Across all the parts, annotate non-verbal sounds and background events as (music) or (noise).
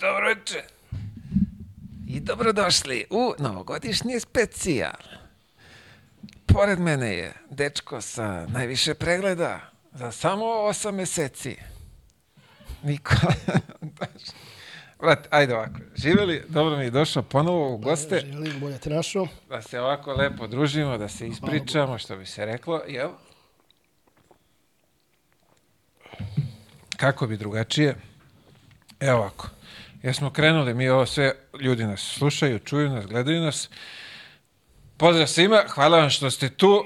Dobro večer. I dobrodošli u novogodišnji specijal. Pored mene je dečko sa najviše pregleda za samo 8 meseci. Nikola. (laughs) Brat, ajde ovako. Živjeli, dobro mi je došao ponovo u goste. Želim, bolje te našao. Da se ovako lepo družimo, da se ispričamo, što bi se reklo, jel? Kako bi drugačije? Evo ovako. Jesmo krenuli, mi ovo sve, ljudi nas slušaju, čuju nas, gledaju nas. Pozdrav svima, hvala vam što ste tu.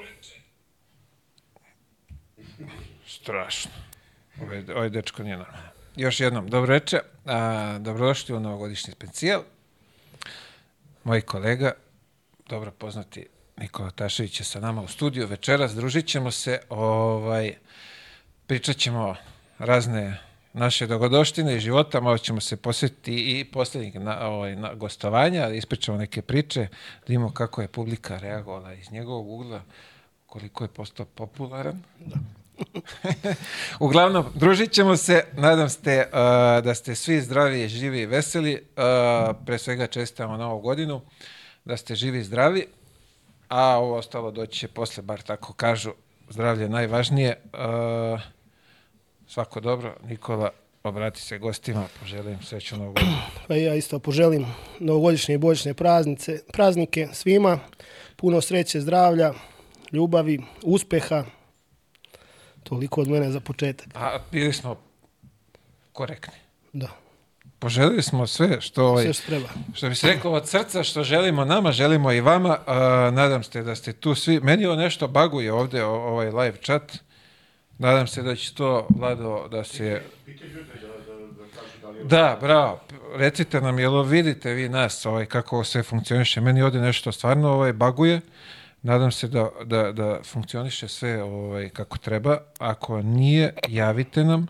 Strašno. Ovaj, ovaj dečko nije normalno. Još jednom, dobro večer. A, dobrodošli u novogodišnji specijal. Moj kolega, dobro poznati Nikola Tašević je sa nama u studiju večeras. Družit ćemo se, ovaj, pričat ćemo razne naše dogodoštine i života, malo ćemo se posjetiti i posljednjeg na, ovaj, na gostovanja, ispričamo neke priče, da vidimo kako je publika reagovala iz njegovog ugla, koliko je postao popularan. Da. (laughs) Uglavnom, družit ćemo se, nadam ste uh, da ste svi zdravi, živi i veseli, uh, pre svega čestamo novu godinu, da ste živi i zdravi, a ovo ostalo doći će posle, bar tako kažu, zdravlje najvažnije. Uh, svako dobro, Nikola, obrati se gostima, poželim sreću novu godinu. (clears throat) Pa ja isto poželim novogodišnje i božićne praznice, praznike svima, puno sreće, zdravlja, ljubavi, uspeha, Toliko od mene za početak. A bili smo korektni. Da. Poželili smo sve što, ovaj, Sve što treba. što bi se rekao od srca, što želimo nama, želimo i vama. A, nadam se da ste tu svi. Meni ovo nešto baguje ovde, o- ovaj live chat. Nadam se da će to, Vlado, da se... Da, bravo. Recite nam, jel vidite vi nas, ovaj, kako sve funkcioniše? Meni ovde nešto stvarno ovaj, baguje. Nadam se da, da, da funkcioniše sve ovaj, kako treba. Ako nije, javite nam.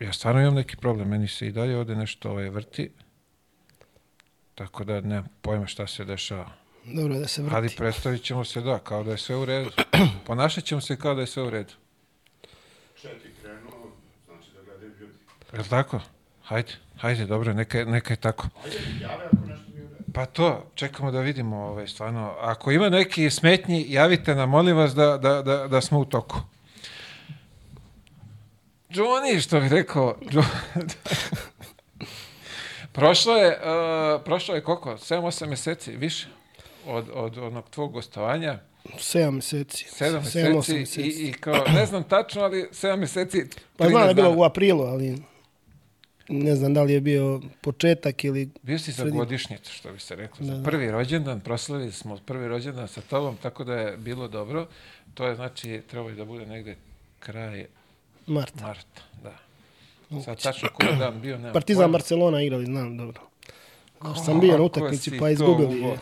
Ja stvarno imam neki problem. Meni se i dalje ovde nešto ovaj, vrti. Tako da nemam pojma šta se dešava. Dobro da se vrti. Ali predstavit ćemo se da, kao da je sve u redu. (clears throat) Ponašat ćemo se kao da je sve u redu. Čet je krenuo, znači da gledaju ljudi. Je li tako? Hajde, hajde, dobro, neka, neka je tako. Ajde, jave ako nešto nije u redu. Pa to, čekamo da vidimo ovaj, stvarno. Ako ima neki smetnji, javite nam, molim vas da, da, da, da smo u toku. Johnny, što bih rekao, (laughs) prošlo je, uh, prošlo je koliko? 7-8 meseci, više od, od onog tvog gostovanja. Sedam meseci. Sedam Sedam, osam meseci, meseci. i, i kao, ne znam tačno, ali sedam meseci, Pa znam da 13 je bilo u aprilu, ali ne znam da li je bio početak ili... Bio si za godišnjicu, što bi se reklo. Da, Za da. prvi rođendan, proslavili smo prvi rođendan sa tobom, tako da je bilo dobro. To je znači, trebalo da bude negde kraj Marta. marta, da. Sad tačno koji dan bio, Partizan pojma. Barcelona igrali, znam dobro. Znaš, sam bio na Kako utakmici pa izgubili. ubo.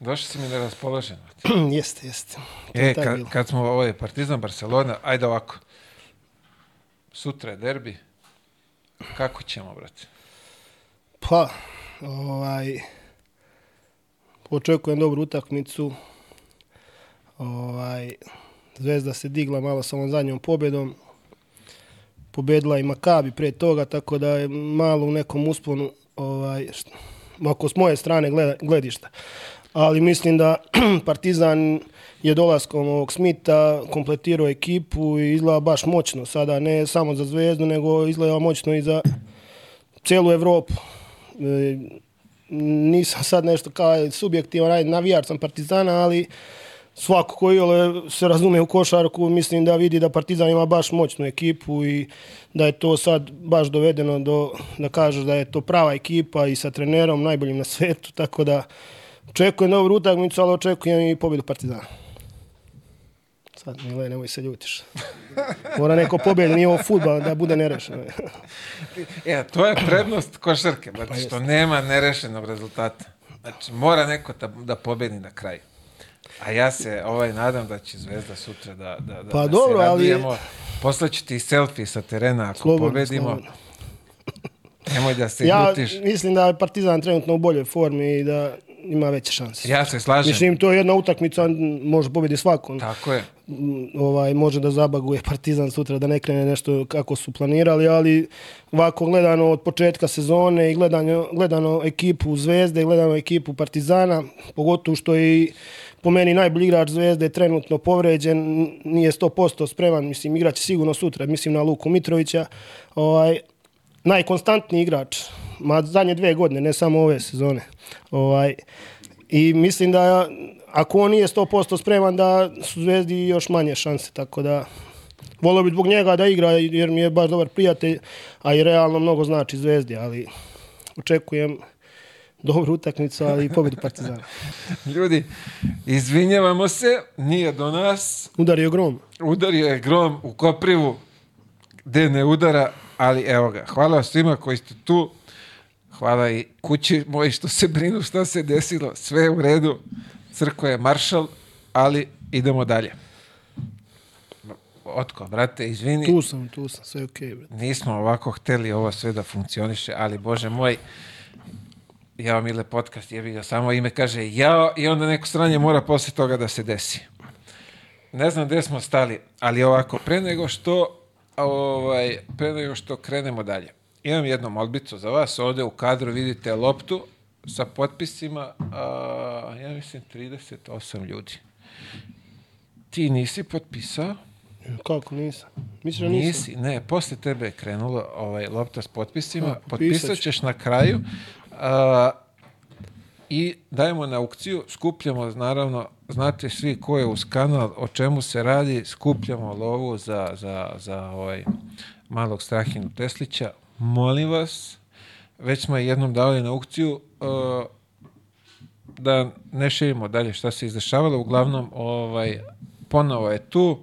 Došli si mi neraspoložen. (clears throat) jeste, jeste. To E, kad, bilo. kad smo ovo je Partizan Barcelona, ajde ovako. Sutra je derbi. Kako ćemo, brate? Pa, ovaj, očekujem dobru utakmicu. Ovaj, Zvezda se digla malo sa ovom zadnjom pobjedom. Pobedila i Makabi pre toga, tako da je malo u nekom usponu, ovaj, ako s moje strane gleda, gledišta. Ali mislim da (clears throat) Partizan je dolaskom ovog Smita kompletirao ekipu i izgleda baš moćno. Sada ne samo za Zvezdu, nego izgleda moćno i za cijelu Evropu. E, nisam sad nešto kao subjektivan, navijač sam Partizana, ali svako ko iole se razume u košarku, mislim da vidi da Partizan ima baš moćnu ekipu i da je to sad baš dovedeno do, da kažeš da je to prava ekipa i sa trenerom najboljim na svetu, (laughs) tako da očekujem dobru utakmicu, ali očekujem i pobjedu Partizana. Sad, Mile, nemoj se ljutiš. (laughs) Mora neko pobjedi, nije ovo futbal, da bude nerešeno. (laughs) E, to je prednost košarke, brate, što nema nerešenog rezultata. Znači, mora neko da, da pobedi na kraju. A ja se ovaj nadam da će Zvezda sutra da, da, da, Pa da dobro, se ali- radujemo. Poslaću ti selfie sa terena ako Slobodno, pobedimo. slobodno. Nemoj da se (laughs) Ja ljutiš. mislim da je Partizan trenutno u boljoj formi i da ima veće šanse. Ja se slažem. Mislim, to je jedna utakmica, može pobjedi svako. Tako je. m, ovaj, može da zabaguje Partizan sutra da ne krene nešto kako su planirali, ali ovako gledano od početka sezone i gledano, gledano ekipu Zvezde i gledano ekipu Partizana, pogotovo što je i po meni najbolji igrač Zvezde trenutno povređen, nije 100% spreman, mislim igraće sigurno sutra, mislim na Luku Mitrovića. Ovaj, najkonstantniji igrač, ma zadnje dve godine, ne samo ove sezone. Ovaj, I mislim da ako on nije 100% spreman da su Zvezdi još manje šanse, tako da volio bi zbog njega da igra jer mi je baš dobar prijatelj, a i realno mnogo znači Zvezdi, ali očekujem dobru utakmicu, ali i pobjedu Partizana. (laughs) Ljudi, izvinjavamo se, nije do nas. Udario grom. Udario je grom u Koprivu, gde ne udara, ali evo ga. Hvala svima koji ste tu. Hvala i kući moji što se brinu šta se desilo. Sve je u redu. Crkva je maršal, ali idemo dalje. Otko, brate, izvini. Tu sam, tu sam, sve okej. Okay, Nismo ovako hteli ovo sve da funkcioniše, ali bože moj, jao mile podcast, jebi ga, samo ime kaže jao i onda neko stranje mora posle toga da se desi. Ne znam gde smo stali, ali ovako, pre nego što ovaj, pre nego što krenemo dalje. Imam jednu molbicu za vas, ovde u kadru vidite loptu sa potpisima, a, ja mislim 38 ljudi. Ti nisi potpisao? Kako nisam? Mislim da nisam. Nisi, ne, posle tebe je krenulo ovaj, lopta s potpisima, A, potpisat ćeš na kraju a, i dajemo na aukciju, skupljamo, naravno, znate svi ko je uz kanal, o čemu se radi, skupljamo lovu za, za, za ovaj malog Strahinu Teslića. Molim vas, već smo je jednom dali na aukciju, a, da ne širimo dalje šta se izdešavalo, uglavnom ovaj, ponovo je tu.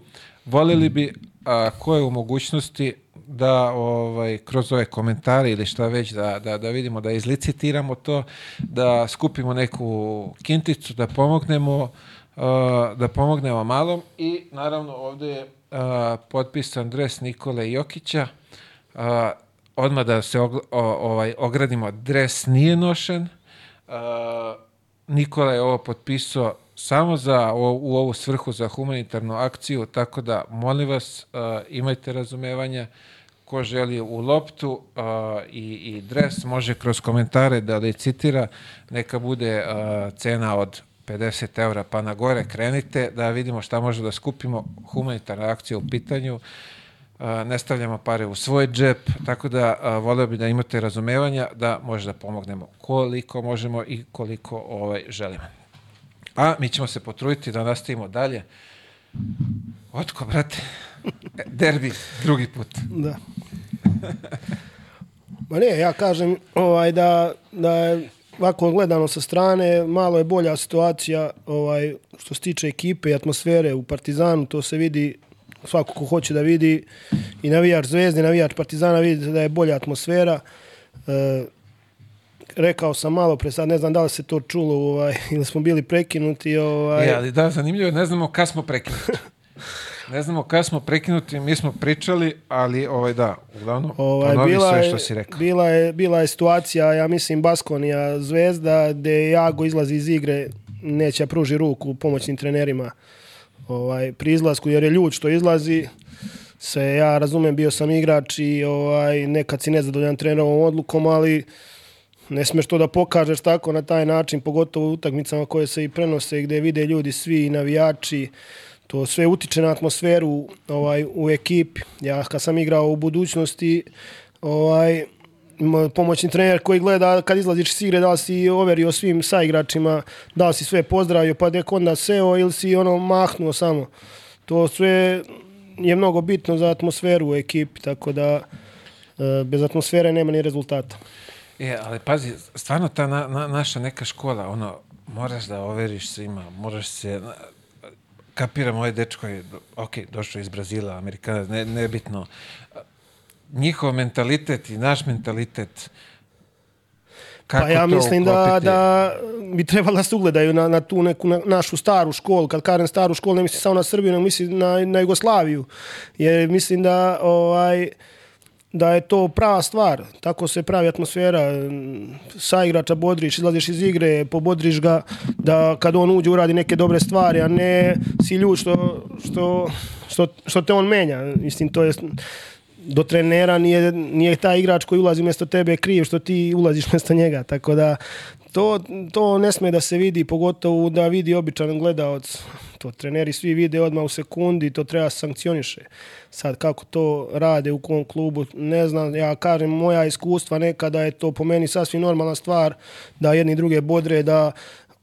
Volili bi, a, ko je u mogućnosti da ovaj, kroz ove komentare ili šta već da, da, da vidimo, da izlicitiramo to, da skupimo neku kinticu, da pomognemo a, da pomognemo malom. I naravno ovde je a, potpisan dres Nikole Jokića. A, odmah da se ogl- o, ovaj, ogradimo, dres nije nošen. Nikola je ovo potpisao samo za o, u ovu svrhu za humanitarnu akciju, tako da molim vas uh, imajte razumevanja ko želi u loptu uh, i, i dres može kroz komentare da licitira, neka bude uh, cena od 50 eura pa na gore krenite da vidimo šta može da skupimo humanitarna akcija u pitanju Uh, ne stavljamo pare u svoj džep, tako da uh, voleo bi da imate razumevanja da može da pomognemo koliko možemo i koliko ovaj, želimo. A mi ćemo se potruditi da nastavimo dalje. Otko, brate? Derbi, drugi put. Da. Ma ne, ja kažem ovaj, da, da je ovako gledano sa strane, malo je bolja situacija ovaj, što se tiče ekipe i atmosfere u Partizanu, to se vidi svako ko hoće da vidi i navijač Zvezde, navijač Partizana vidi da je bolja atmosfera. E, rekao sam malo pre, sad ne znam da li se to čulo ovaj, (laughs) ili smo bili prekinuti. Ovaj, E, ali da, zanimljivo je, ne znamo kad smo prekinuti. (laughs) Ne znamo kad smo prekinuti, mi smo pričali, ali ovaj da, uglavnom, Ovaj, ponovi bila, sve što si rekao. bila, je, bila je situacija, ja mislim, Baskonija Zvezda, gde Jago izlazi iz igre, neće pruži ruku pomoćnim trenerima ovaj, pri izlasku, jer je ljud što izlazi. Se, ja razumem, bio sam igrač i ovaj, nekad si nezadovoljan trenerovom odlukom, ali ne smeš to da pokažeš tako na taj način, pogotovo u utakmicama koje se i prenose gde vide ljudi svi i navijači. To sve utiče na atmosferu ovaj u ekipi. Ja kad sam igrao u budućnosti, ovaj pomoćni trener koji gleda kad izlaziš iz igre da li si overio svim saigračima, da li si sve pozdravio pa dek onda seo ili si ono mahnuo samo. To sve je mnogo bitno za atmosferu u ekipi, tako da e, bez atmosfere nema ni rezultata. E, ali pazi, stvarno ta na, na, naša neka škola, ono, moraš da overiš svima, moraš se, kapiram ovaj dečko je, ok, došao iz Brazila, Amerikanac, ne, nebitno, njihov mentalitet i naš mentalitet, kako pa ja mislim da, da bi trebalo da se ugledaju na, na tu neku na, našu staru školu. Kad kažem staru školu, ne mislim samo na Srbiju, nego mislim na, na Jugoslaviju. Jer mislim da ovaj, da je to prava stvar. Tako se pravi atmosfera. Sa igrača bodriš, izlaziš iz igre, pobodriš ga da kad on uđe uradi neke dobre stvari, a ne si ljud što, što, što, što te on menja. Mislim, to je do trenera nije, nije taj igrač koji ulazi mjesto tebe kriv što ti ulaziš mjesto njega. Tako da to, to ne sme da se vidi, pogotovo da vidi običan gledalac. To treneri svi vide odmah u sekundi, to treba sankcioniše. Sad kako to rade u kom klubu, ne znam, ja kažem moja iskustva nekada je to po meni sasvim normalna stvar da jedni druge bodre, da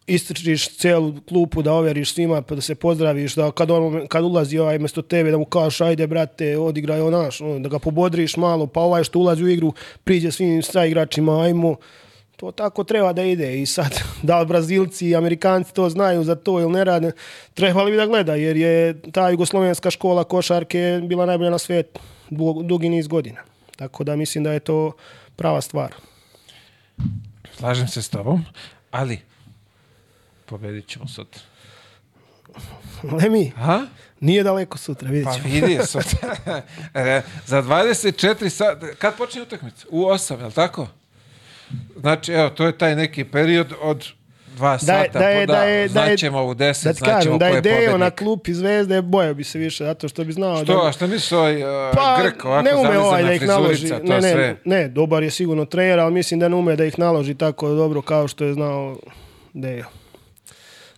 istrčiš celu klupu da overiš svima pa da se pozdraviš da kad on kad ulazi ovaj mjesto tebe da mu kažeš ajde brate odigraj on naš ono, da ga pobodriš malo pa ovaj što ulazi u igru priđe svim sa igračima ajmo to tako treba da ide i sad (laughs) da li Brazilci i Amerikanci to znaju za to ili ne rade trebali bi da gleda jer je ta jugoslovenska škola košarke bila najbolja na svijetu du- dugi niz godina tako da mislim da je to prava stvar Slažem se s tobom, ali pobedit ćemo sutra. (laughs) Lemi Aha? nije daleko sutra vidjet Pa ćemo (laughs) vidi sutra. E, Za 24 sata, kad počne utakmica? U 8, je li tako? Znači, evo, to je taj neki period od dva Da sata, da je- pa da je- da je- znaćemo u 10, Da znaćemo da ko je je Dejo na pobednik. klupi zvezde, bojao bi se više, zato što bi znao Što, da... a šta misliš ovaj uh, Pa, Grk, ovako ne ume ovaj da ih naloži. to Ne, ne, sve? ne, dobar je sigurno trener, ali mislim da ne ume da ih naloži tako dobro kao što je znao Dejo.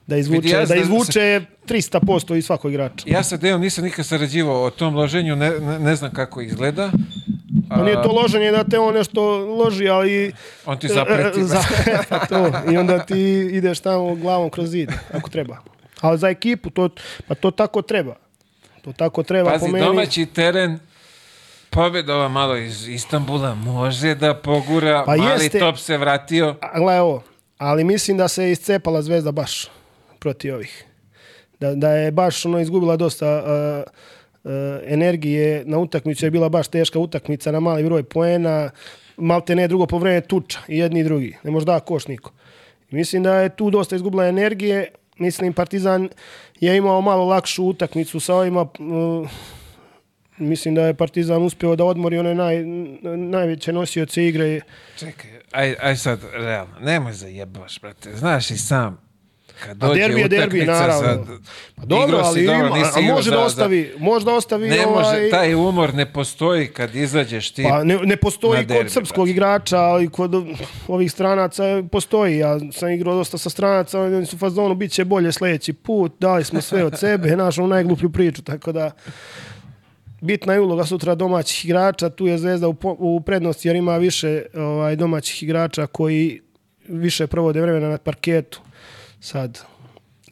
Da izvuče, Vidi, ja da izvuče 300% iz svakog igrača. Ja sa Dejom nisam nikad sarađivao o tom loženju, ne, ne, ne znam kako izgleda. Pa nije to loženje da te on nešto loži, ali... On ti zapreti. (laughs) Za, pa to. I onda ti ideš tamo glavom kroz zid, ako treba. Ali za ekipu, to, pa to tako treba. To tako treba po Pazi, meni. domaći teren, pobjeda ova malo iz Istanbula može da pogura, Pa mali jeste. top se vratio. A, Gle ovo, ali mislim da se iscepala zvezda baš protiv ovih. Da, da je baš ono izgubila dosta uh, uh, energije na utakmicu, je bila baš teška utakmica na mali broj poena, malte ne drugo po vreme tuča, i jedni i drugi, ne može da koš niko. Mislim da je tu dosta izgubila energije, mislim Partizan je imao malo lakšu utakmicu sa ovima, uh, mislim da je Partizan uspio da odmori one naj, najveće nosioce igre Čekaj, aj, aj sad, realno, nemoj zajebavaš, brate. Znaš i sam, kad A dođe derbi je derbi, naravno. za... Pa dobro, ali dobro, ima, a igrao može za- da za- ostavi, može da ostavi Ne ovaj, može, taj umor ne postoji kad izađeš ti. pa ne, ne postoji na derbi, kod srpskog igrača, ali kod ovih stranaca postoji. Ja sam igrao dosta sa stranaca, oni su fazonu, bit će bolje sljedeći put, dali smo sve od sebe, (laughs) našao najgluplju priču, tako da bitna je uloga sutra domaćih igrača, tu je Zvezda u, u prednosti jer ima više ovaj, domaćih igrača koji više provode vremena na parketu. Sad,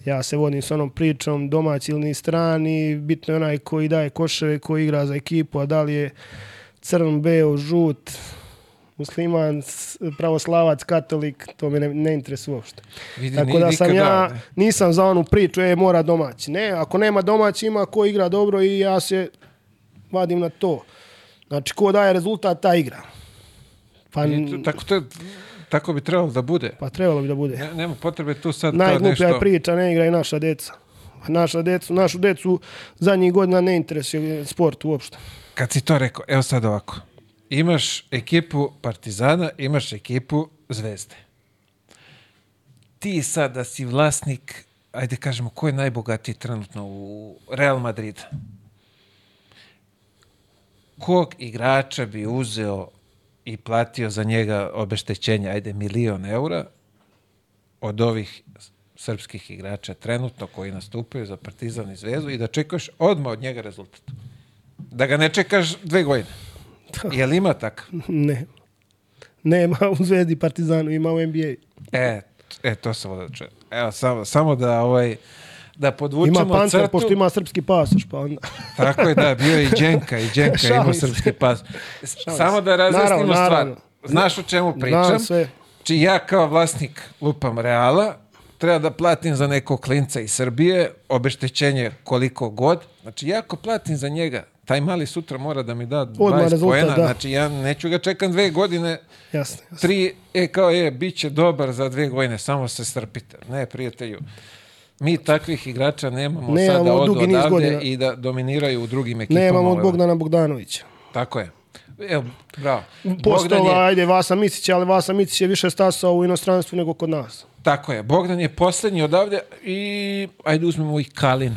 ja se vodim s onom pričom domaći ili ni strani, bitno je onaj koji daje koševe, koji igra za ekipu, a da li je crn, beo, žut, musliman, pravoslavac, katolik, to me ne, ne interesuje uopšte. Vidi, Tako da sam ja, ne. nisam za onu priču, e, mora domaći. Ne, ako nema domaći, ima ko igra dobro i ja se vadim na to. Znači, ko daje rezultat, ta igra. Pa, I to- tako, to, tako bi trebalo da bude. pa trebalo bi da bude. Ne, nema potrebe tu sad Najgluplja nešto... je priča, ne igra i naša deca. Naša decu, našu decu zadnjih godina ne interesuje sport uopšte. Kad si to rekao, evo sad ovako. Imaš ekipu Partizana, imaš ekipu Zvezde. Ti sad da si vlasnik, ajde kažemo, ko je najbogatiji trenutno u Real Madrida? Kog igrača bi uzeo i platio za njega obeštećenje, ajde, milion eura od ovih srpskih igrača trenutno koji nastupaju za Partizan i Zvezdu i da čekaš odmah od njega rezultat. Da ga ne čekaš dve godine. Jel ima takav? Ne. Nema u Zvezdi Partizanu, ima u NBA. E, e to sam da čujem. Evo, samo, samo da ovaj da podvučemo Ima pancer, crtu. pošto ima srpski pasoš, pa onda... Tako je, da, bio je i Đenka, i Đenka (laughs) imao se. srpski pas. Samo da razjasnimo stvar. Znaš o čemu pričam? Či ja kao vlasnik lupam Reala, treba da platim za nekog klinca iz Srbije, obeštećenje koliko god. Znači, ja ako platim za njega, taj mali sutra mora da mi da 20 rezultat, poena. da. Znači, ja neću ga čekam dve godine, Jasno. jasno. tri, e, kao je, bit će dobar za dve godine, samo se strpite. Ne, prijatelju. Mi takvih igrača nemamo, Nemamo sada niz odavde i da dominiraju u drugim ekipama. Nemamo od Bogdana Bogdanovića. Tako je. Evo, bravo. Bogdan Postova, je, ajde, Vasa Micić, ali Vasa Micić je više stasao u inostranstvu nego kod nas. tako je, Bogdan je posljednji odavde i ajde uzmemo i Kalinu.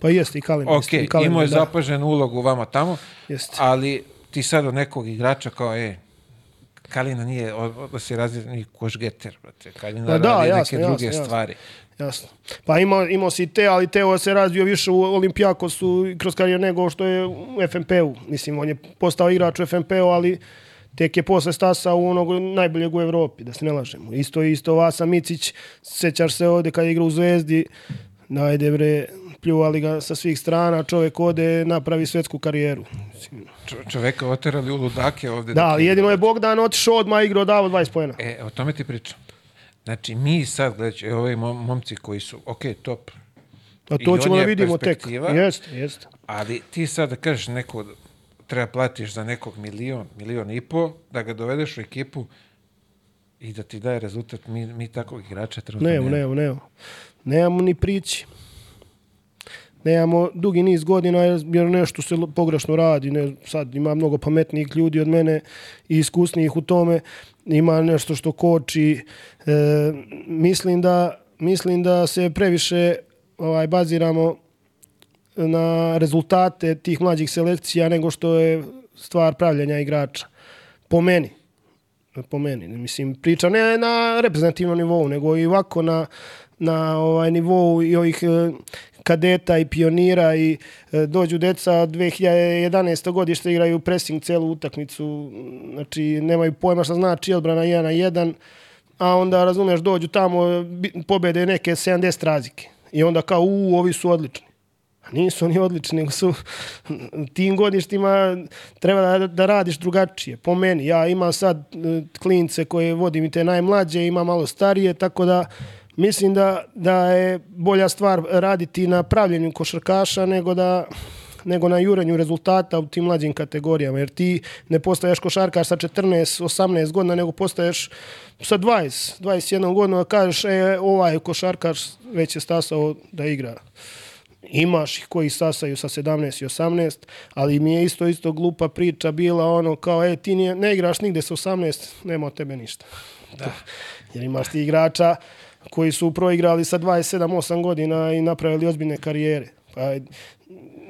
Pa jeste i Kalin. Ok, i Kalin, imao je da. zapaženu ulogu vama tamo, Jeste. ali ti sad od nekog igrača kao, e, Kalina nije, od- da se razli ni košgeter, brate. Kalina Pa da, radi jasno, neke jasno, druge jasno. stvari. Jasno. Pa imao, imao si te, ali Teo se razvio više u Olimpijakosu kroz karijer nego što je u FNP-u. Mislim, on je postao igrač u FNP-u, ali tek je posle stasao u onog najboljeg u Evropi, da se ne lažemo. Isto isto Vasa Micić, sećaš se ovde kad je igrao u Zvezdi, najde bre, pljuvali ga sa svih strana, čovjek ode, napravi svetsku karijeru. Čo- čoveka oterali u ludake ovde. Da, ali je- jedino je Bogdan otišao odmah igrao davo 20 pojena. E, o tome ti pričam. Znači, mi sad, gledajući, evo ovi mom- momci koji su, ok, top, A I to on ćemo da vidimo tek. Jeste, jeste. ali ti sad da kažeš neko, treba platiš za nekog milion, milion i po, da ga dovedeš u ekipu i da ti daje rezultat, mi, mi takvog igrača trenutno Nemamo, nemamo, nemamo. Nemamo ni prići. Nemamo dugi niz godina jer nešto se pogrešno radi. Ne, sad ima mnogo pametnijih ljudi od mene i iskusnijih u tome. Ima nešto što koči. E, mislim, da, mislim da se previše ovaj, baziramo na rezultate tih mlađih selekcija nego što je stvar pravljenja igrača. Po meni po meni. Mislim, priča ne na reprezentativnom nivou, nego i ovako na, na ovaj nivou i ovih e, kadeta i pionira i e, dođu deca od 2011. godište igraju pressing celu utakmicu, znači nemaju pojma šta znači odbrana 1 na 1, a onda razumeš dođu tamo pobede neke 70 razlike. I onda kao, u, ovi su odlični. A nisu oni odlični, nego su (laughs) tim godištima treba da, da radiš drugačije. Po meni, ja imam sad e, klince koje vodim i te najmlađe, ima malo starije, tako da mislim da, da je bolja stvar raditi na pravljenju košarkaša nego da nego na jurenju rezultata u tim mlađim kategorijama, jer ti ne postaješ košarkaš sa 14, 18 godina, nego postaješ sa 20, 21 godina, kažeš, e, ovaj košarkaš već je stasao da igra imaš ih koji sasaju sa 17 i 18, ali mi je isto isto glupa priča bila ono kao, e, ti nije, ne igraš nigde sa 18, nema od tebe ništa. Da. Jer imaš ti igrača koji su proigrali sa 27-8 godina i napravili ozbiljne karijere. Pa,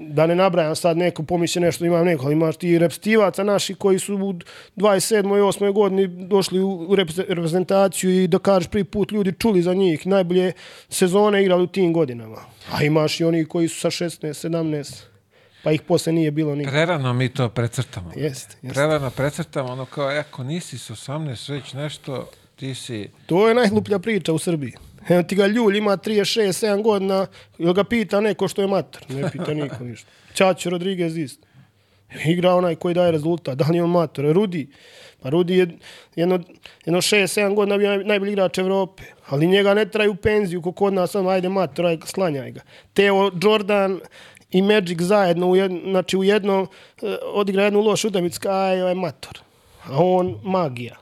da ne nabrajam sad neko, pomisli nešto, imam neko, ali imaš ti repstivaca naši koji su u 27. i 8. godini došli u u repre- reprezentaciju i da kažeš prvi put ljudi čuli za njih, najbolje sezone igrali u tim godinama. A imaš i oni koji su sa 16, 17, pa ih posle nije bilo nikad. Prerano mi to precrtamo. Jeste, jeste. Prerano precrtamo, ono kao, e, ako nisi s 18 već nešto, ti si... To je najgluplja priča u Srbiji. Evo ti ga ljulj ima 36, 7 godina, ili ga pita neko što je mater. Ne pita niko ništa. Čačo Rodriguez isto. Igra onaj koji daje rezultat. Da li je on mater? Rudi. Pa Rudi je jedno, jedno 6, 7 godina bio naj, najbolji igrač Evrope. Ali njega ne traju penziju, ko kod nas, ajde mater, aj, slanjaj ga. Teo Jordan i Magic zajedno, u jed, znači u jednom eh, odigra jednu lošu utakmicu, aj, ovaj mator. A on magija.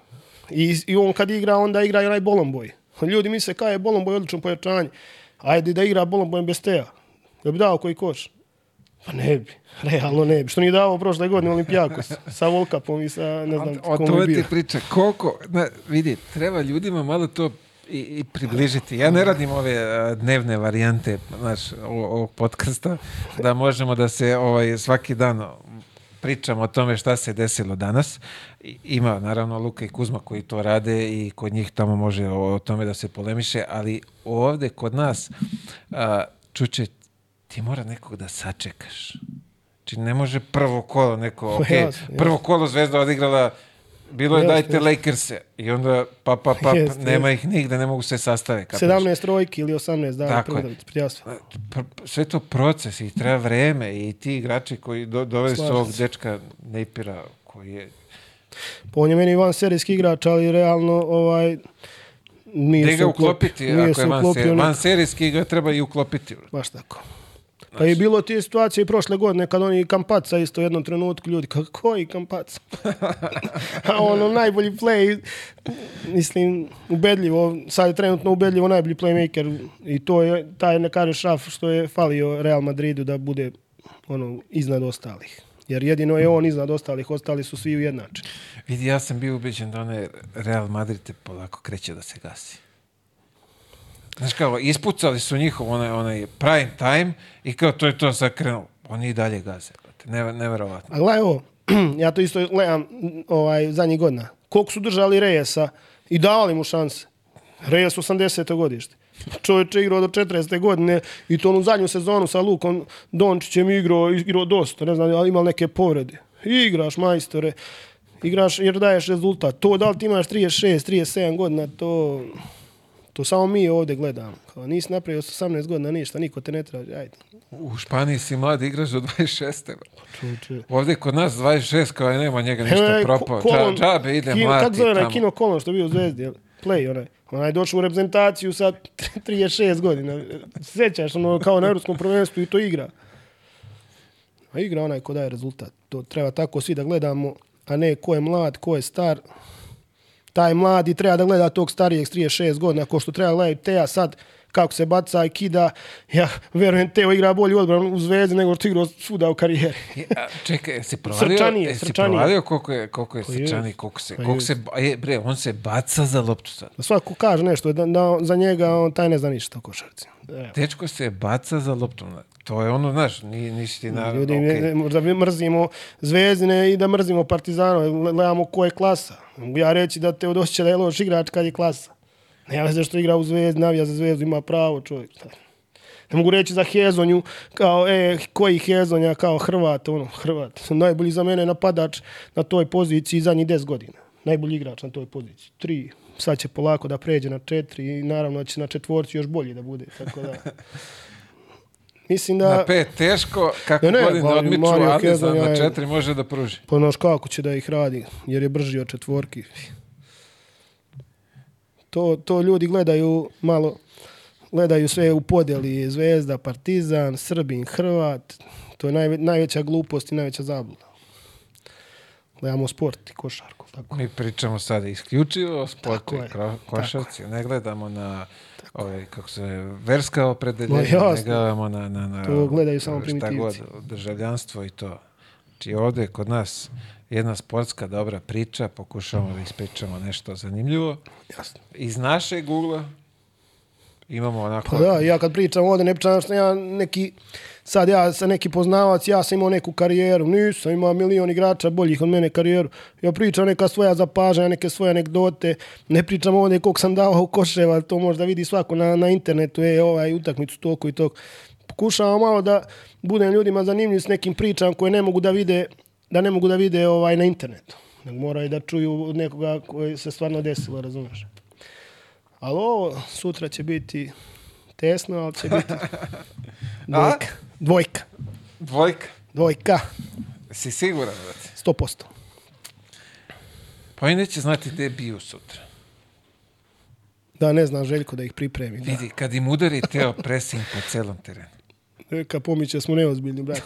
I, I on kad igra, onda igra i onaj Bolomboj. Ljudi misle kao je Bolomboj odlično pojačanje. Ajde da igra Bolomboj bez Teja. Da bi dao koji koš? Pa ne bi. Realno ne bi. Što nije dao prošle godine Olimpijakos. sa Volkapom i sa ne znam O kom tome je bio. ti priča. Koliko, na, vidi, treba ljudima malo to i, i približiti. Ja ne radim ove a, dnevne varijante znaš, o- ovog podcasta, da možemo da se ovaj, svaki dan pričamo o tome šta se desilo danas. Ima naravno Luka i Kuzma koji to rade i kod njih tamo može o, tome da se polemiše, ali ovde kod nas a, čuče, ti mora nekog da sačekaš. Znači ne može prvo kolo neko, ok, jasno, jasno. prvo kolo Zvezda odigrala bilo je Jasno, dajte. Lakers-e i onda pa pa pa Jeste, nema ih nigde, ne mogu se sastave. kapiraš? 17 trojki ili 18 dana Tako je. prvo da jasno. Pr- Sve to proces i treba vreme i ti igrači koji do, doveli su ovog dečka Nejpira koji je Pa on je meni van serijski igrač, ali realno ovaj nije gde ga uklopiti, nije ako je van, uklopio ser, nikako. van serijski ga treba i uklopiti. Baš tako. Pa je bilo ti situacije i prošle godine kad oni Kampaca isto u jednom trenutku ljudi kako koji Kampaca? (laughs) A ono najbolji play mislim ubedljivo, sad je trenutno ubedljivo najbolji playmaker i to je taj ne kaže šaf što je falio Real Madridu da bude ono iznad ostalih. Jer jedino je on iznad ostalih, ostali su svi ujednačeni. Vidi, ja sam bio ubeđen da onaj Real Madrid te polako kreće da se gasi. Znaš kao, ispucali su njihov onaj, onaj prime time i kao to je to sad. Oni i dalje gaze. Ne, neverovatno. A gledaj ovo, (clears throat) ja to isto gledam ovaj, zadnjih godina. Koliko su držali Reyesa i davali mu šanse. Reyes 80. godište. Čovječ je igrao do 40. godine i to onu zadnju sezonu sa Lukom Dončićem igrao, igrao dosta, ne znam, ali imao neke povrede. Igraš, majstore, igraš jer daješ rezultat. To da li ti imaš 36, 37 godina, to, to samo mi ovdje gledamo. Kao, nisi napravio s 18 godina ništa, niko te ne traži, ajde. U Španiji si mlad igraš do 26. brate. Čovječe. Ovdje kod nas 26 kao je nema njega ništa Evo, propao. Ko- Kolon- Dža, džabe ide Kino- mlati Kako zove onaj. Kino Kolon što je bio u Zvezdi? jel? Play onaj. Onaj je došao u reprezentaciju sa 36 godina. Sjećaš ono kao na Europskom prvenstvu i to igra. A igra onaj ko daje rezultat. To treba tako svi da gledamo, a ne ko je mlad, ko je star. Taj mladi treba da gleda tog starijeg s 36 godina, ko što treba gledati Teja sad kako se baca i kida. Ja verujem Teo igra bolji odbran u Zvezdi nego što igrao svuda u karijeri. Ja, čekaj, jesi provalio, Srčanije, jesi srčanije. provalio koliko je, koliko je Pa srčani, koliko se, Pa koliko se, je, bre, on se baca za loptu sad. Da svako kaže nešto, da, da za njega on taj ne zna ništa o košarci. Evo. Dečko se baca za loptu. To je ono, znaš, ni, nisi ti na... Ljudi, ne, možda mi mrzimo Zvezdine i da mrzimo Partizano, gledamo ko je klasa. Mogu ja reći da te odosjeća da je loš igrač kad je klasa. Ne veze što igra u Zvezdi, navija za Zvezdu, ima pravo čovjek. Ne mogu reći za Hezonju, kao, e, koji Hezonja, kao Hrvat, ono, Hrvat. Najbolji za mene napadač na toj poziciji zadnjih 10 godina. Najbolji igrač na toj poziciji. Tri. Sad će polako da pređe na četiri i naravno da će na četvorci još bolje da bude. Tako da... (laughs) Mislim da... Na pet teško, kako Ne, ne, godine Mario- odmiču, Mario ali Kezonja na četiri može da pruži. Pa znaš kako će da ih radi, jer je brži od četvorki. To, to ljudi gledaju malo, gledaju sve u podeli Zvezda, Partizan, Srbin, Hrvat. To je najve, najveća glupost i najveća zabluda. Gledamo sport i košarku. Tako. Mi pričamo sad isključivo o sportu i košarci. Ne gledamo na ovaj, kako se verska opredeljenja, ne jasno. gledamo na, na, na To gledaju samo šta god, državljanstvo i to. Znači ovdje kod nas jedna sportska dobra priča, pokušamo da ispričamo nešto zanimljivo. Jasno. Iz našeg ugla imamo onako... Pa da, ja kad pričam ovdje, ne pričam što ja neki, sad ja sam neki poznavac, ja sam imao neku karijeru, nisam imao milion igrača boljih od mene karijeru. Ja pričam neka svoja zapažanja, neke svoje anegdote, ne pričam ovdje koliko sam dao u koševa, to možda vidi svako na, na internetu, je ovaj utakmicu toliko i toliko. Pokušavam malo da budem ljudima zanimljiv s nekim pričama koje ne mogu da vide, da ne mogu da vide ovaj na internetu. Nego moraju da čuju nekoga koji se stvarno desilo, razumiješ? Ali ovo sutra će biti tesno, ali će biti (laughs) dvojka. Dvojka. Dvojka. Dvojka. Si siguran, brate? 100%. Pa oni neće znati gde biju sutra. Da, ne znam Željko da ih pripremi. Da. Vidi, kad im udari teo pressing po celom terenu. Neka pomiće smo neozbiljni, brate.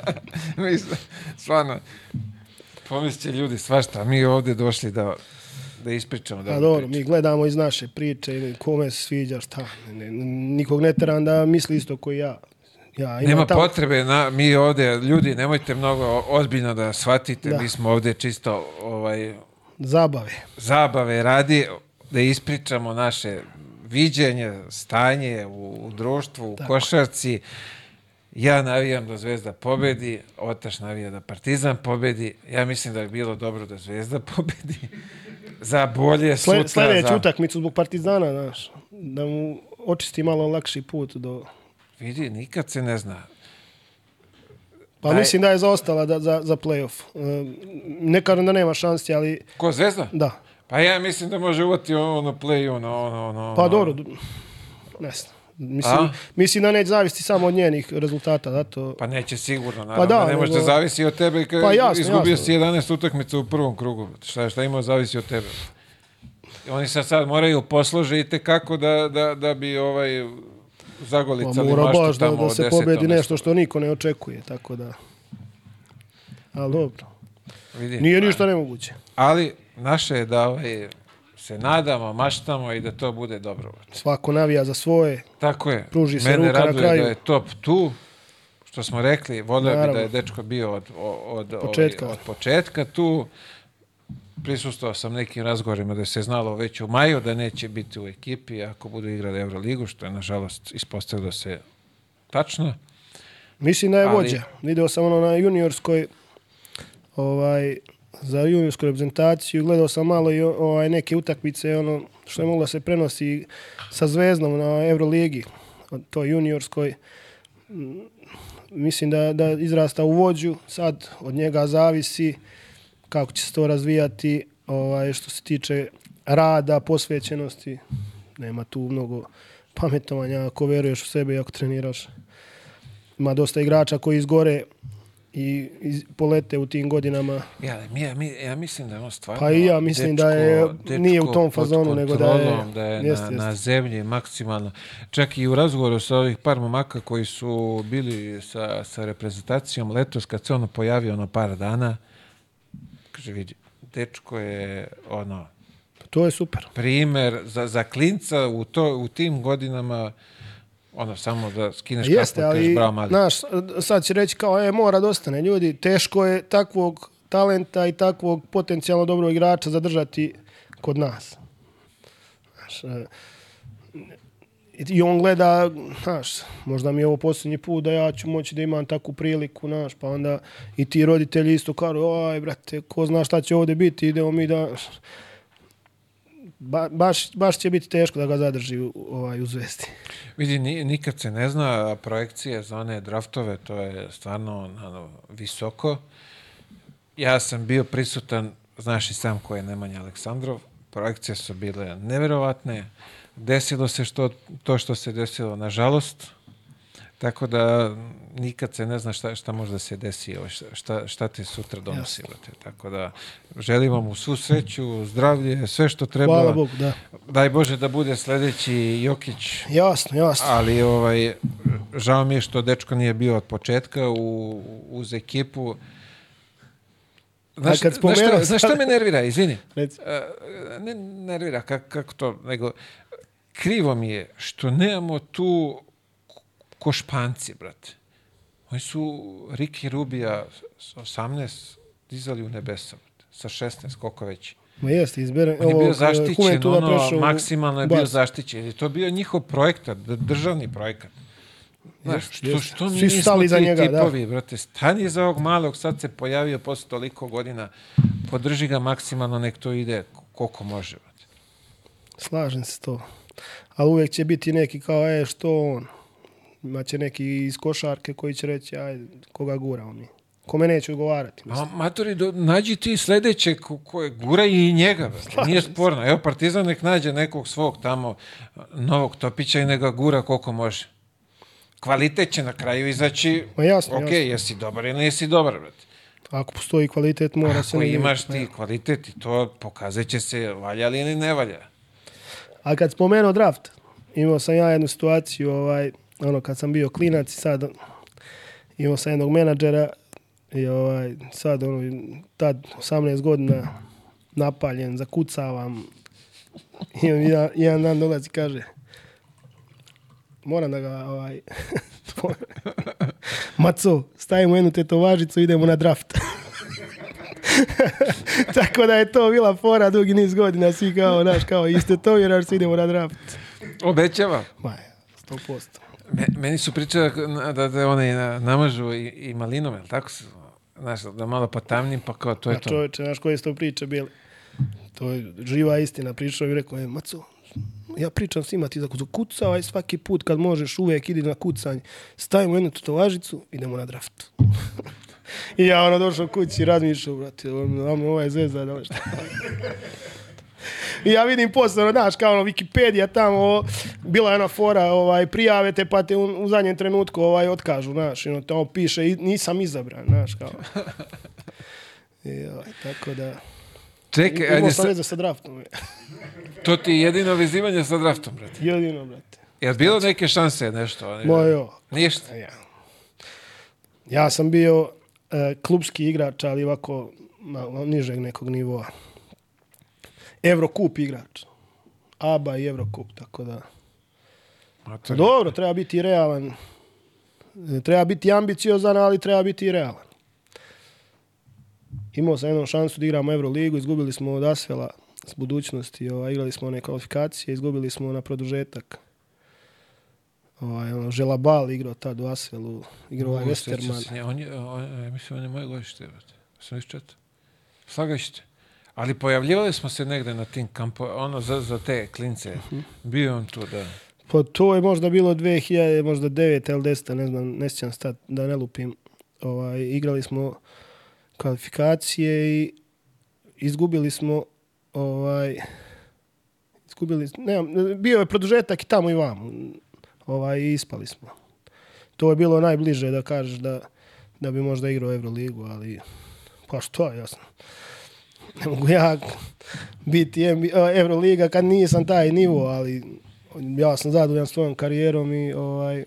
(laughs) Mislim, stvarno, pomislit će ljudi svašta, mi ovdje došli da, da ispričamo. Da dobro, mi gledamo iz naše priče, kome se sviđa, šta. Ne, nikog ne teram da misli isto koji ja. Ja Nema tamo- potrebe, na, mi ovdje, ljudi, nemojte mnogo ozbiljno da shvatite, Da. mi smo ovdje čisto ovaj, Zabave. zabave radi, da ispričamo naše viđenje, stanje u, u društvu, u košarci. Ja navijam da Zvezda pobedi, Otaš navija da Partizan pobedi. Ja mislim da je bilo dobro da Zvezda (laughs) pobedi. za bolje sutra. Sle, sljedeću za... utakmicu zbog Partizana, znaš. Da mu očisti malo lakši put do... Vidi, nikad se ne zna. Pa Daj. mislim da je zaostala da, za, za playoff. E, Ne kažem da nema šansi, ali Ko Zvezda? da. Pa ja mislim da može uvati ono play, ono, ono, ono. Pa dobro, ne znam. Mislim, A? mislim da neće zavisiti samo od njenih rezultata, zato... Pa neće sigurno, naravno. da, ne može da nego- zavisi od tebe. Kad Pa jasno, izgubio jasno. si 11 utakmica u prvom krugu. Šta, šta ima zavisi od tebe. Oni sad sad moraju posložiti kako da, da, da bi ovaj Pa zagolicali maštu baš da, tamo da od se pobedi nešto što niko ne očekuje, tako da... Ali dobro. Vidi. Nije ništa nemoguće. Ali naše je da ovaj, se nadamo, maštamo i da to bude dobro. Svako navija za svoje. Tako je. Pruži se Mene ruka na raduje kraju. da je top tu. što smo rekli, volio bi da je dečko bio od, od, od, Početka. ovaj, od početka tu. Prisustvovao sam nekim razgovorima da se znalo već u maju da neće biti u ekipi ako budu igrali Euroligu, što je nažalost ispostavilo se tačno. Mislim da je Ali- vođa. Video sam ono na juniorskoj ovaj, za juniorsku reprezentaciju, gledao sam malo i ovaj, neke utakmice, ono što je moglo da se prenosi sa Zvezdom na Euroligi, o toj juniorskoj. Mislim da, da izrasta u vođu, sad od njega zavisi kako će se to razvijati ovaj, što se tiče rada, posvećenosti. Nema tu mnogo pametovanja ako veruješ u sebe i ako treniraš. Ima dosta igrača koji izgore i iz, polete u tim godinama. Ja, ja, ja mislim da je on stvarno... Pa i ja mislim da je- nije u tom fazonu, nego da je- da je jeste, na, na jeste. zemlji maksimalno. Čak i u razgovoru sa ovih par momaka koji su bili sa, sa reprezentacijom letos, kad se ono pojavio ono par dana, kaže, vidi, dečko je ono, Pa to je super. primer za, za klinca u, to, u tim godinama, ono, samo da skineš Jeste, kapu ali, bravo mali. znaš, sad će reći kao, e, mora da ostane. Ljudi, teško je takvog talenta i takvog potencijalno dobrog igrača zadržati kod nas. Znaš, e, I on gleda, znaš, možda mi je ovo posljednji put da ja ću moći da imam takvu priliku, znaš, pa onda i ti roditelji isto kažu, oj, brate, ko zna šta će ovdje biti, idemo mi da... Ba, baš, baš će biti teško da ga zadrži u, ovaj, u zvezdi. (laughs) Vidi, ni, nikad se ne zna, projekcije za one draftove, to je stvarno ono, visoko. Ja sam bio prisutan, znaš i sam ko je Nemanja Aleksandrov, projekcije su bile neverovatne, desilo se što, to što se desilo, nažalost, tako da nikad se ne zna šta, šta može da se desi, ovaj, šta, šta ti sutra donosi. brate. Tako da želimo mu svu sreću, zdravlje, sve što treba. Hvala Bogu, da. Daj Bože da bude sledeći Jokić, Jasno, jasno. ali ovaj, žao mi je što dečko nije bio od početka u, uz ekipu. Znaš, kad znaš, šta, znaš šta me nervira, izvini? (laughs) E, ne nervira, kako, kako to, nego krivo mi je što nemamo tu ko- španci, brate. Oni su Ricky Rubija s 18 dizali u nebesa, brate. sa 16, koliko već. Ma jeste, izbere, On je bio e, zaštićen, Juventuda ono, prešao maksimalno je bio Barsu. zaštićen. I to je bio njihov projekat, državni projekat. Znaš, što, jeste. što mi nismo stali ti njega, da. tipovi, brate, stani za ovog malog, sad se pojavio posle toliko godina, podrži ga maksimalno, nek to ide koliko može, brate. Slažem se to. Ali uvijek će biti neki kao, e, što on? Imaće neki iz košarke koji će reći, ajde, koga guramo mi? Kome neće odgovarati? Ma, matori, do, nađi ti sledeće ko, koje gura i njega, brate. nije sporno. Evo, Partizan nek nađe nekog svog tamo novog topića i neka gura koliko može. Kvalitet će na kraju izaći, Ma jasno, ok, jasno. jesi dobar ili nisi dobar, brate. Ako postoji kvalitet, mora se... Ako imaš ti kvalitet i to pokazat će se valja li ili ne valja. A kad spomenuo draft, imao sam ja jednu situaciju, ovaj, ono, kad sam bio klinac i sad imao sam jednog menadžera i ovaj, sad, ono, tad 18 godina napaljen, zakucavam i on jedan, jedan dan dolazi i kaže moram da ga ovaj, (laughs) Maco, stavimo jednu tetovažicu i idemo na draft. (laughs) Tako da je to bila fora dugi niz godina, svi kao, naš, kao, istetoviraš se, idemo na draft. Obećava. Ma, 100%. Me, meni su pričali da, da, da one na- namažu i, i malinom, jel tako? su? Znaš, da malo potamnim, pa kao to je Ma to. čovječe, znaš koje su to priče bile? To je živa istina. Pričao i rekao je, Maco, ja pričam svima, ti zakucavaj svaki put kad možeš, uvijek idi na kucanje. Stavimo jednu tetovažicu, idemo na draft. (laughs) I ja ono došao kući i razmišljao, brate, ono, ovo je zvezda, da šta. I ja vidim posle, ono, znaš, kao ono, Wikipedia tamo, bila je ona fora, ovaj, prijave te, pa te u, u zadnjem trenutku ovaj, otkažu, znaš, ono, tamo piše, nisam izabran, znaš, kao. (laughs) I, ovaj, tako da... Čekaj, Imao ajde, sam sa, veze sa draftom. (laughs) to ti je jedino vezivanje sa draftom, brate. Jedino, brate. Jel bilo neke šanse, nešto? Ma jo. Ništa. Ja. ja sam bio e, klubski igrač, ali ovako malo nižeg nekog nivoa. Evrokup igrač. ABA i Evrokup, tako da... Matori. Dobro, treba biti realan. E, Treba biti ambiciozan, ali treba biti i realan. Imao sam jednu šansu da igramo Euroligu, izgubili smo od Asvela s budućnosti, ovaj, igrali smo one kvalifikacije, izgubili smo na produžetak. Ovaj, ono, Želabal igrao tad u Asvelu, igrao Westerman. nje- On je, on, ja mislim, on je moje godište. brate. 84. Slagaćete. Ali pojavljivali smo se negde na tim kampo, ono za, za te klince. Mhm. Bio je on tu, da. Pa to je možda bilo 2000, možda 9 ili 10, ne znam, ne sjećam stat, da ne lupim. Ovaj, igrali smo kvalifikacije i izgubili smo ovaj, izgubili, ne, bio je produžetak i tamo i vamo. Ovaj, ispali smo. To je bilo najbliže da kažeš da, da bi možda igrao Euroligu, ali pa što, jasno. Ne mogu ja biti NBA, Euroliga kad nisam taj nivo, ali ja sam zadovoljan svojom karijerom i ovaj,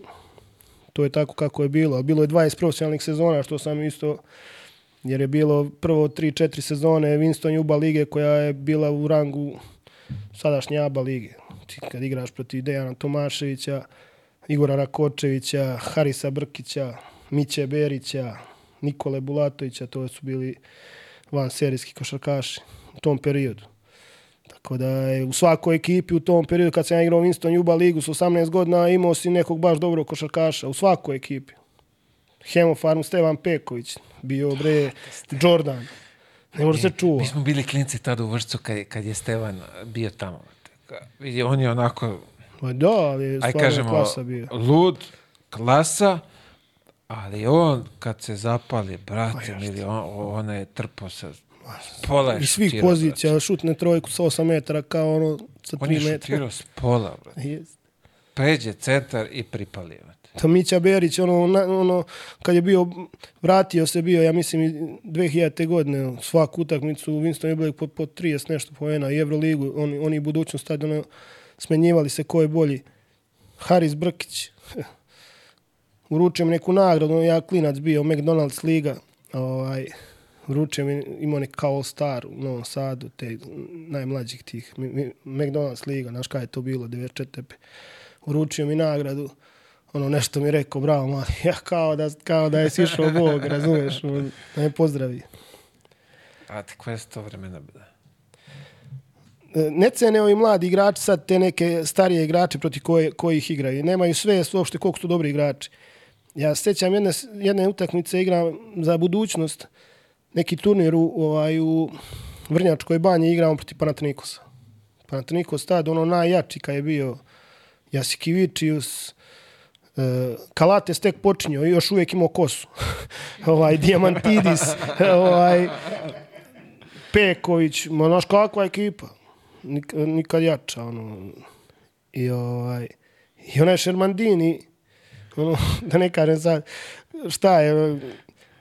to je tako kako je bilo. Bilo je 20 profesionalnih sezona, što sam isto, jer je bilo prvo 3-4 sezone Winston Juba lige koja je bila u rangu sadašnje ABA lige. Ti kad igraš protiv Dejana Tomaševića, Igora Rakočevića, Harisa Brkića, Miće Berića, Nikole Bulatovića, to su bili van serijski košarkaši u tom periodu. Tako da je u svakoj ekipi u tom periodu kad sam ja igrao Winston Juba ligu s 18 godina imao si nekog baš dobrog košarkaša u svakoj ekipi. Hemofarm Stevan Peković, bio bre Jordan. Ne može se čuva. Mi smo bili klinci tada u Vršcu kad, je- kad je Stevan bio tamo. Vidi, On je onako, Ma da, ali je stvarno klasa bio. lud, klasa, ali on kad se zapali, brate, mili, on, on je trpao sa pola I svih šutirao, pozicija, šutne trojku sa 8 metara kao ono sa brate. On 3 je metra. šutirao s pola, brate. Pređe centar i pripali, brate. To Mića Berić, ono, na, ono, kad je bio, vratio se bio, ja mislim, i 2000. godine, svaku utakmicu, Winston je bio po, po 30 nešto poena i Euroligu, oni, oni budućnost tad, ono, smenjivali se ko je bolji. Haris Brkić, uručio mi neku nagradu, ja klinac bio, McDonald's liga, ovaj, uručio mi, imao neki kao Star u Novom Sadu, te najmlađih tih, McDonald's liga, znaš kada je to bilo, 94. Uručio mi nagradu, ono nešto mi rekao, bravo mali, (laughs) ja kao da, kao da je sišao Bog, razumeš, ono, da me pozdravi. A ti koje su to vremena bila? E, Ne cene ovi mladi igrači sad te neke starije igrače proti koje, kojih igraju. Nemaju sve uopšte koliko su dobri igrači. Ja se sjećam jedne, jedne utakmice igram za budućnost, neki turnir u, ovaj, u Vrnjačkoj banji igramo protiv Panatinikosa. Panathinaikos tad ono najjači kad je bio Jasikivičius, uh, Kalates tek počinio i još uvijek imao kosu. (laughs) ovaj, Diamantidis, (laughs) ovaj, Peković, ma znaš kakva ekipa. Nik, nikad jača, ono. I ovaj, i onaj Šermandini, ono, (laughs) da ne kažem sad, šta je,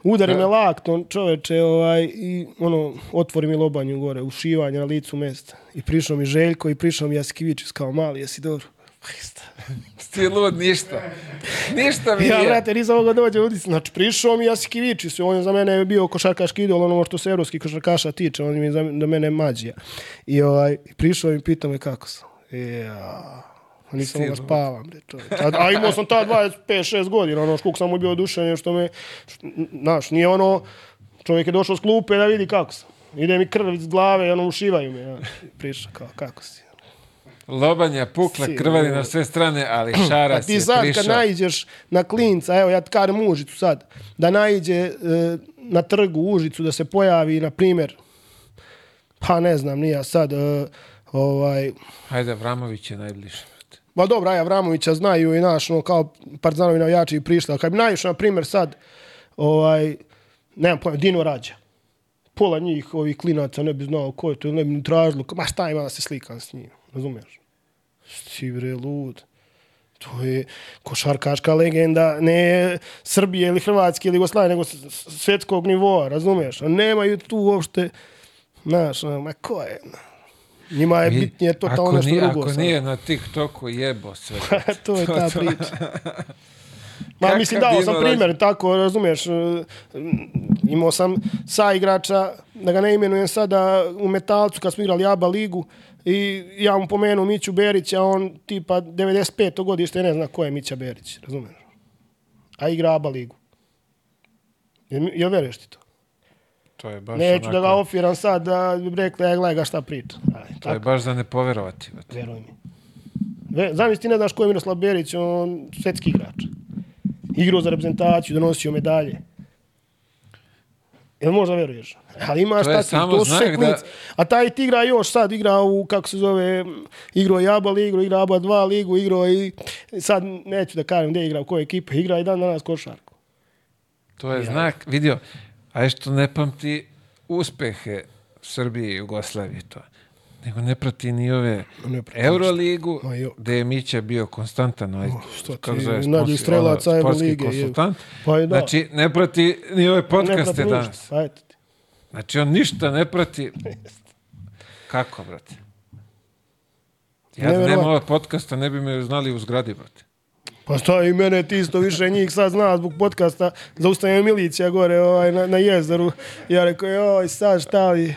udari me laktom čoveče, ovaj, i ono, otvori mi lobanju gore, ušivanje na licu mesta. I prišao mi Željko i prišao mi Jaskivičius kao mali, jesi dobro? (laughs) Jeste. Ti lud, ništa. Ništa mi (laughs) Ja, nije. brate, nisam mogao dođe u Znači, prišao mi Jasikivičius, on je za mene bio košarkaški idol, ono što se evropskih košarkaša tiče, on je za, za mene mađija. I ovaj, prišao i pitao me kako sam. Ja, nisam mogao Stilo. spavam, bre, čovječe. A, a imao sam ta 25-6 godina, ono, škuk sam mu bio oduševljen, što me, znaš, nije ono, čovjek je došao s klupe da vidi kako sam. Ide mi krv iz glave, ono, ušivaju me. Ja. Prišao kao, kako si? Lobanja, pukla, Si, krvari na sve strane, ali (clears throat) A šaras ti sad prišao. kad naiđeš na klinca, evo ja u Užicu sad, da naiđe e, na trgu Užicu da se pojavi, na primjer, pa ne znam, nije sad, e, ovaj, Hajde, Vramović je najbliže. Ma dobro, Aja Vramovića znaju i naš, no, kao Partizanovi navijači i prišli, ali kad bi naišao, na primjer, sad, ovaj, nemam pojma, Dino Rađa. Pola njih, ovih klinaca, ne bi znao ko je to, ne bi ni tražilo, ma šta ima da se slikam s njim, razumiješ? Si bre, lud. To je košarkaška legenda, ne Srbije ili Hrvatske ili Jugoslavije, nego s- s- svjetskog nivoa, razumiješ? Nemaju tu uopšte, znaš, ma ko je? Njima je bitnije totalno ako nešto nije, drugo. Ako sad. nije na TikToku, jebo sve. (laughs) to je ta (laughs) priča. (laughs) Ma Kakav mislim, dao sam primjer, tako, razumiješ, e, imao sam sa igrača, da ga ne imenujem sada, u Metalcu kad smo igrali ABA ligu i ja mu pomenu Miću Berića, on tipa 95. godište, ne zna ko je Mića Berić, razumiješ? a igra ABA ligu. Jel, jel veruješ ti to? To je baš Neću da ga onako- ofiram sad da bi rekli, ja gledaj ga šta priča. Aj, To je baš za ne poverovati. Veruj mi. Ve, zamisli ti ne znaš ko je Miroslav Berić, on svetski igrač. Igrao za reprezentaciju, donosio medalje. Jel možda veruješ? Ali imaš To je takvih, samo to su da-. A taj ti igra još sad, igra u, kako se zove, igrao je ABA ligu, igra ABA 2 ligu, igrao i sad neću da kažem gdje igra, u kojoj ekipe, igra i dan danas košarku. To je znak, vidio, a što ne pamti uspehe Srbije i Jugoslavije to, nego ne prati ni ove Ne prati Euroligu, gde je Mića bio konstantan, ovaj, što kako zove, najbolji strelac ono, sportski lige, je. konsultant. Pa i da. Znači, ne prati ni ove podcaste danas. eto ti. Znači, on ništa ne prati. Kako, brate? Ja da nema ovog podcasta, ne bi me znali u zgradi, brate. Pa šta i mene ti isto više njih sad zna zbog podcasta zaustavljaju milicija gore ovaj, na, na jezeru. Ja rekao, joj sad šta li?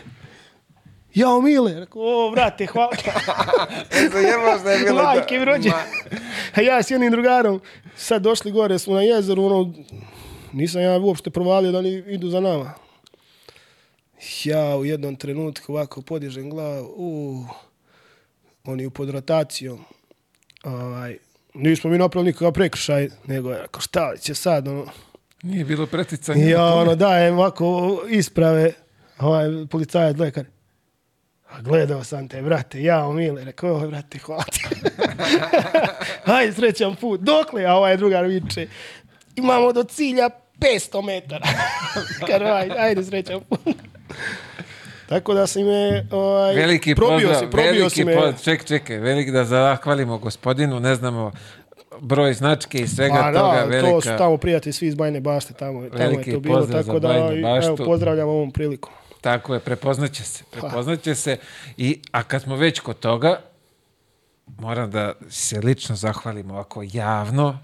Jao Mile, rekao, o brate, hvala. (laughs) Zajebaš da je Majke mi rođe. A ja s jednim drugarom sad došli gore smo na jezeru, ono, nisam ja uopšte provalio da oni idu za nama. Ja u jednom trenutku ovako podižem glavu, u, oni u pod rotacijom. Ovaj, nismo mi napravili nikakav prekršaj, nego je rekao, šta će sad, ono, Nije bilo preticanja. ja ono dajem ovako isprave, ovaj policajac lekar. A gledao sam te, brate, ja mile, rekao, oj, brate, hvala ti. (laughs) Hajde, srećan put. Dokle? A ovaj drugar viče, imamo do cilja 500 metara. Kaže, ajde, ajde, srećan put. Tako da si me, ovaj, Veliki probio pozdrav, si, probio veliki si me. pozdrav, ček, čekaj, veliki da zahvalimo gospodinu, ne znamo broj značke i svega Pa toga, da, velika, to su tamo prijatelji svi iz Bajne bašte, tamo, tamo je to bilo, tako da, evo, pozdravljam ovom prilikom. tako je, prepoznaće se, prepoznaće se, i, a kad smo već kod toga, moram da se lično zahvalim ovako javno,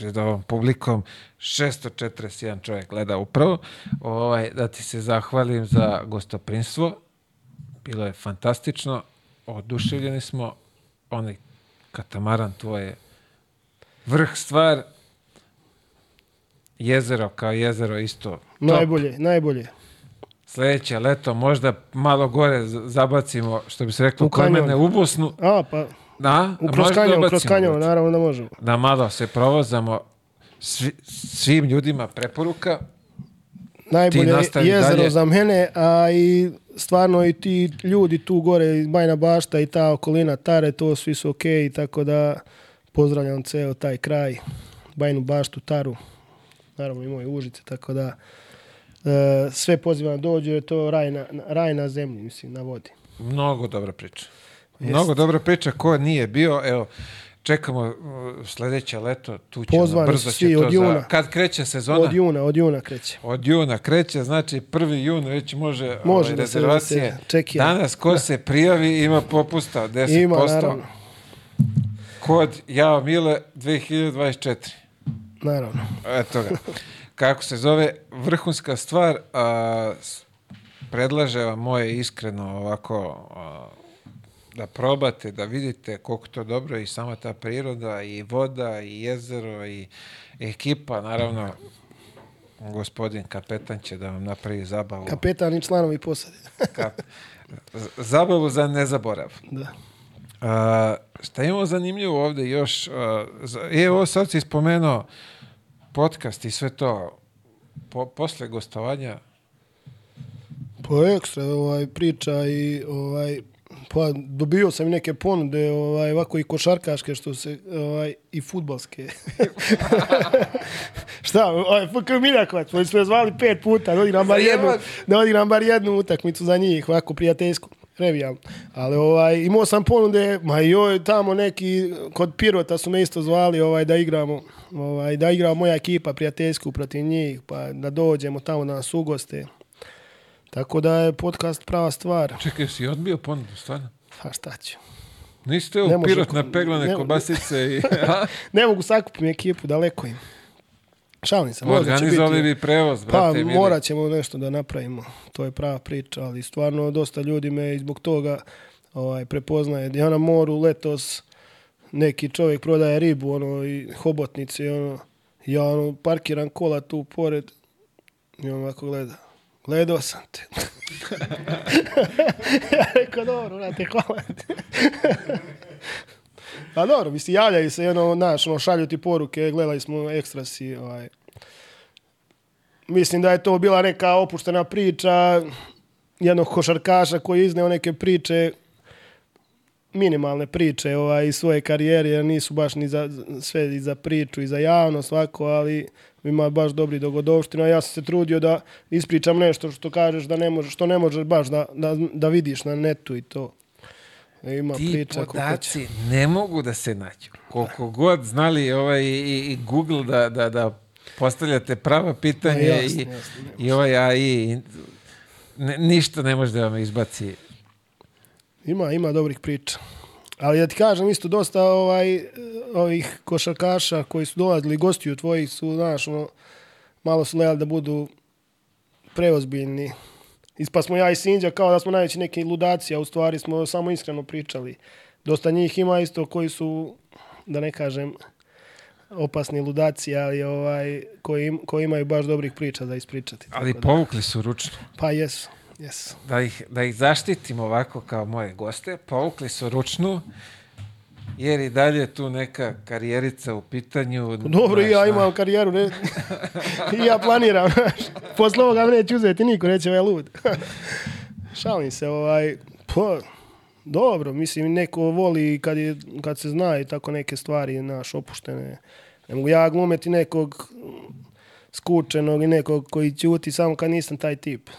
pred ovom publikom, 641 čovjek gleda upravo, ovaj, da ti se zahvalim za gostoprinstvo, bilo je fantastično, oduševljeni smo, onaj katamaran tvoj je vrh stvar, jezero kao jezero isto top. Najbolje, najbolje. Sljedeće leto možda malo gore zabacimo, što bi se reklo, U kod kanjon. mene u Bosnu. A, pa, Da, u kroz kanjon, kroz brate. naravno da možemo. Da malo se provozamo, svi, svim ljudima preporuka. Najbolje jezero dalje. za mene, a i stvarno i ti ljudi tu gore Bajna Bašta i ta okolina Tare, to svi su okej, tako da pozdravljam ceo taj kraj, Bajnu Baštu, Taru, naravno i moje Užice, tako da e, sve pozivam da dođu, je to raj na- raj na zemlji, mislim, na vodi. Mnogo dobra priča. Mnogo dobra priča. Ko nije bio, evo, čekamo uh, sljedeće leto, tu ćemo, Pozvani brzo će to od juna. Za, kad kreće sezona? Od juna, od juna kreće. Od juna kreće, znači 1. jun već može, Može ovaj, da rezervacije. da se. Danas ko se prijavi ima popusta od 10%. Ima, naravno. Kod Jao Mile 2024. Naravno. Eto ga. Kako se zove, vrhunska stvar, a, predlaže vam moje iskreno ovako a, da probate, da vidite koliko to dobro i sama ta priroda i voda i jezero i ekipa, naravno gospodin kapetan će da vam napravi zabavu. Kapetan i članovi posade. (laughs) Kap- zabavu za nezaborav. da. A, šta imamo zanimljivo ovde još? A, za- evo sad si spomenuo podcast i sve to. Po, posle gostovanja Pa ekstra ovaj, priča i ovaj, pa dobio sam i neke ponude, ovaj, ovako i košarkaške što se, ovaj, i futbalske. (laughs) Šta, ovaj, FK Miljakovac, oni su me zvali pet puta, da odigram bar jednu, da odigram bar jednu utakmicu za njih, ovako prijateljsku, revijalno. Ali ovaj, imao sam ponude, ma joj, tamo neki, kod Pirota su me isto zvali ovaj, da igramo, ovaj, da igra moja ekipa prijateljsku protiv njih, pa da dođemo tamo da nas ugoste. Tako da je podcast prava stvar. Čekaj, si odbio ponudu, stvarno? Pa šta ću. Niste u pirot na peglane ne- kobasice i... (laughs) Ne mogu sakupiti ekipu, daleko im. Šalim se, Organizovali bi prevoz, Pa brate. mili. morat ćemo nešto da napravimo. To je prava priča, ali stvarno dosta ljudi me i zbog toga ovaj, prepoznaje. Ja na moru letos neki čovjek prodaje ribu ono, i hobotnice ono, Ja ono, parkiram kola tu pored i on ovako gleda. Gledao sam te. (laughs) ja rekao, dobro, vrate, hvala ti. (laughs) A dobro, mislim, javljaju se, ono, znaš, ono, šalju ti poruke, gledali smo ekstra si, ovaj. Mislim da je to bila neka opuštena priča jednog košarkaša koji je izneo neke priče minimalne priče ovaj, iz svoje karijere, jer nisu baš ni za, sve i za priču i za javnost svako, ali ima baš dobri dogodovština. Ja sam se trudio da ispričam nešto što kažeš da ne može, što ne možeš baš da, da, da vidiš na netu i to. E, Ima Ti priča podaci ne mogu da se nađu. Koliko god znali ovaj, i, i Google da, da, da postavljate prava pitanja Ma jasno, i, jasno, ne i ovaj AI, ne, ništa ne može da vam izbaci. Ima, ima dobrih priča. Ali da ti kažem isto dosta ovaj, ovih košarkaša koji su dolazili gostiju tvojih su, znaš, ono, malo su gledali da budu preozbiljni. Ispa smo ja i Sinđa kao da smo najveći neki ludaci, a u stvari smo samo iskreno pričali. Dosta njih ima isto koji su, da ne kažem, opasni ludaci, ali ovaj, koji, koji imaju baš dobrih priča da ispričati. Ali povukli su ručno. pa jesu, jesu. Da ih, da ih zaštitim ovako kao moje goste, povukli su ručnu, jer i dalje je tu neka karijerica u pitanju. Dobro, znaš, ja na- imam karijeru, ne, (laughs) i ja planiram. Posle ovoga me neće uzeti niko, neće ovaj lud. Šalim se, ovaj, pa, dobro, mislim, neko voli kad, je, kad se zna i tako neke stvari, naš, opuštene. Ne mogu ja glumeti nekog skučenog i nekog koji ćuti samo kad nisam taj tip.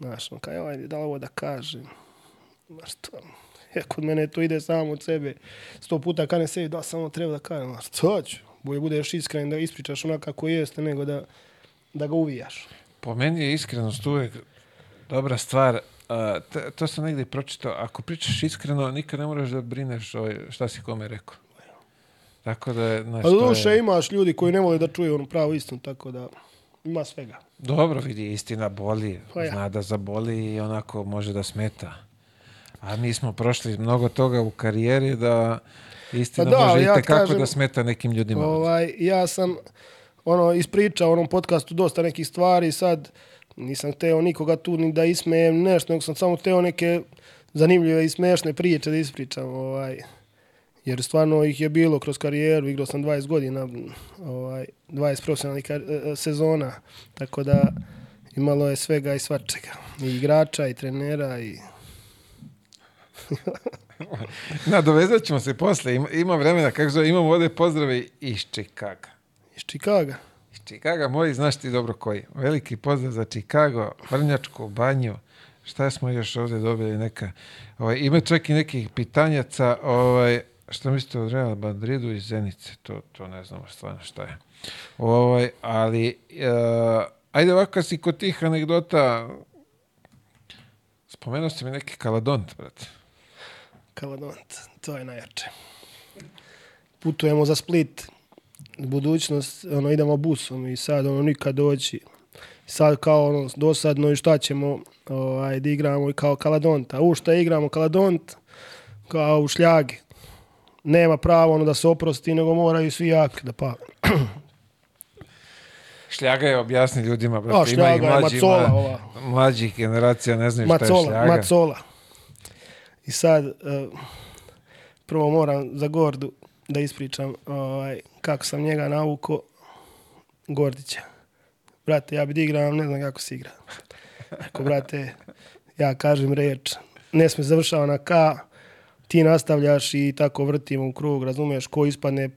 Znaš, on kaj, ajde, da li ovo da kažem? Znaš, to, ja, kod mene to ide samo od sebe. Sto puta kad ne sebi, da samo treba da kažem, znaš, co ću? Bolje budeš iskren da ispričaš onako kako jeste, nego da, da ga uvijaš. Po meni je iskrenost uvek dobra stvar. A, t- to sam negdje pročitao. Ako pričaš iskreno, nikad ne moraš da brineš o šta si kome rekao. Tako da znaš, A to duše je... imaš ljudi koji ne vole da čuju onu pravu istinu, tako da ima svega. Dobro vidi, istina boli. Pa ja. Zna da zaboli i onako može da smeta. A mi smo prošli mnogo toga u karijeri da istina Pa da, može ja ti tekako kažem, da smeta nekim ljudima. Ovaj, ja sam ono ispričao u onom podcastu dosta nekih stvari, sad nisam hteo nikoga tu ni da ismejem nešto, nego sam samo hteo neke zanimljive i smešne priče da ispričam. Ovaj, jer stvarno ih je bilo kroz karijeru, igrao sam 20 godina, ovaj, 20 profesionalnih kar- e, sezona, tako da imalo je svega i svačega. I igrača, i trenera, i... (laughs) Nadovezat ćemo se posle. Ima, ima vremena, kako zove, imamo ovde pozdrave iz Čikaga. Iz Čikaga. Iz Čikaga, moj, znaš ti dobro koji. Veliki pozdrav za Čikago, Vrnjačku banju. Šta smo još ovde dobili neka... Ovaj, ima čak i nekih pitanjaca, ovaj, šta mislite o Real Madridu i Zenice? To, to ne znamo stvarno šta je. Ovaj, ali, uh, ajde ovako si kod tih anegdota, spomenuo si mi neki kaladont, brate. Kaladont, to je najjače. Putujemo za Split, budućnost, ono, idemo busom i sad, ono, nikad doći. Sad kao, ono, dosadno i šta ćemo, ovaj, da igramo kao Kaladont. A u šta igramo Kaladont? Kao u šljagi. Nema pravo, ono, da se oprosti, nego moraju svi jak da pa. (clears throat) Šljaga je objasni ljudima, brate. A, Ima i šljaga mlađi, macola mla- ova. mlađih generacija ne znaju šta je Macola, šljaga. macola. I sad, uh, prvo moram za Gordu da ispričam ovaj, kako sam njega navuko Gordića. Brate, ja bi da igram, ne znam kako se igra. Ako, brate, ja kažem reč, ne sme završava na K, ti nastavljaš i tako vrtimo u krug, razumiješ, ko ispadne,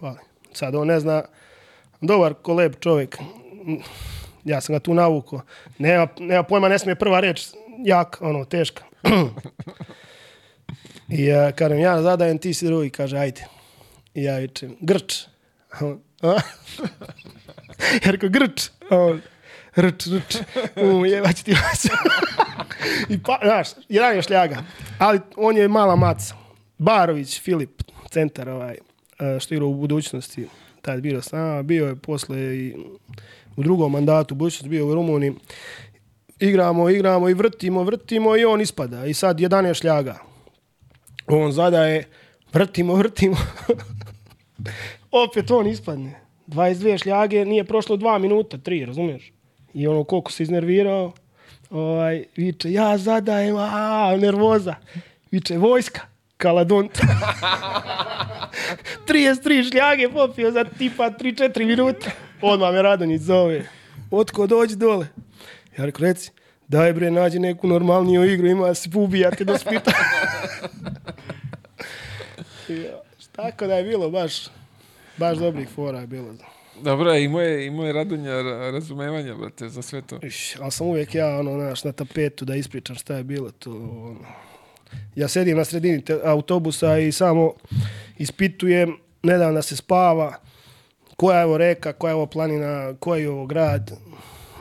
pa sad on ne zna, dobar ko lep čovjek, ja sam ga tu navuko, nema, nema pojma, ne smije prva reč, jak, ono, teška. (clears throat) I ja kažem, ja zadajem, ti si drugi, kaže, ajde. I ja vičem, grč. (laughs) Ja rekao, grč. A on, rč, rč. U, jebać ti vas. (laughs) I pa, znaš, jedan je šljaga. Ali on je mala maca. Barović, Filip, centar ovaj, e, što igra u budućnosti. Tad bio s nama, bio je posle i u drugom mandatu, u budućnosti bio u Rumuniji. Igramo, igramo i vrtimo, vrtimo i on ispada. I sad jedan je šljaga. On zadaje, vrtimo, vrtimo. (laughs) Opet on ispadne. 22 šljage, nije prošlo dva minuta, tri, razumiješ? I ono, koliko se iznervirao, ovaj, viče, ja zadajem, a, nervoza. Viče, vojska, kaladont. (laughs) 33 šljage popio za tipa 3-4 minuta. Odmah me Radonjić zove. Otko, dođi dole. Ja rekao, reci, daj bre, nađi neku normalniju igru, ima se ubijate do spita. (laughs) tako da je bilo baš, baš dobrih fora je bilo. Dobro, imao je, imao je Radonja ra- razumevanja, brate, za sve to. Iš, ali sam uvijek ja, ono, znaš, na tapetu da ispričam šta je bilo to. Ono. Ja sedim na sredini te, autobusa i samo ispitujem, ne dam da se spava, koja je ovo reka, koja je ovo planina, koji je ovo grad.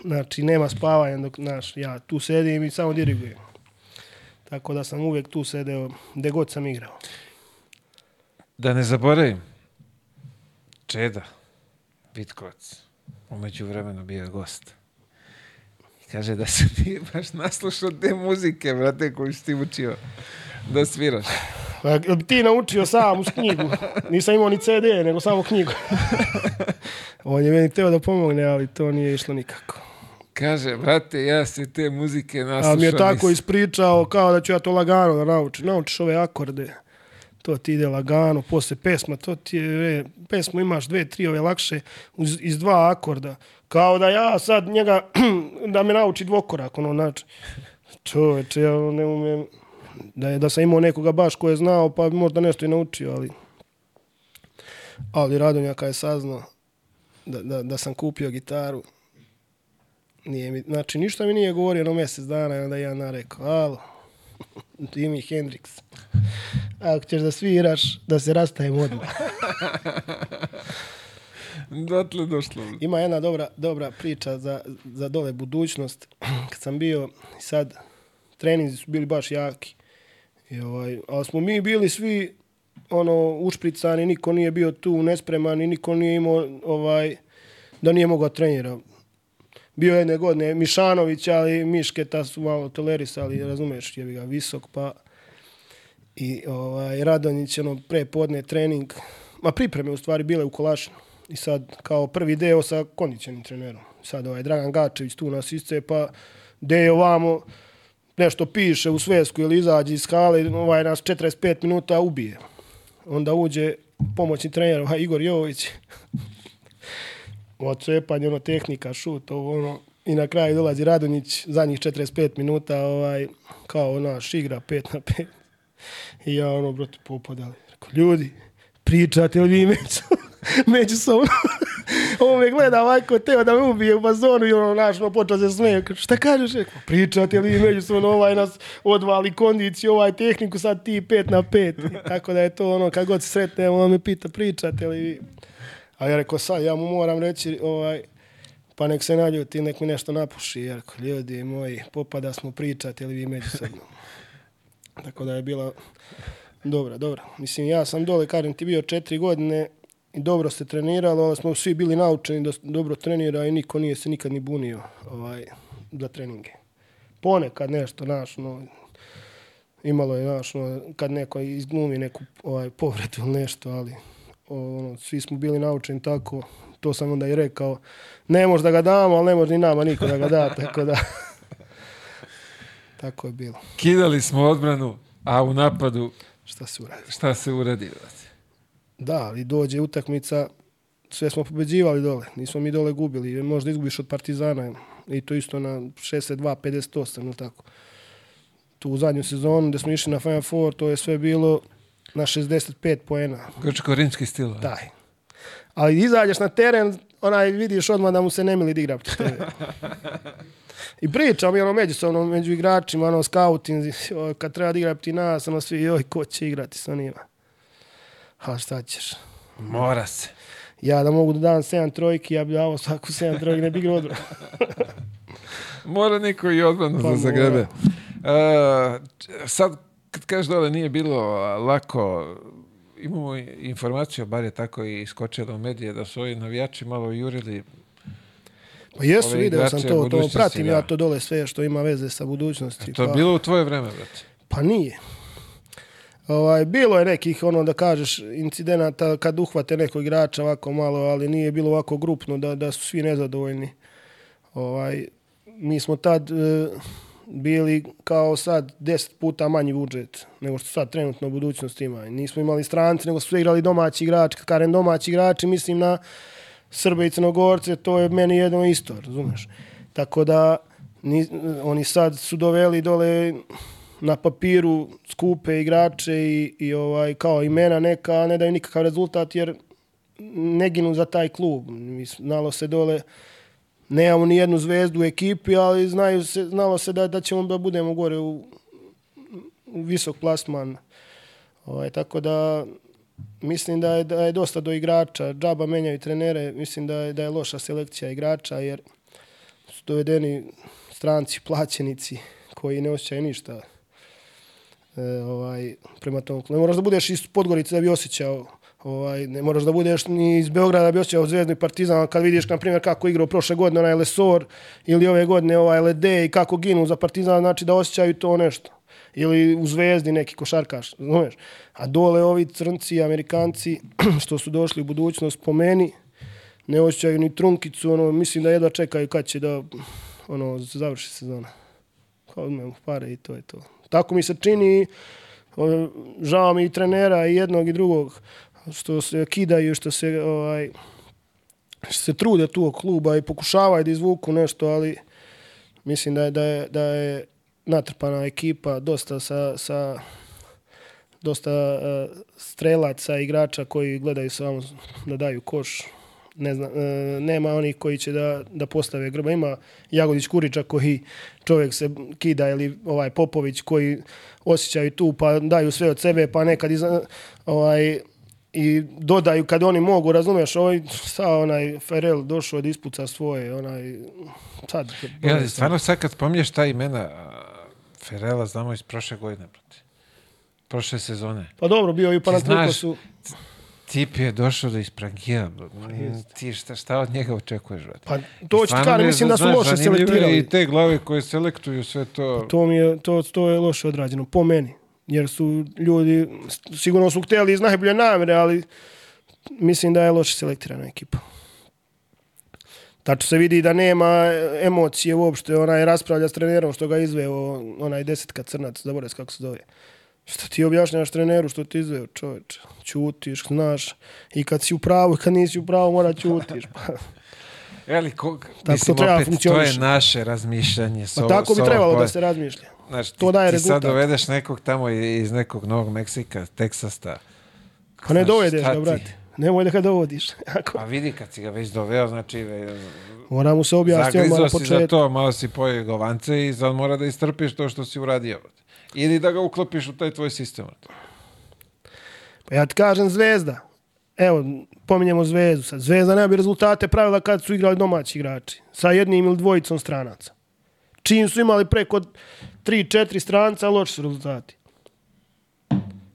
Znači, nema spavanja dok, znaš, ja tu sedim i samo dirigujem. Tako da sam uvijek tu sedeo, gde god sam igrao. Da ne zaboravim, Čeda, Vitkovac, umeđu vremenu bio je gost. I kaže da se (laughs) ti baš naslušao te muzike, brate, koju si ti učio da sviraš. Bi ti naučio sam uz knjigu? Nisam imao ni CD, nego samo knjigu. (laughs) On je meni teo da pomogne, ali to nije išlo nikako. Kaže, brate, ja se te muzike naslušam. Ali mi je tako nisam- ispričao kao da ću ja to lagano da naučim. Naučiš ove akorde, to ti ide lagano, posle pesma, to ti je, e, pesmu imaš dve, tri ove lakše uz, iz dva akorda. Kao da ja sad njega, (clears throat) da me nauči dvokorak, ono, znači. Čoveče, ja ne umijem, da, je, da sam imao nekoga baš ko je znao, pa možda nešto i naučio, ali... Ali Radonjaka je saznao da, da, da sam kupio gitaru. Nije mi, znači, ništa mi nije govorio na mjesec dana i onda ja narekao, alo, Jimi Hendrix, ako ćeš da sviraš, da se rastajem odmah. (laughs) Dotle došlo. Ima jedna dobra, dobra priča za, za dole budućnost. Kad sam bio sad, treninzi su bili baš jaki. I ovaj, ali smo mi bili svi ono ušpricani, niko nije bio tu nespreman i niko nije imao ovaj, da nije mogao da trenira. Bio je jedne godine Mišanović, ali Miške ta su malo tolerisali, razumeš, je ga visok, pa i ovaj, Radonjić, ono, pre podne trening, ma pripreme u stvari bile u Kolašinu. I sad, kao prvi deo sa kondicionim trenerom. Sad ovaj Dragan Gačević tu nas iscepa, deo ovamo, nešto piše u svesku ili izađe iz hale, ovaj nas 45 minuta ubije. Onda uđe pomoćni trener, ovaj Igor Jović, odcepanje, ono, tehnika, šut, ovo, ono, i na kraju dolazi Radonjić, zadnjih 45 minuta, ovaj, kao naš igra 5 na 5. I ja, ono, brate, popadali. Rekao, ljudi, pričate li vi među, međusobno? (laughs) Ovo me gleda ovako, teo da me ubije u bazonu i ono, naš, ono, počeo se smeje. Šta kažeš? Rekao, pričate li vi međusobno, ovaj nas odvali kondiciju, ovaj tehniku, sad ti 5 na 5. Tako da je to ono, kad god se sretnemo, on me pita, pričate li vi? A ja rekao, sad, ja mu moram reći, ovaj, pa nek se naljuti, nek mi nešto napuši. Ja rekao, ljudi moji, popada smo pričati, ali vi međusobno. (laughs) Tako da je bila dobra, dobra. Mislim, ja sam dole, kažem ti, bio četiri godine i dobro se treniralo, ali smo svi bili naučeni da dobro trenira i niko nije se nikad ni bunio ovaj, za treninge. Ponekad nešto, znaš, no, imalo je, znaš, no, kad neko izglumi neku ovaj, povredu ili nešto, ali ono, svi smo bili naučeni tako, to sam onda i rekao, ne može da ga damo, ali ne može ni nama niko da ga da, (laughs) tako da... (laughs) tako je bilo. Kidali smo odbranu, a u napadu Šta se uradi? šta se uradi? Da, ali dođe utakmica, sve smo pobeđivali dole, nismo mi dole gubili, možda izgubiš od Partizana i to isto na 62-58 ili tako. Tu u zadnju sezonu gde smo išli na Final Four, to je sve bilo na 65 poena, Grčko-rimski stil. a? daj. Ali izađeš na teren, onaj vidiš odmah da mu se ne mili da igra. I pričam, ono, međusobno, među igračima, ono, scouting, kad treba da igra protiv nas, ono, svi, joj, ko će igrati sa njima. A šta ćeš? Mora se. Ja da mogu da dam 7 trojki, ja bi dao svaku 7 trojki, ne bi igrao odbranu. Mora neko i odbranu Pa da zagrebe. Uh, sad, kad kažeš dole nije bilo a, lako, imamo informaciju, bar je tako i iskočilo u medije, da su ovi navijači malo jurili. Pa jesu, video sam to, to pratim ja da. to dole sve što ima veze sa budućnosti. To je pa, bilo u tvoje vreme, brate. pa nije. Ovaj, bilo je nekih, ono da kažeš, incidenata kad uhvate nekog igrača ovako malo, ali nije bilo ovako grupno da, da su svi nezadovoljni. Ovaj, mi smo tad e, bili kao sad 10 puta manji budžet nego što sad trenutno u budućnosti ima. Nismo imali stranci, nego su sve igrali domaći igrači. Kad kažem domaći igrači, mislim na Srbe i Crnogorce, to je meni jedno isto, razumeš? Tako da, ni, oni sad su doveli dole na papiru skupe igrače i, i ovaj kao imena neka, ne daju nikakav rezultat jer ne ginu za taj klub. Znalo se dole nemamo ni jednu zvezdu u ekipi, ali znaju se, znalo se da, da ćemo da budemo gore u, u visok plasman. Ovaj, tako da mislim da je, da je dosta do igrača. Džaba menjaju trenere, mislim da je, da je loša selekcija igrača jer su dovedeni stranci, plaćenici koji ne osjećaju ništa e, ovaj, prema tom. Ne moraš da budeš iz Podgorice da bi osjećao Ovaj, ne moraš da budeš ni iz Beograda da bi osjećao Zvezdu i Partizan, kad vidiš, na primjer, kako igrao prošle godine onaj Lesor ili ove godine ovaj LD i kako ginu za Partizan, znači da osjećaju to nešto. Ili u Zvezdi neki košarkaš, znaš. A dole ovi crnci, Amerikanci, (clears throat) što su došli u budućnost po meni, ne osjećaju ni trunkicu, ono, mislim da jedva čekaju kad će da ono, završi sezona. Kao odmemo pare i to je to. Tako mi se čini, žao mi i trenera i jednog i drugog, što se kidaju, što se ovaj što se trude tu kluba i pokušavaju da izvuku nešto, ali mislim da je, da je, da je natrpana ekipa dosta sa, sa dosta uh, strelaca, igrača koji gledaju samo da daju koš. Ne zna, uh, nema onih koji će da, da postave grba. Ima Jagodić Kuriča koji čovjek se kida ili ovaj Popović koji osjećaju tu pa daju sve od sebe pa nekad iz, ovaj, i dodaju kad oni mogu, razumeš, ovaj sa onaj Ferel došao da ispuca svoje, onaj sad. Ja, stvarno sad kad spominješ ta imena Ferela znamo iz prošle godine, brate. Prošle sezone. Pa dobro, bio i u Panathinaikosu. Tip je došao da isprangija. Ti šta, šta od njega očekuješ, brate? Pa to ću kažem, mislim da su loše selektirali. I te glave koje selektuju sve to. Pa to mi je, to, to je loše odrađeno, po meni jer su ljudi, sigurno su hteli iz najbolje namere, ali mislim da je loše selektirana ekipa. Tačno se vidi da nema emocije uopšte, onaj raspravlja s trenerom što ga izveo, onaj desetka crnac, zaboravim kako se zove. Što ti objašnjaš treneru što ti izveo, čoveče? Ćutiš, znaš, i kad si u pravu, kad nisi u pravu, mora ćutiš. (laughs) Eli, ko, mislim, opet, to je naše razmišljanje. Pa tako bi trebalo da se razmišlja. Znaš, to daje ti rezultat. sad dovedeš nekog tamo iz nekog Novog Meksika, Teksasta. Pa ne dovedeš ga, brate. Nemoj da ga dovodiš. (laughs) Ako... Pa vidi kad si ga već doveo, znači... Mora mu se objasniti početku. si za to, malo si pojeg govance i sad mora da istrpiš to što si uradio. Ili da ga uklopiš u taj tvoj sistem. Pa ja ti kažem Zvezda. Evo, pominjemo Zvezdu sad. Zvezda nema bi rezultate pravila kad su igrali domaći igrači. Sa jednim ili dvojicom stranaca. Čim su imali preko 3-4 stranca, loši su rezultati.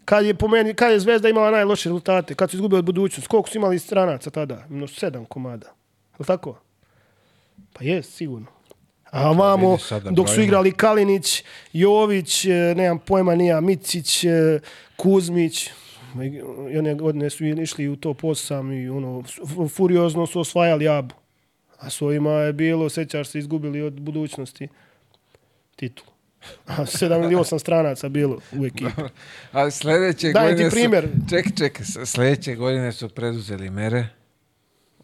Kad je, po meni, kad je Zvezda imala najloše rezultate, kad su izgubili od budućnosti, koliko su imali stranaca tada? No, sedam komada. Je tako? Pa je, sigurno. A vamo, dok su igrali Kalinić, Jović, e, nemam pojma, nija, Micić, e, Kuzmić, i one godine su išli u to posam i ono, furiozno su osvajali abu. A svojima je bilo, sećaš se, izgubili od budućnosti titulu. 7 ili 8 stranaca bilo u ekipi. Ali sledeće Daj godine ti primjer. Su, Čekaj, čekaj, sledeće godine su preduzeli mere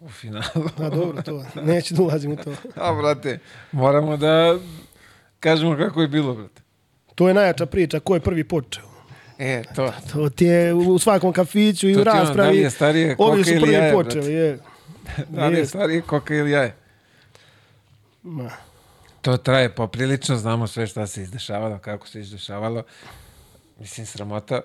u finalu. A dobro, to, neću da ulazim u to. A, brate, moramo da kažemo kako je bilo, brate. To je najjača priča, ko je prvi počeo. E, to. Da, to ti je u svakom kafiću i to u da raspravi. To je starije koka ili jaje, počeli, brate. je. (laughs) Da li je starije koka ili jaje? Ma. To traje poprilično, znamo sve šta se izdešavalo, kako se izdešavalo. Mislim, sramota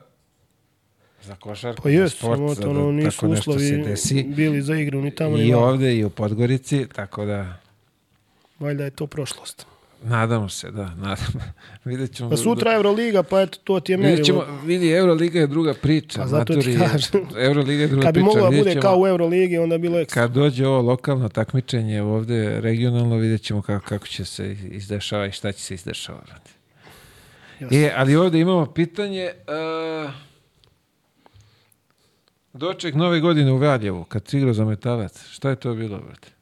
za košarku, pa jest, sport, sramota, za ono, nisu tako uslovi se desi. bili za igru ni tamo I ni ovde i u Podgorici, tako da... Valjda je to prošlost. Nadamo se, da, nadamo. (laughs) Vidjet ćemo. Pa sutra Euroliga, pa eto, to ti je merilo. Ćemo, vidi, Euroliga je druga priča. Pa zato ti kažem. (laughs) Euroliga je druga Kad bi priča. mogla bude ćemo, kao u Euroligi, onda bi bilo ekstra. Kad dođe ovo lokalno takmičenje ovde, regionalno, vidjet ćemo kako, kako će se izdešava i šta će se izdešavati. E, ali ovde imamo pitanje... Uh, Doček nove godine u Valjevu, kad si igrao za metalac. Šta je to bilo, brate?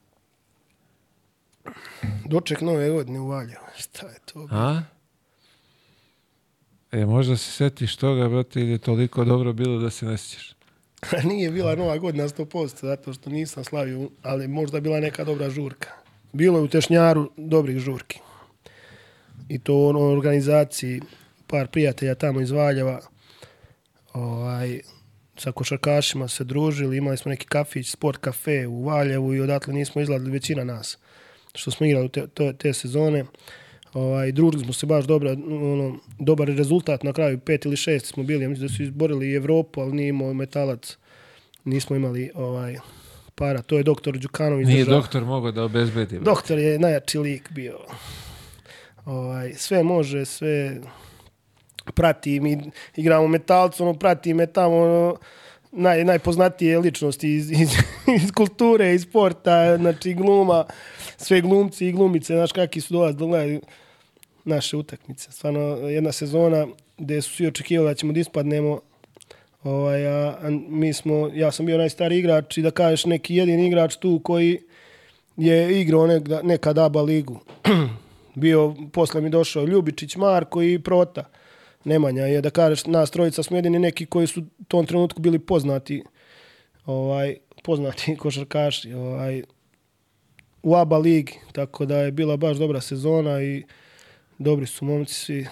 Doček nove godine u Valjevu. (laughs) Šta je to? A? E, možda se setiš toga, brate, ili je toliko dobro bilo da se ne sjećaš. (laughs) Nije bila nova godina 100%, zato što nisam slavio, ali možda bila neka dobra žurka. Bilo je u Tešnjaru dobrih žurki. I to u onoj organizaciji par prijatelja tamo iz Valjeva ovaj, sa košarkašima se družili, imali smo neki kafić, sport kafe u Valjevu i odatle nismo izgledali većina nas što smo igrali te, te, te sezone. Ovaj, družili smo se baš dobro, ono, dobar rezultat na kraju, pet ili šest smo bili, ja mislim da su izborili Evropu, ali nije imao metalac, nismo imali ovaj, para, to je doktor Đukanović Nije držao. doktor mogao da obezbedi. Doktor je najjači lik bio. Ovaj, sve može, sve prati. Mi igramo metalcu, ono, prati me tamo, ono, naj, najpoznatije ličnosti iz, iz, iz kulture, iz sporta, znači gluma, sve glumci i glumice, znaš kakvi su dolaz da naše utakmice. Stvarno, jedna sezona gde su svi očekivali da ćemo da ispadnemo, ovaj, a, a mi smo, ja sam bio najstariji igrač i da kažeš neki jedini igrač tu koji je igrao nekda, nekad ABA ligu. (clears throat) bio, posle mi došao Ljubičić, Marko i Prota. Nemanja je da kažeš, nas trojica smo jedini neki koji su u tom trenutku bili poznati ovaj, poznati (laughs) košarkaši ovaj, u ABA ligi, tako da je bila baš dobra sezona i dobri su momci svi.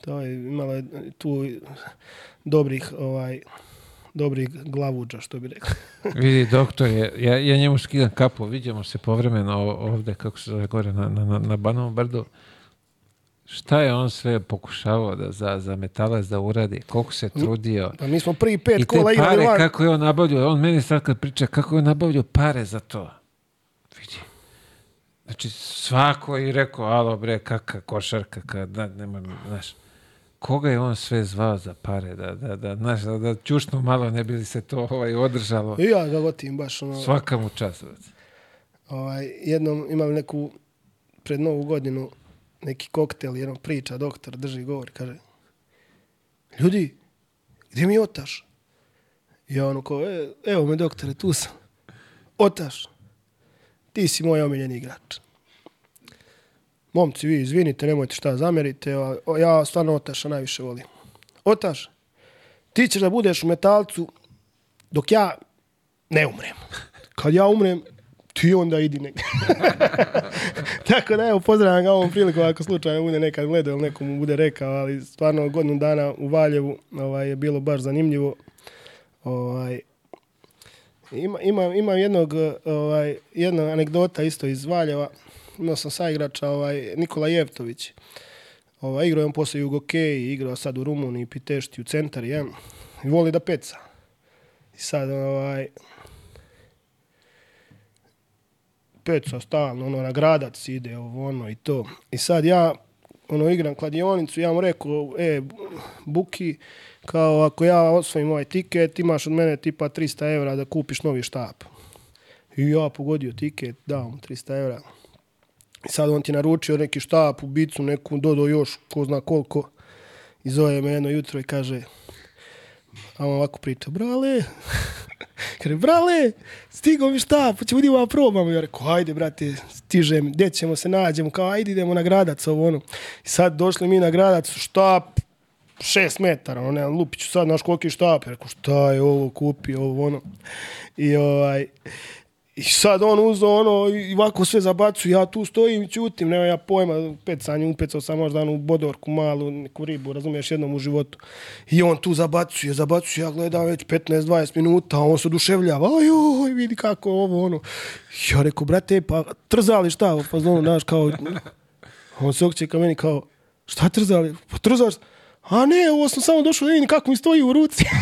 To je imala tu dobrih ovaj dobrih glavuđa, što bi rekli. (laughs) Vidi, doktor, je, ja, ja njemu skidam kapu, vidimo se povremeno ovde, kako se zove gore, na, na, na Banovom brdu. Šta je on sve pokušavao da za, za metalac da uradi, koliko se trudio. Pa mi smo prvi pet I te kola pare, van. kako je on nabavljao, on meni sad kad priča, kako je on nabavljao pare za to. Vidi. Znači, svako je rekao, alo bre, kakva košarka, kad, da, nema, znaš, koga je on sve zvao za pare, da, da, da, znaš, da, da čušnu malo ne bi li se to ovaj, održalo. I ja ga gotim baš ono. Svaka mu čast. Ovaj, jednom imali neku, pred novu godinu, neki koktel, jednom priča, doktor drži govor, kaže, ljudi, gdje mi je Otaš? Ja ono kao, e, evo me doktore, tu sam. Otaš, ti si moj omiljeni igrač. Momci, vi izvinite, nemojte šta a ja stvarno Otaša najviše volim. Otaš, ti ćeš da budeš u metalcu dok ja ne umrem. (laughs) Kad ja umrem, ti onda idi negdje. (laughs) Tako da evo, pozdravljam ga ovom prilikom ako slučajno bude nekad gledao ili nekomu bude rekao, ali stvarno godinu dana u Valjevu ovaj, je bilo baš zanimljivo. Ovaj, ima, ima, ima jednog, ovaj, jedna anegdota isto iz Valjeva. Imao sam saigrača ovaj, Nikola Jevtović. Ovaj, igrao je on posle Jugokeji, igrao sad u Rumuniji, Pitešti, u centar, je. I voli da peca. I sad, ovaj, peca stalno, ono, na gradac ide, ovo, ono i to. I sad ja, ono, igram kladionicu, ja mu rekao, e, Buki, kao ako ja osvojim ovaj tiket, imaš od mene tipa 300 evra da kupiš novi štap. I ja pogodio tiket, dao mu 300 evra. I sad on ti naručio neki štap, ubicu neku, dodao još ko zna koliko. I zove me jedno jutro i kaže, a on ovako priča, brale, kaže, brale, stigo mi štap, hoćemo idemo da probamo. Ja rekao, ajde, brate, stižem, gdje ćemo se nađemo, kao, ajde, idemo na gradac, ovo ono. I sad došli mi na gradac, štap, šest metara, ono, ne, lupiću sad, naš koliki štap, ja rekao, šta je ovo, kupi, ovo, ono. I ovaj, i sad on uzeo ono i ovako sve zabacu, ja tu stojim i ćutim, nema ja pojma, pecanje, upecao sam možda onu bodorku malu, neku ribu, razumiješ, jednom u životu. I on tu zabacuje, zabacuje, ja gledam već 15-20 minuta, on se oduševljava, ajoj, vidi kako ovo, ono. Ja rekao, brate, pa trzali šta, pa zonu, znaš, kao, (laughs) on se okće ka meni kao, šta trzali? Pa trzaš, a ne, ovo sam samo došao da vidim kako mi stoji u ruci. (laughs)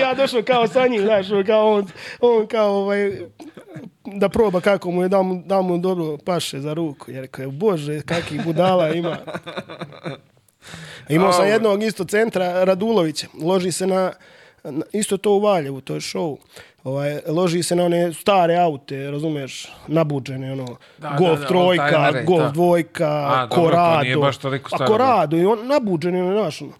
Ja došao kao sa njim, znaš, kao on, on kao ovaj, da proba kako mu je, da mu, da mu dobro paše za ruku. Ja rekao, bože, kakih budala ima. Imao sam jednog isto centra, Radulovića. Loži se na na- isto to u Valjevu, to je show. Ovaj, loži se na one stare aute, razumeš, nabuđene, ono, Da, Golf da, da, trojka, i Golf to. dvojka, A, dobro, Corrado. nije baš toliko A staro, Corrado, i on nabuđen, ono, znaš, ono.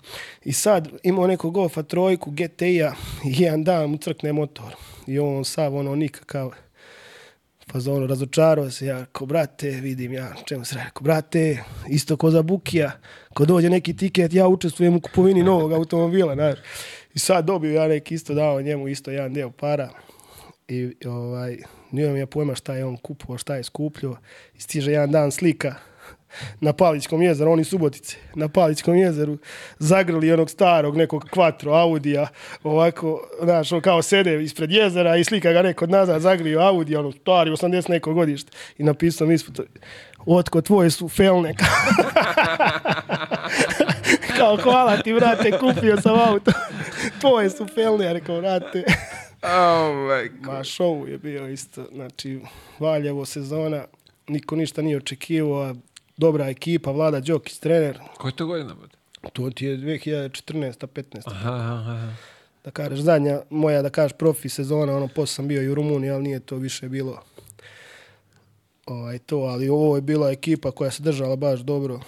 I sad imao neko Golfa trojku, GTI-a, i jedan dan mu crkne motor. I on sav, ono, nikakav, pa za ono, razočarao se, ja, ko brate, vidim ja, čemu se ko brate, isto ko za Bukija, ko dođe neki tiket, ja učestvujem u kupovini novog automobila, znaš. I sad dobio ja neki isto dao njemu isto jedan deo para. I ovaj, nije je pojma šta je on kupovao, šta je skupljio. I stiže jedan dan slika na Palićkom jezeru, oni Subotice, na Palićkom jezeru zagrli onog starog nekog kvatro Audija, ovako, znaš, on kao sede ispred jezera i slika ga neko nazad zagrio Audi, ono stari, 80 neko godište i napisao mi ispod, otko tvoje su felne. (laughs) kao hvala ti, brate, kupio sam auto. Tvoje su felne, ja rekao, brate. (laughs) Oh my God. Ma show je bio isto, znači Valjevo sezona, niko ništa nije očekivao, a dobra ekipa, Vlada Đokić, trener, Koji to godina bude? to ti je 2014. 15. Aha, aha. Da kažeš, zadnja moja, da kažeš, profi sezona, ono, posle sam bio i u Rumuniji, ali nije to više bilo ovaj, to, ali ovo je bila ekipa koja se držala baš dobro.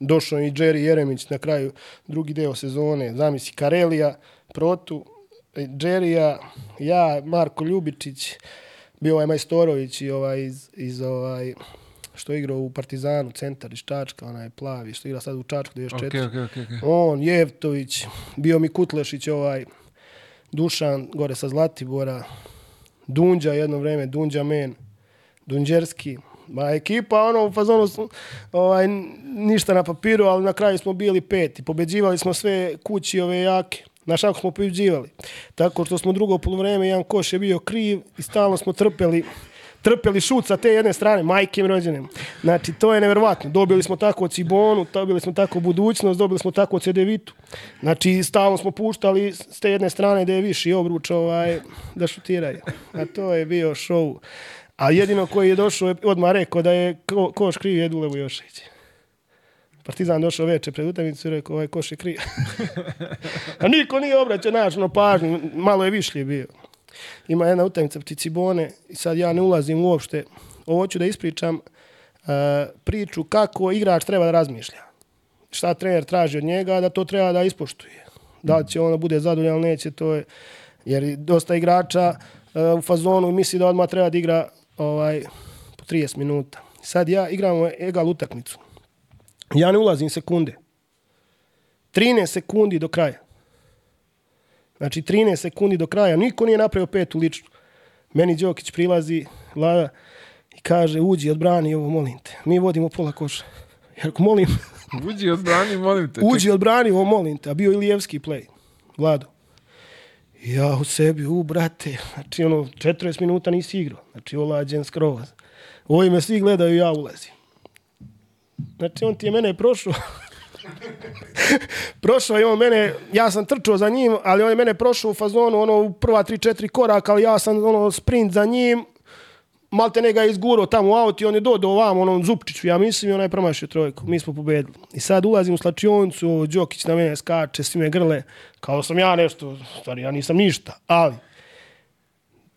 Došao i Jerry Jeremić na kraju drugi deo sezone, zamisli Karelija, Protu, Jerrya, ja, Marko Ljubičić, bio ovaj Majstorović i ovaj iz, iz ovaj, što je igrao u Partizanu, centar iz Čačka, onaj plavi, što igra sad u Čačku 94. Okej, okej, okej, okej. On, Jevtović, bio mi Kutlešić, ovaj, Dušan, gore sa Zlatibora, Dunđa jedno vreme, Dunđa Men, Dunđerski, Ma ekipa, ono, u fazonu, ovaj, ništa na papiru, ali na kraju smo bili peti. Pobeđivali smo sve kući ove jake. Znaš kako smo pobeđivali? Tako što smo drugo polovreme, jedan koš je bio kriv i stalno smo trpeli trpeli šut sa te jedne strane, majke mi rođenem. Znači, to je neverovatno. Dobili smo tako Cibonu, dobili smo tako budućnost, dobili smo tako Cedevitu. Znači, stalno smo puštali s te jedne strane da je viši obruč ovaj, da šutiraju. A to je bio show. A jedino koji je došao je odmah rekao da je ko, koš kriv je Dulevo Jošić. Partizan došao veče pred utakmicu i rekao ovaj koš je kriv. (laughs) A niko nije obraćao naš no pažnju, malo je višlji bio. Ima jedna utakmica protiv Cibone i sad ja ne ulazim uopšte. Ovo hoću da ispričam uh, priču kako igrač treba da razmišlja. Šta trener traži od njega, da to treba da ispoštuje. Da li će on da bude zadovoljan, neće, to je... Jer dosta igrača uh, u fazonu misli da odmah treba da igra ovaj, po 30 minuta. Sad ja igram egal utakmicu. Ja ne ulazim sekunde. 13 sekundi do kraja. Znači 13 sekundi do kraja. Niko nije napravio petu ličnu. Meni Đokić prilazi, vlada i kaže uđi, odbrani ovo, molim te. Mi vodimo pola koša. Rekao, molim, (laughs) Uđi, odbrani, molim te. uđi, odbrani ovo, molim te. A bio Ilijevski play. Vlado. Ja u sebi, u brate, znači ono, 40 minuta nisi igrao. Znači olađen skroz. Ovi me svi gledaju, ja ulazim. Znači on ti je mene prošao. (laughs) prošao je on mene, ja sam trčao za njim, ali on je mene prošao u fazonu, ono, u prva 3-4 koraka, ali ja sam, ono, sprint za njim, malte ne ga je izgurao tamo u auto i on je dodao ovam, onom Zupčiću, ja mislim, i onaj promašio trojku. Mi smo pobedili. I sad ulazim u slačionicu, ovo, Đokić na mene skače, svi me grle, kao sam ja nešto, stvari, ja nisam ništa, ali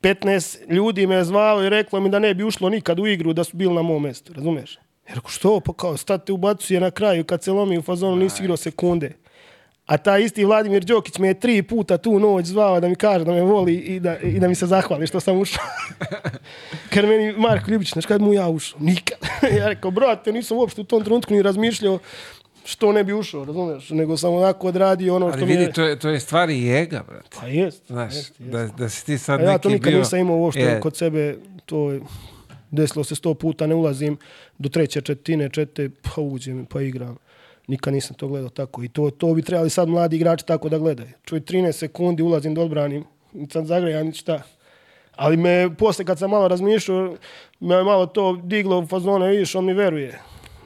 15 ljudi me zvalo i reklo mi da ne bi ušlo nikad u igru da su bili na mom mjestu, razumeš? Ja rekao, što? Pa kao, state ubacuje na kraju kad se lomi u fazonu, nisi igrao sekunde. A taj isti Vladimir Đokić me je tri puta tu noć zvao da mi kaže da me voli i da, i da mi se zahvali što sam ušao. (laughs) Kad meni Marko Ljubić, znaš kad mu ja ušao? Nikad. (laughs) ja rekao, brate, nisam uopšte u tom trenutku ni razmišljao što ne bi ušao, razumiješ? Nego sam onako odradio ono što Ali mi vidi, je... to je, to je stvari jega, brate. Pa jest. Znaš, jest, jest. da, da si ti sad A ja neki to nikad bio... nisam imao uopšte Je, kod sebe, to je desilo se sto puta, ne ulazim do treće četine, čete, pa uđem, pa igram. Nikad nisam to gledao tako. I to, to bi trebali sad mladi igrači tako da gledaju. Čuj, 13 sekundi ulazim da odbranim, sam zagrejan, ni šta. Ali me, posle kad sam malo razmišljao, me je malo to diglo u fazone, vidiš, on mi veruje.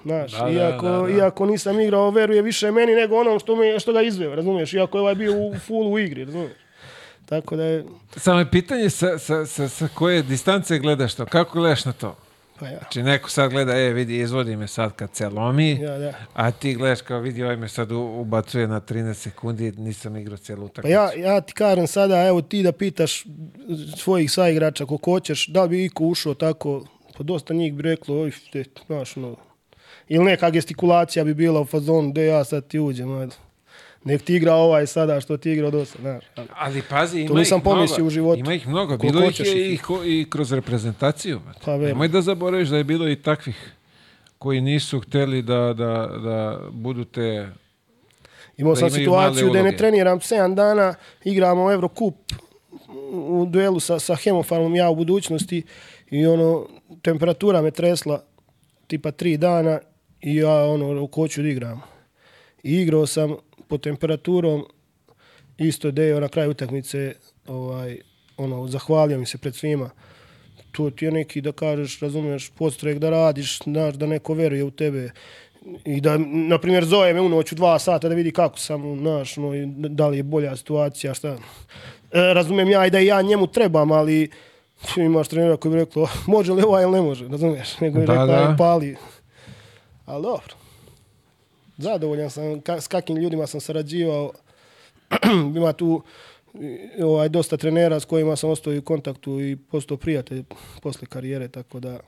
Znaš, Da, da, iako, da, da. iako nisam igrao, veruje više meni nego onom što, me, što ga izveo, razumiješ? Iako je ovaj bio u fullu u igri, razumiješ? Tako da je, Samo je pitanje sa, sa, sa, sa koje distance gledaš to. Kako gledaš na to? Pa ja. Znači neko sad gleda, e vidi, izvodi me sad kad se lomi, Ja, da. a ti gledaš kao vidi, ovaj me sad ubacuje na 13 sekundi, nisam igrao cijelu Pa utakmicu. ja, ja ti kažem sada, evo ti da pitaš svojih saigrača ako hoćeš, da li bi iko ušao tako, pa dosta njih bi reklo, oj, te, znaš, no. Ili neka gestikulacija bi bila u fazonu, de ja sad ti uđem, ajde. Nek ti igra ovaj sada što ti igrao dosta, znaš. ali- Ali pazi, ima nisam ih mnogo. pomislio u životu. Ima ih mnogo. Bilo ih je ih. i, ko- i kroz reprezentaciju. Pa. Nemoj da zaboraviš da je bilo i takvih koji nisu hteli da, da, da budu te... Imao Da sam situaciju da ne treniram 7 dana, igramo Eurocup u duelu sa, sa Hemofarmom ja u budućnosti i ono, temperatura me tresla tipa 3 dana i ja ono, hoću da igram. I igrao sam pod temperaturom isto deo na kraju utakmice ovaj, ono, zahvalio mi se pred svima. To ti je neki, da kažeš, razumiješ, podstrek da radiš, znaš, da neko veruje u tebe. I da, na primjer, zove me u noć u dva sata da vidi kako sam, znaš, no, i da li je bolja situacija, šta. E, razumijem ja i da ja njemu trebam, ali imaš trenera koji bi rekao, (laughs) može li ovaj ili ne može, razumiješ? Nego je Da, rekao, da. "Aj, pali. Ali dobro. Zadovoljan sam ka, s kakvim ljudima sam sarađivao. (clears throat) Ima tu ovaj, dosta trenera s kojima sam ostao u kontaktu i postao prijatelj posle karijere, tako da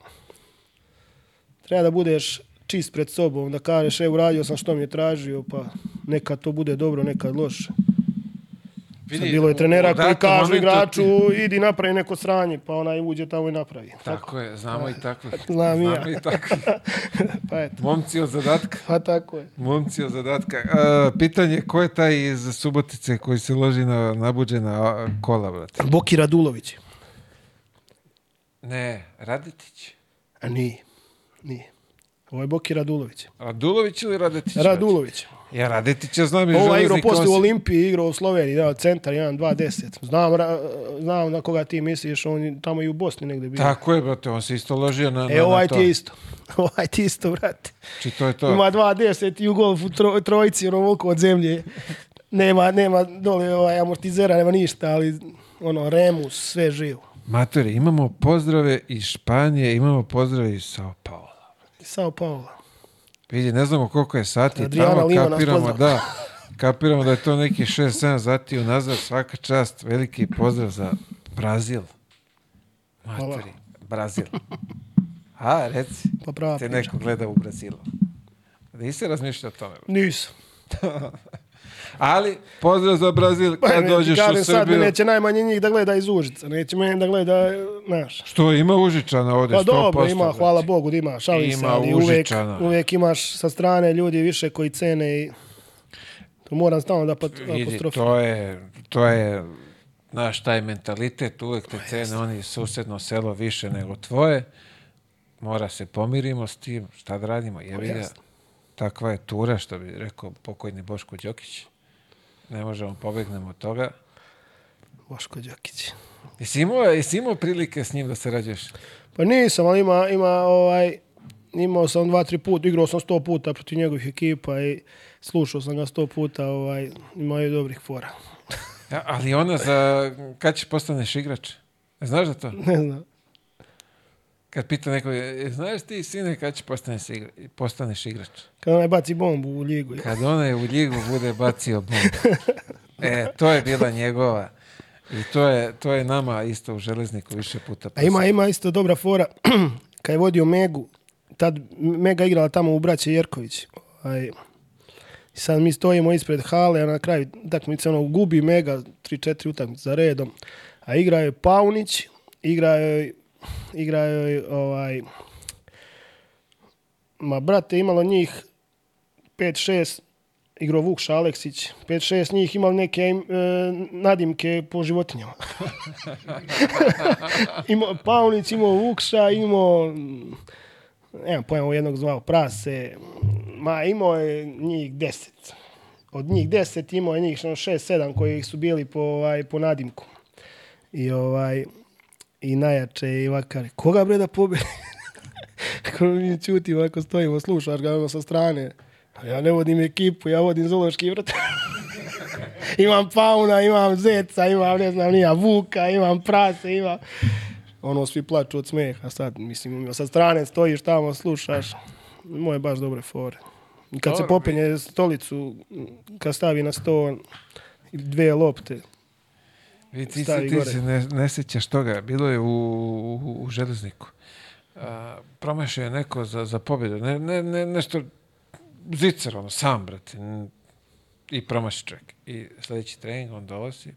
treba da budeš čist pred sobom, da kažeš, evo uradio sam što mi je tražio, pa nekad to bude dobro, nekad loše. Sad bilo je trenera koji kažu igraču, ti- idi napravi neko sranje, pa onaj uđe tamo i napravi. Tako je, znamo i takvih. (laughs) Znam ja. Znamo i takvih. (laughs) Pa eto, Momci od zadatka. pa tako je. Momci od zadatka. A, pitanje, ko je taj iz Subotice koji se loži na nabuđena kola, brate? Boki Radulović. Ne, Radetić. A nije. Nije. Ovo je Boki Radulović. Radulović ili Radetić? Radulović. Ja Radetića znam iz Ovo je igrao poslije u. Olimpiji, igrao u Sloveniji, da, centar 1, 2, 10. Znam, znam na koga ti misliš, on je tamo i u Bosni negde bio. Tako je, brate, on se isto ložio na, na, E, ovaj na to. (laughs) ti je isto. ovaj ti isto, brate. Či to je to. Ima 2, 10 i u golfu tro, trojici, ono volko od zemlje. Nema, nema dole ovaj amortizera, nema ništa, ali ono, remus, sve živo. Matori, imamo pozdrave iz Španije, imamo pozdrave iz Sao Paula. Sao Paulo. Vidi, ne znamo koliko je sati, Adriana tamo Lima kapiramo, da, kapiramo da je to neki 6-7 sati unazad, svaka čast, veliki pozdrav za Brazil. Matori, Brazil. A, reci, Pa prava te priča. neko gleda u Brazilu. Nisi razmišljao o tome. Nisam. (laughs) Ali, pozdrav za Brazil Pa, kad ne, dođeš u sad Srbiju. neće najmanje njih da gleda iz Užica. Neće meni da gleda, znaš. Što, ima Užičana ovde, Pa 100%. dobro, ima, brate. hvala Bogu da ima, šalim se, Ima ali uvek, uvek imaš sa strane ljudi više koji cene i to moram stalno da apostrofiram. to je, to je, znaš, taj mentalitet, uvek te cene oni susedno selo više nego tvoje. Mora se pomirimo s tim, šta da radimo, jebi ga. jasno. Takva je tura, što bi rekao pokojni Boško Đokić. Ne možemo pobegnemo od toga. Boško Đokić. Jesi imao, jesi imao prilike s njim da se rađuješ? Pa nisam, ali ima, ima ovaj, imao sam dva, tri puta, igrao sam sto puta protiv njegovih ekipa i slušao sam ga sto puta, ovaj, imao je dobrih fora. Ja, ali ona za, kad ćeš postaneš igrač? Znaš za to? ne znam. Kad pita neko, "E, znaš ti sine kad ćeš postaneš, igra, postaneš igrač? Kad onaj baci bombu u ligu. Kad onaj u ljigu bude bacio bombu. E, to je bila njegova. I to je, to je nama isto u železniku više puta. A ima, ima isto dobra fora. (clears throat) Kad je vodio Megu, tad Mega igrala tamo u braće Jerković. I sad mi stojimo ispred hale, a na kraju utakmice ono, gubi Mega 3-4 utakmice za redom. A igra je Paunić, igra je, igra je ovaj, ma brate, imalo njih 5-6, igrao Vukša Aleksić, 5-6 njih imali neke e, nadimke po životinjama. (laughs) imao Paunić, imao Vukša, imao nemam pojma, jednog zvao Prase, ma imao je njih deset. Od njih deset imao je njih šest, sedam koji su bili po, ovaj, po nadimku. I ovaj, i najjače i vakare. Koga bre da pobedi? (laughs) Kako mi čutimo, ako stojimo, slušaš ga sa strane. A ja ne vodim ekipu, ja vodim zoološki vrt. (laughs) imam pauna, imam zeca, imam ne znam nija vuka, imam prase, imam... ono, svi plaču od smeha, sad, mislim, sa strane stojiš tamo, slušaš, moje baš dobre fore. Kad se Dobro, popenje stolicu, kad stavi na sto dve lopte, Vi ti, Stavi se, ti se ne, ne sjećaš toga. Bilo je u, u, u železniku. A, promašio je neko za, za pobjedu. Ne, ne, ne, nešto zicer, ono, sam, brate. I promaši čovjek. I sljedeći trening, on dolazi,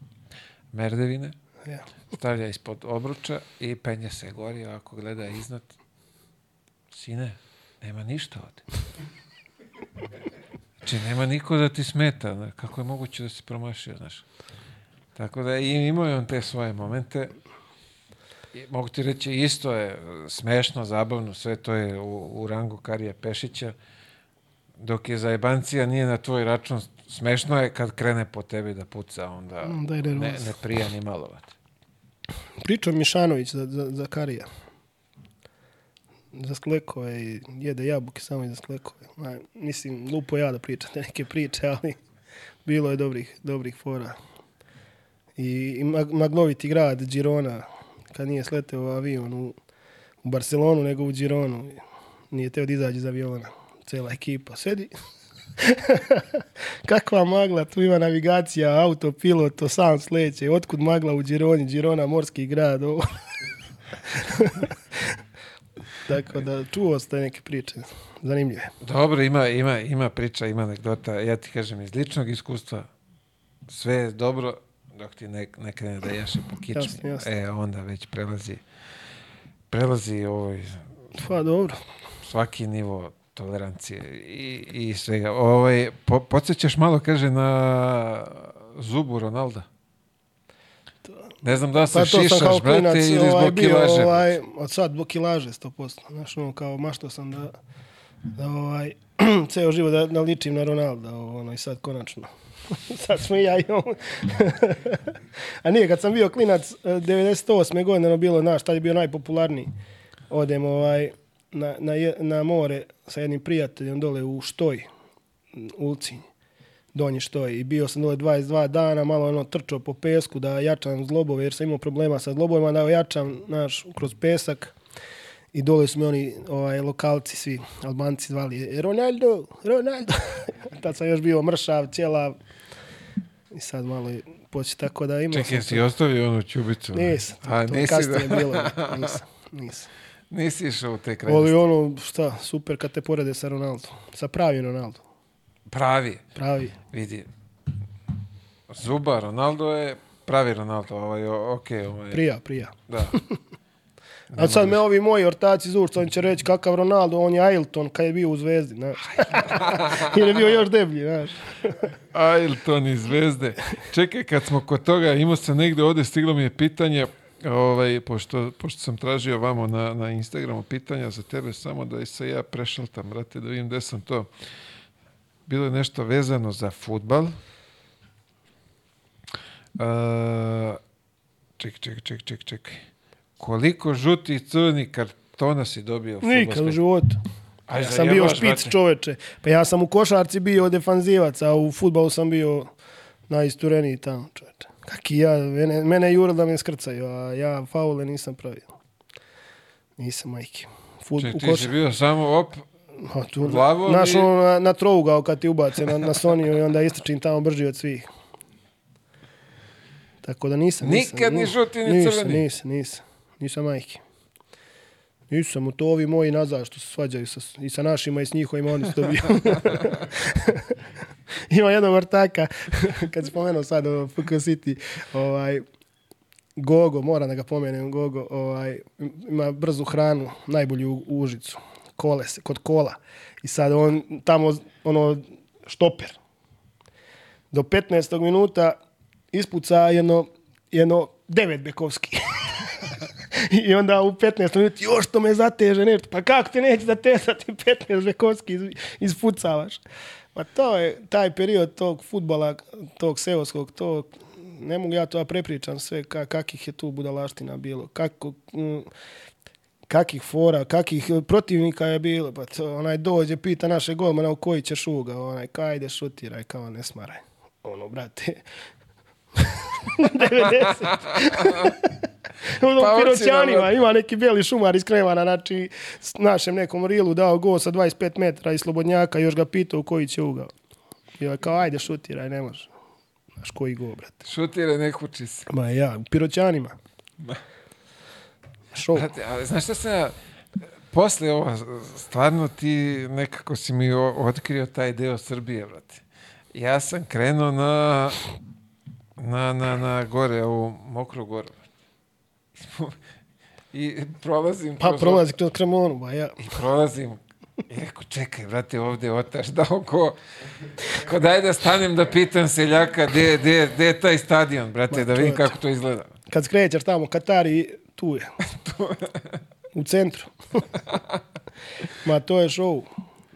merdevine, ja. stavlja ispod obruča i penje se gori, ako gleda iznad. Sine, nema ništa ovdje. Znači, nema niko da ti smeta. Kako je moguće da si promašio, znaš? Tako da i imao je on te svoje momente. I mogu ti reći, isto je smešno, zabavno, sve to je u, u rangu Karija Pešića. Dok je zajebancija nije na tvoj račun, smešno je kad krene po tebi da puca, onda Da je ne, ne prija ni malovat. Pričao Mišanović za, za, za Karija. Za sklekove i jede jabuke samo i za sklekove. Ma, mislim, lupo ja da pričam neke priče, ali bilo je dobrih, dobrih fora. I, mag- magloviti grad, Girona, kad nije sleteo avion u, u Barcelonu, nego u Gironu. Nije teo da izađe iz aviona. Cela ekipa sedi. (laughs) Kakva magla, tu ima navigacija, autopilot, to sam sleće. Otkud magla u Gironi, Girona, morski grad, ovo. (laughs) Tako da čuo ste neke priče, zanimljive. Dobro, ima, ima, ima priča, ima anegdota. Ja ti kažem iz ličnog iskustva, sve je dobro dok ti ne, ne krene da jaše po kičmi. Jasno, jasno. E, onda već prelazi prelazi ovaj, Pa dobro. svaki nivo tolerancije i, i svega. Ovaj, po, podsjećaš malo, kaže, na zubu Ronalda. Ne znam da se Pa šišaš, brate, klinac ili ovaj, zbog bio, kilaže. ovaj, od sad zbog kilaže 100%. Znaš, ono, kao mašto sam da, da ovaj, (clears throat) ceo život da, da ličim na Ronalda, ono, i sad konačno. (laughs) sad smo i ja i on. (laughs) A nije, kad sam bio klinac, eh, 98. godine, ono bilo, znaš, tad je bio najpopularniji. Odem ovaj, na, na, na more sa jednim prijateljem dole u Štoj, Ulcinj. Donji Štoj. I bio sam dole 22 dana, malo ono trčao po pesku da jačam zlobove, jer sam imao problema sa zlobovima, da jačam, znaš, kroz pesak. I dole su mi oni ovaj, lokalci svi, albanci zvali Ronaldo, Ronaldo. (laughs) Tad sam još bio mršav, cijela. I sad malo poći tako da imao Čekaj, sam si to. ostavio onu čubicu? Nisam, to, A, to nisi, kasnije da- bilo. (laughs) Nisam, nisam. nisi išao u te Ali krajnosti. ono, šta, super kad te porede sa Ronaldo. Sa pravim Ronaldo. Pravi, Pravi. vidi. Zuba, Ronaldo je pravi Ronaldo, ovaj, ok, ovaj, Prija, prija. da. (laughs) A sad me ovi moji ortaci zušta, oni će reći kakav Ronaldo, on je Ailton kad je bio u Zvezdi, znaš. (laughs) Jer je bio još deblji, znaš. Ailton i Zvezde. Čekaj, kad smo kod toga, imao sam negde ovde, stiglo mi je pitanje, ovaj, pošto, pošto sam tražio vamo na, na Instagramu pitanja za tebe, samo da se ja prešaltam, brate, da vidim gde sam to. Bilo je nešto vezano za futbal. Uh, čekaj, čekaj, čekaj, čekaj, čekaj. Koliko žuti i crni kartona si dobio Nikad u životu. Aj, Ja sam bio špic čoveče. Pa ja sam u košarci bio defanzivac, a u futbalu sam bio najistureniji tamo čoveče. Kaki ja, mene, mene je juril da me skrcaju, a ja faule nisam pravio. Nisam majke. Fut, u ti košarci. si bio samo op, Ma, tu, glavom Znaš, i- na, na trougao kad ti ubace na, na Soniju i onda istrčim tamo brži od svih. Tako da nisam. nisam Nikad ni žuti, ni crveni? Nisam, nisam. Nisam majke. Nisam, u to ovi moji nazad što se svađaju sa, i sa našima i s njihovima, oni su to bio. (laughs) Ima jednog ortaka, (laughs) kad si pomenuo sad o FK City, ovaj, Gogo, moram da ga pomenem, Gogo, ovaj, ima brzu hranu, najbolju u Užicu, kole se, kod kola. I sad on tamo, ono, štoper. Do 15. minuta ispuca jedno, jedno devet bekovski. (laughs) (laughs) I onda u 15 minuta, još to me zateže nešto. Pa kako te neće zatezati 15 bekovski iz, ispucavaš? Pa to je taj period tog futbala, tog seoskog, tog, ne mogu ja to da prepričam sve ka, kakih je tu budalaština bilo. Kako, mm, kakih fora, kakih protivnika je bilo. Pa to, onaj dođe, pita naše golmana u koji će šuga. Onaj, kaj ide šutiraj, kao ne smaraj. Ono, brate, (laughs) 90. (laughs) Ono, Pa u hoće Piroćanima ima neki beli šumar iz Kremana, znači s našem nekom rilu dao gol sa 25 metara i slobodnjaka, još ga pitao u koji će ugao. I ovaj kao, ajde šutiraj, ne može. Znaš koji gol, brate. Šutire, ne kući se. Ma ja, u Piroćanima. Šou. Brate, ali znaš šta sam ja, posle ovo, stvarno ti nekako si mi otkrio taj deo Srbije, brate. Ja sam krenuo na, na, na, na gore, ovu mokru goru. I prolazim Pa kroz- prolazi kroz Kremonu, ba ja. I prolazim. I rekao, čekaj, brate, ovde je otaš dao ko... Ko daj da stanem da pitam seljaka gde, gde, gde je taj stadion, brate, da vidim kako to izgleda. Kad skrećeš tamo, Katari, tu je. (laughs) u centru. (laughs) Ma to je show.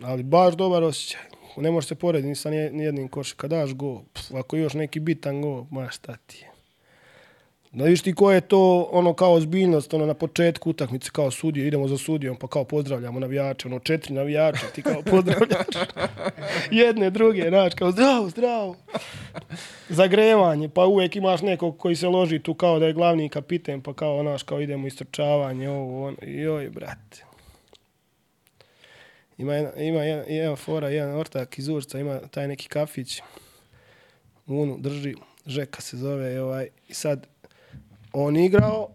Ali baš dobar osjećaj. Ne može se porediti ni sa nije- nijednim košem. Kad daš go, pf, ako još neki bitan go, ma šta ti je. Da viš ti ko je to ono kao ozbiljnost, ono na početku utakmice kao sudije, idemo za sudijom pa kao pozdravljamo navijače, ono četiri navijača ti kao pozdravljaš. (laughs) Jedne, druge, znaš, kao zdravo, zdravo. Zagrevanje, pa uvijek imaš nekog koji se loži tu kao da je glavni kapiten, pa kao, znaš, kao idemo istrčavanje, ovo, ono, joj, brate. Ima jedna, ima jedna, jedna fora, jedan ortak iz Urca, ima taj neki kafić, Unu drži, Žeka se zove, ovaj, i sad on igrao,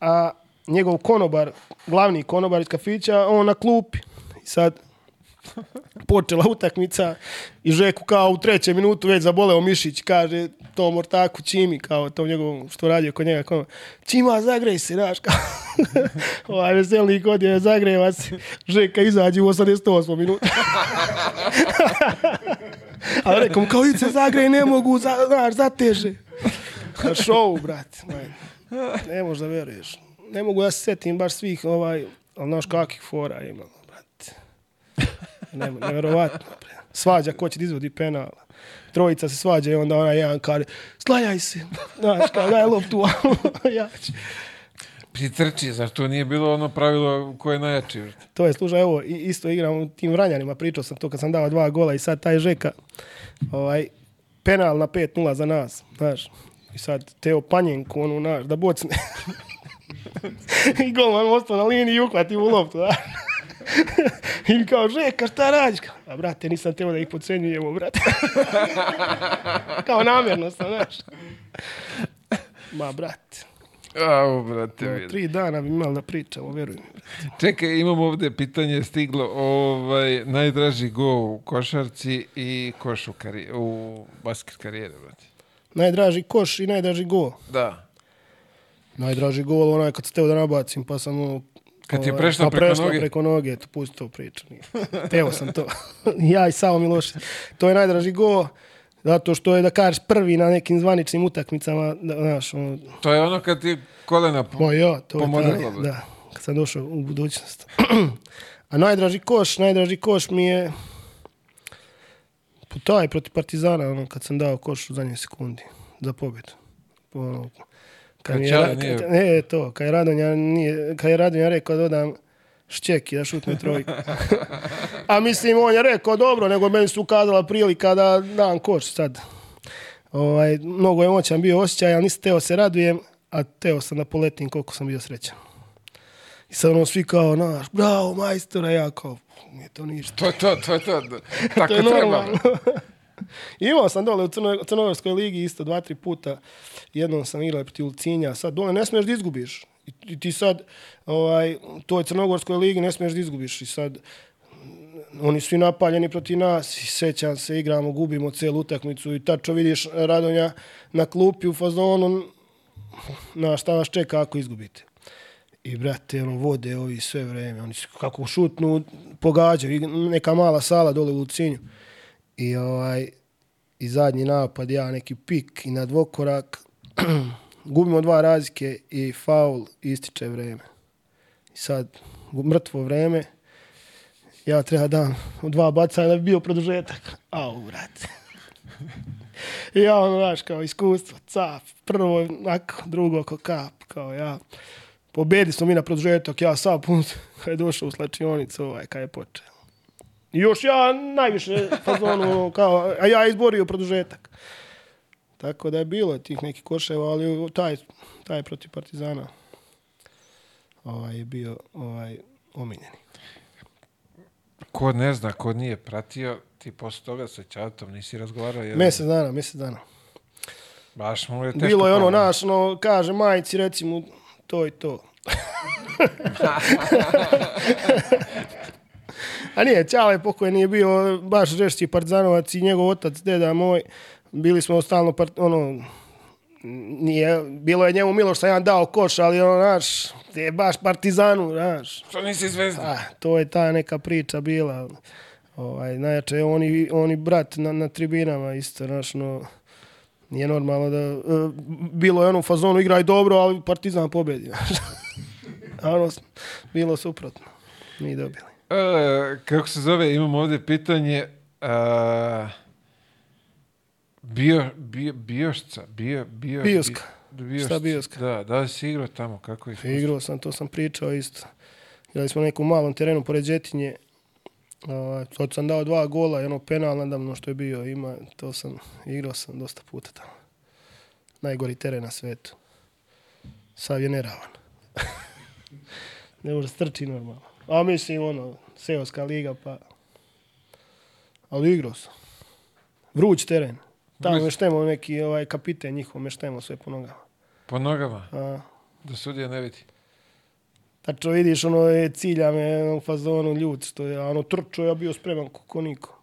a njegov konobar, glavni konobar iz kafića, on na klupi. I sad počela utakmica i Žeku kao u trećem minutu već zaboleo mišić, kaže tom ortaku Čimi, kao tom njegovom što radio kod njega, kao, Čima, zagrej se, znaš, kao, (laughs) ovaj veselnik odje, zagreva se, Žeka izađe u 88 minutu. (laughs) A rekao mu, kao, se zagrej, ne mogu, za, znaš, zateže. Na šovu, brate. Ne, ne možeš da veruješ. Ne mogu da se setim baš svih, ovaj, ali znaš kakvih fora imamo, brate. Ne, neverovatno, bre. Svađa ko će da izvodi penal. Trojica se svađa i onda onaj jedan kaže, slanjaj se. Znaš, kao, daj loptu, (laughs) ja ću. Pritrči, zar to nije bilo ono pravilo koje je najjači? To je služaj, evo, isto igram u tim Vranjanima, pričao sam to kad sam dao dva gola i sad taj Žeka, ovaj, penal na 5-0 za nas, znaš. I sad Teo Panjenku, onu, znaš, da bocne. (laughs) I golman ostao na liniji i uhvati u loptu, da. (laughs) I kao, Žeka, šta radiš? Kao, A, brate, nisam teo da ih pocenjujemo, brate. (laughs) kao namjerno sam, znaš. Ma, brate, Au, brate, vidi. tri dana bi imali da pričamo, veruj mi. Čekaj, imamo ovde pitanje stiglo. Ovaj, najdraži go u košarci i koš u, kari u basket karijere, brate. Najdraži koš i najdraži gol. Da. Najdraži gol onaj kad se teo da nabacim, pa sam ono... Kad ti je ovaj, prešlo pa preko noge? preko noge, to pusti to priču. Teo sam to. (laughs) ja i Savo Milošević. To je najdraži gol, zato što je, da kažeš, prvi na nekim zvaničnim utakmicama, da, znaš, ono, To je ono kad ti kolena... po- Ma ja, to je taj, da, kad sam došao u budućnost. (clears throat) A najdraži koš, najdraži koš mi je taj protiv Partizana, ono, kad sam dao koš u zadnjoj sekundi za pobjedu. Ono, Kad je, Ćale Ra- nije- ne, to, kad je Radonja, nije, kad je Radonja rekao da dodam šćek i da šutne trojku. (laughs) A mislim, on je rekao dobro, nego meni su ukazala prilika da dam koš sad. Ovaj, mnogo je moćan bio osjećaj, ali nisam teo se radujem, a teo sam da poletim koliko sam bio srećan. I sad ono svi kao, naš, bravo majstora, ja kao, nije to ništa. To je to, to je to. Tako (laughs) To je treba. (laughs) Imao sam dole u Crnoj, Crnogorskoj ligi isto dva, tri puta. Jednom sam igrao protiv Ulcinja. Sad dole ne smiješ da izgubiš. I, i ti sad, ovaj, toj Crnogorskoj ligi ne smiješ da izgubiš. I sad, oni svi napaljeni protiv nas i sećam se, igramo, gubimo celu utakmicu i tačno vidiš Radonja na klupi u fazonu na šta vas čeka ako izgubite. I brate, ono, vode ovi sve vreme, oni su kako šutnu, pogađaju, i neka mala sala dole u Lucinju. I ovaj, i zadnji napad, ja neki pik i na dvokorak, (clears throat) gubimo dva razlike i faul, ističe vreme. I sad, mrtvo vreme, ja treba dam dva bacanja da bi bio produžetak. Au, brate. (laughs) Ja ono, znaš, kao iskustvo, cap, prvo, onako, drugo, ko kap, kao ja. Pobedi smo mi na produžetak, ja sam pun, (laughs) kad je došao u slačionicu, ovaj, kad je počeo. I još ja najviše fazonu, (laughs) kao, a ja izborio produžetak. Tako da je bilo tih nekih koševa, ali taj, taj protiv Partizana. ovaj, je bio ovaj, omiljeni. Ko ne zna, ko nije pratio, ti posle toga sa Ćatom nisi razgovarao. Jer Mjesec dana, mjesec dana. Baš mu je teško. Bilo je ono, naš, no, kaže majici, recimo, to i to. (laughs) A nije, Ćale pokoj nije bio baš žešći partizanovac i njegov otac, deda moj, bili smo stalno, part, ono, nije, bilo je njemu milo što sam ja dao koš, ali ono, naš, je baš partizanu, znaš. Što nisi zvezda? A, to je ta neka priča bila. Ovaj, najjače, oni, oni brat na, na tribinama isto, znaš, no, nije normalno da, e, bilo je ono u fazonu igraj dobro, ali Partizan pobedi. (laughs) A ono, bilo suprotno. Mi dobili. E, kako se zove, imam ovdje pitanje. A, bio, bio, biošca, bio, bio, Bioska. Bi, biošca. Šta bioska? Da, da li si igrao tamo, kako je? Igrao sam, to sam pričao isto. Igrali smo na nekom malom terenu pored Đetinje. Uh, to sam dao dva gola i ono penal nadamno što je bio. Ima, to sam, igrao sam dosta puta tamo. Najgori teren na svetu. Sav je neravan. (laughs) ne može strči normalno. A mislim, ono, seoska liga, pa... Ali igrao sam. Vruć teren. Tamo meštemo neki ovaj, kapiten njihov, meštemo sve po nogama. Po nogama, A, da sudija ne vidi. Tačno vidiš, ono je cilja me u fazonu ljud, što je, ono trčao, ja bio spreman kako niko.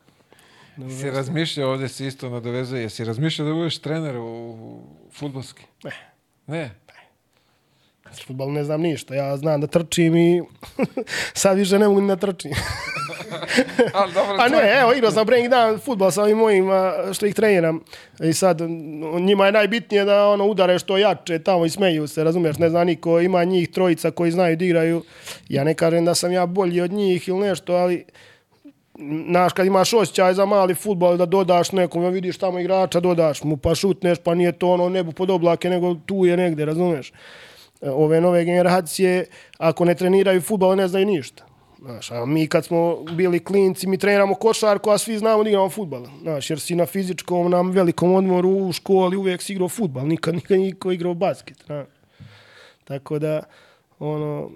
Si razmišljao, ovdje si isto nadovezuje, jesi razmišljao da budeš trener u, u futbolski? Ne. Ne? Futbal ne znam ništa, ja znam da trčim i (laughs) sad više ne mogu ni da trčim. (laughs) Ali dobro, A ne, evo, igrao sam break dan futbol sa ovim mojima što ih treniram. I sad, njima je najbitnije da ono udare što jače tamo i smeju se, razumiješ, ne zna niko, ima njih trojica koji znaju da igraju. Ja ne kažem da sam ja bolji od njih ili nešto, ali Znaš, kad imaš osjećaj za mali futbol, da dodaš nekom, ja vidiš tamo igrača, dodaš mu, pa šutneš, pa nije to ono nebu pod oblake, nego tu je negde, razumeš? E, Ove nove generacije, ako ne treniraju futbol, ne znaju ništa. Znaš, a mi kad smo bili klinci, mi treniramo košarku, a svi znamo da igramo futbol. Znaš, jer si na fizičkom, na velikom odmoru u školi uvijek si igrao futbol, nikad, nikad niko igrao basket. Znaš. Tako da, ono,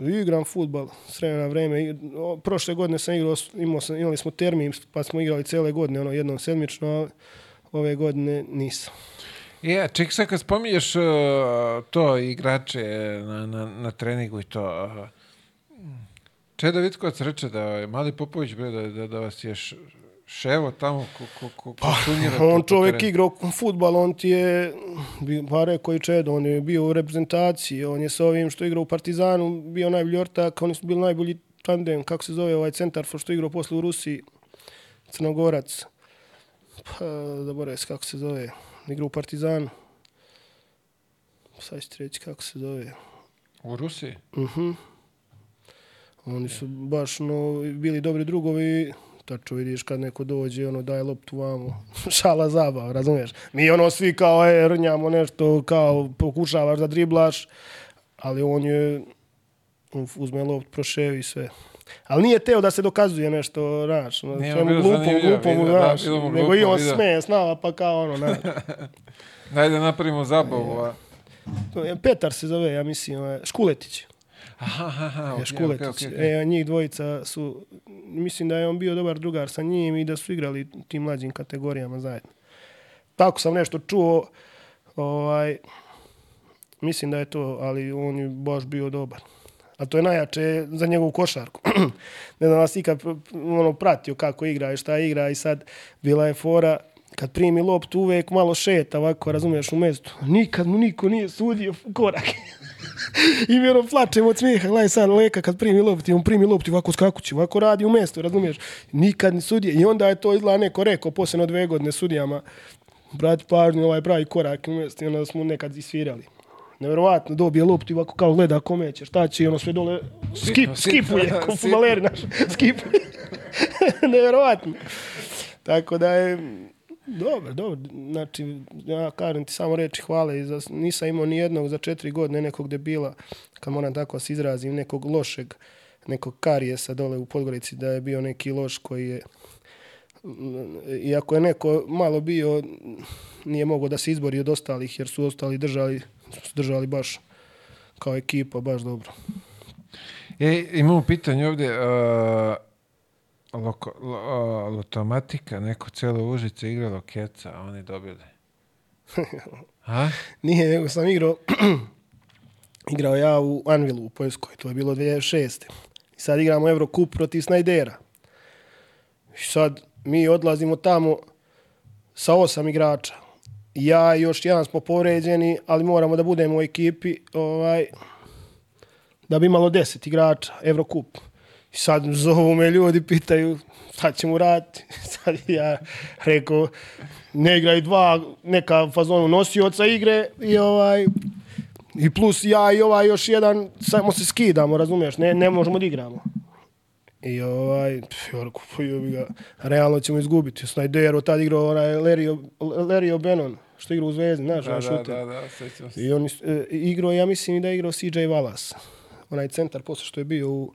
igram futbal s vremena na vreme. Prošle godine sam igrao, imao sam, imali smo termin, pa smo igrali cele godine, ono, jednom sedmično, ali ove godine nisam. Je, ček sad kad spominješ uh, to igrače na, na, na treningu i to, uh, Čeda Vitkovac reče da je Mali Popović bre, da, da, da vas je ševo tamo ko, ko, ko, ko Pa, On čovjek igrao futbal, on ti je, pa rekao i Čedo, on je bio u reprezentaciji, on je sa ovim što igrao u Partizanu, bio najbolji ortak, oni su bili najbolji tandem, kako se zove ovaj centar što igrao posle u Rusiji, Crnogorac. Pa, zaboravim kako se zove, igrao u Partizanu. Sad ću ti reći kako se zove. U Rusiji? Mhm. Oni su baš no, bili dobri drugovi, tačno vidiš kad neko dođe, ono daje loptu vamo, (laughs) šala zabava, razumiješ? Mi ono svi kao, e, rnjamo nešto, kao pokušavaš da driblaš, ali on je, on uzme lopt, proševi sve. Ali nije teo da se dokazuje nešto, znaš, svemu glupom, glupom, znaš, nego i on smeje s nama, pa kao ono, znaš. (laughs) Dajde napravimo zabavu. A... Petar se zove, ja mislim, ovaj, Škuletić. Aha, aha, je okej, Škuletić. okej, okej. E, njih dvojica su, mislim da je on bio dobar drugar sa njim i da su igrali tim mlađim kategorijama zajedno. Tako sam nešto čuo, ovaj, mislim da je to, ali on je baš bio dobar. A to je najjače za njegovu košarku. (clears throat) ne znam vas ikad ono, pratio kako igra i šta igra i sad bila je fora kad primi loptu uvek malo šeta ovako, razumiješ, u mestu. Nikad mu niko nije sudio korak. (laughs) I mi ono plačemo od smijeha, gledaj sad Leka kad primi loptu, on primi loptu ovako skakući, ovako radi u mestu, razumiješ? Nikad ni sudije. I onda je to izgleda neko rekao, posljedno dve godine sudijama, brati pažnju, ovaj pravi korak u mestu onda smo nekad isvirali. Nevjerovatno, dobije loptu i ovako kao gleda kome će, šta će, i ono sve dole skip, skipuje, (laughs) ko sip- futbaleri naš, skipuje. (laughs) Nevjerovatno. Tako da je, dobro, dobro, znači, ja kažem ti samo reči hvale, i za, nisam imao ni jednog za četiri godine nekog debila, kad moram tako se izrazim, nekog lošeg, nekog karijesa dole u Podgorici, da je bio neki loš koji je, iako je neko malo bio, nije mogao da se izbori od ostalih, jer su ostali držali, su držali baš kao ekipa, baš dobro. E, imamo pitanje ovdje. Uh, loko, lo, uh, Lotomatika, neko celo Užice igralo keca, a oni dobili. (laughs) A? Nije, nego sam igrao, (clears throat) igrao ja u Anvilu u Poljskoj, to je bilo 2006. I sad igramo Eurocup protiv Snajdera. I sad mi odlazimo tamo sa osam igrača. Ja i još jedan smo povređeni, ali moramo da budemo u ekipi ovaj, da bi imalo deset igrača, Eurocup. I sad zovu me ljudi, pitaju šta ćemo raditi. (laughs) Sad ja rekao, ne igraju dva neka fazonu nosioca igre i ovaj i plus ja i ovaj još jedan samo se skidamo, razumiješ, ne, ne možemo da igramo. I ovaj, pf, pa jebi ga, realno ćemo izgubiti. Snajdero tad igrao onaj Lerio, Lerio Benon, što igra u Zvezdi, znaš, Da, da, šuter. da, da, sećam se. I on e, igrao, ja mislim i da je igrao CJ Wallace. Onaj centar posle što je bio u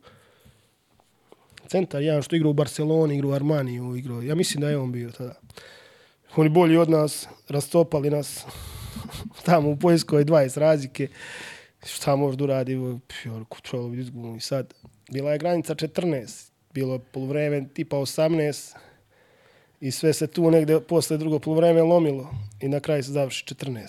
centar, jedan što igrao u Barceloni, igrao u Armaniju, igrao. Ja mislim da je on bio tada. Oni bolji od nas, rastopali nas (laughs) tamo u Poljskoj 20 razlike. Šta možda uradi? Trebalo bi izgubimo. I sad, bila je granica 14. Bilo je polovreme tipa 18. I sve se tu negde posle drugo polovreme lomilo. I na kraju se završi 14.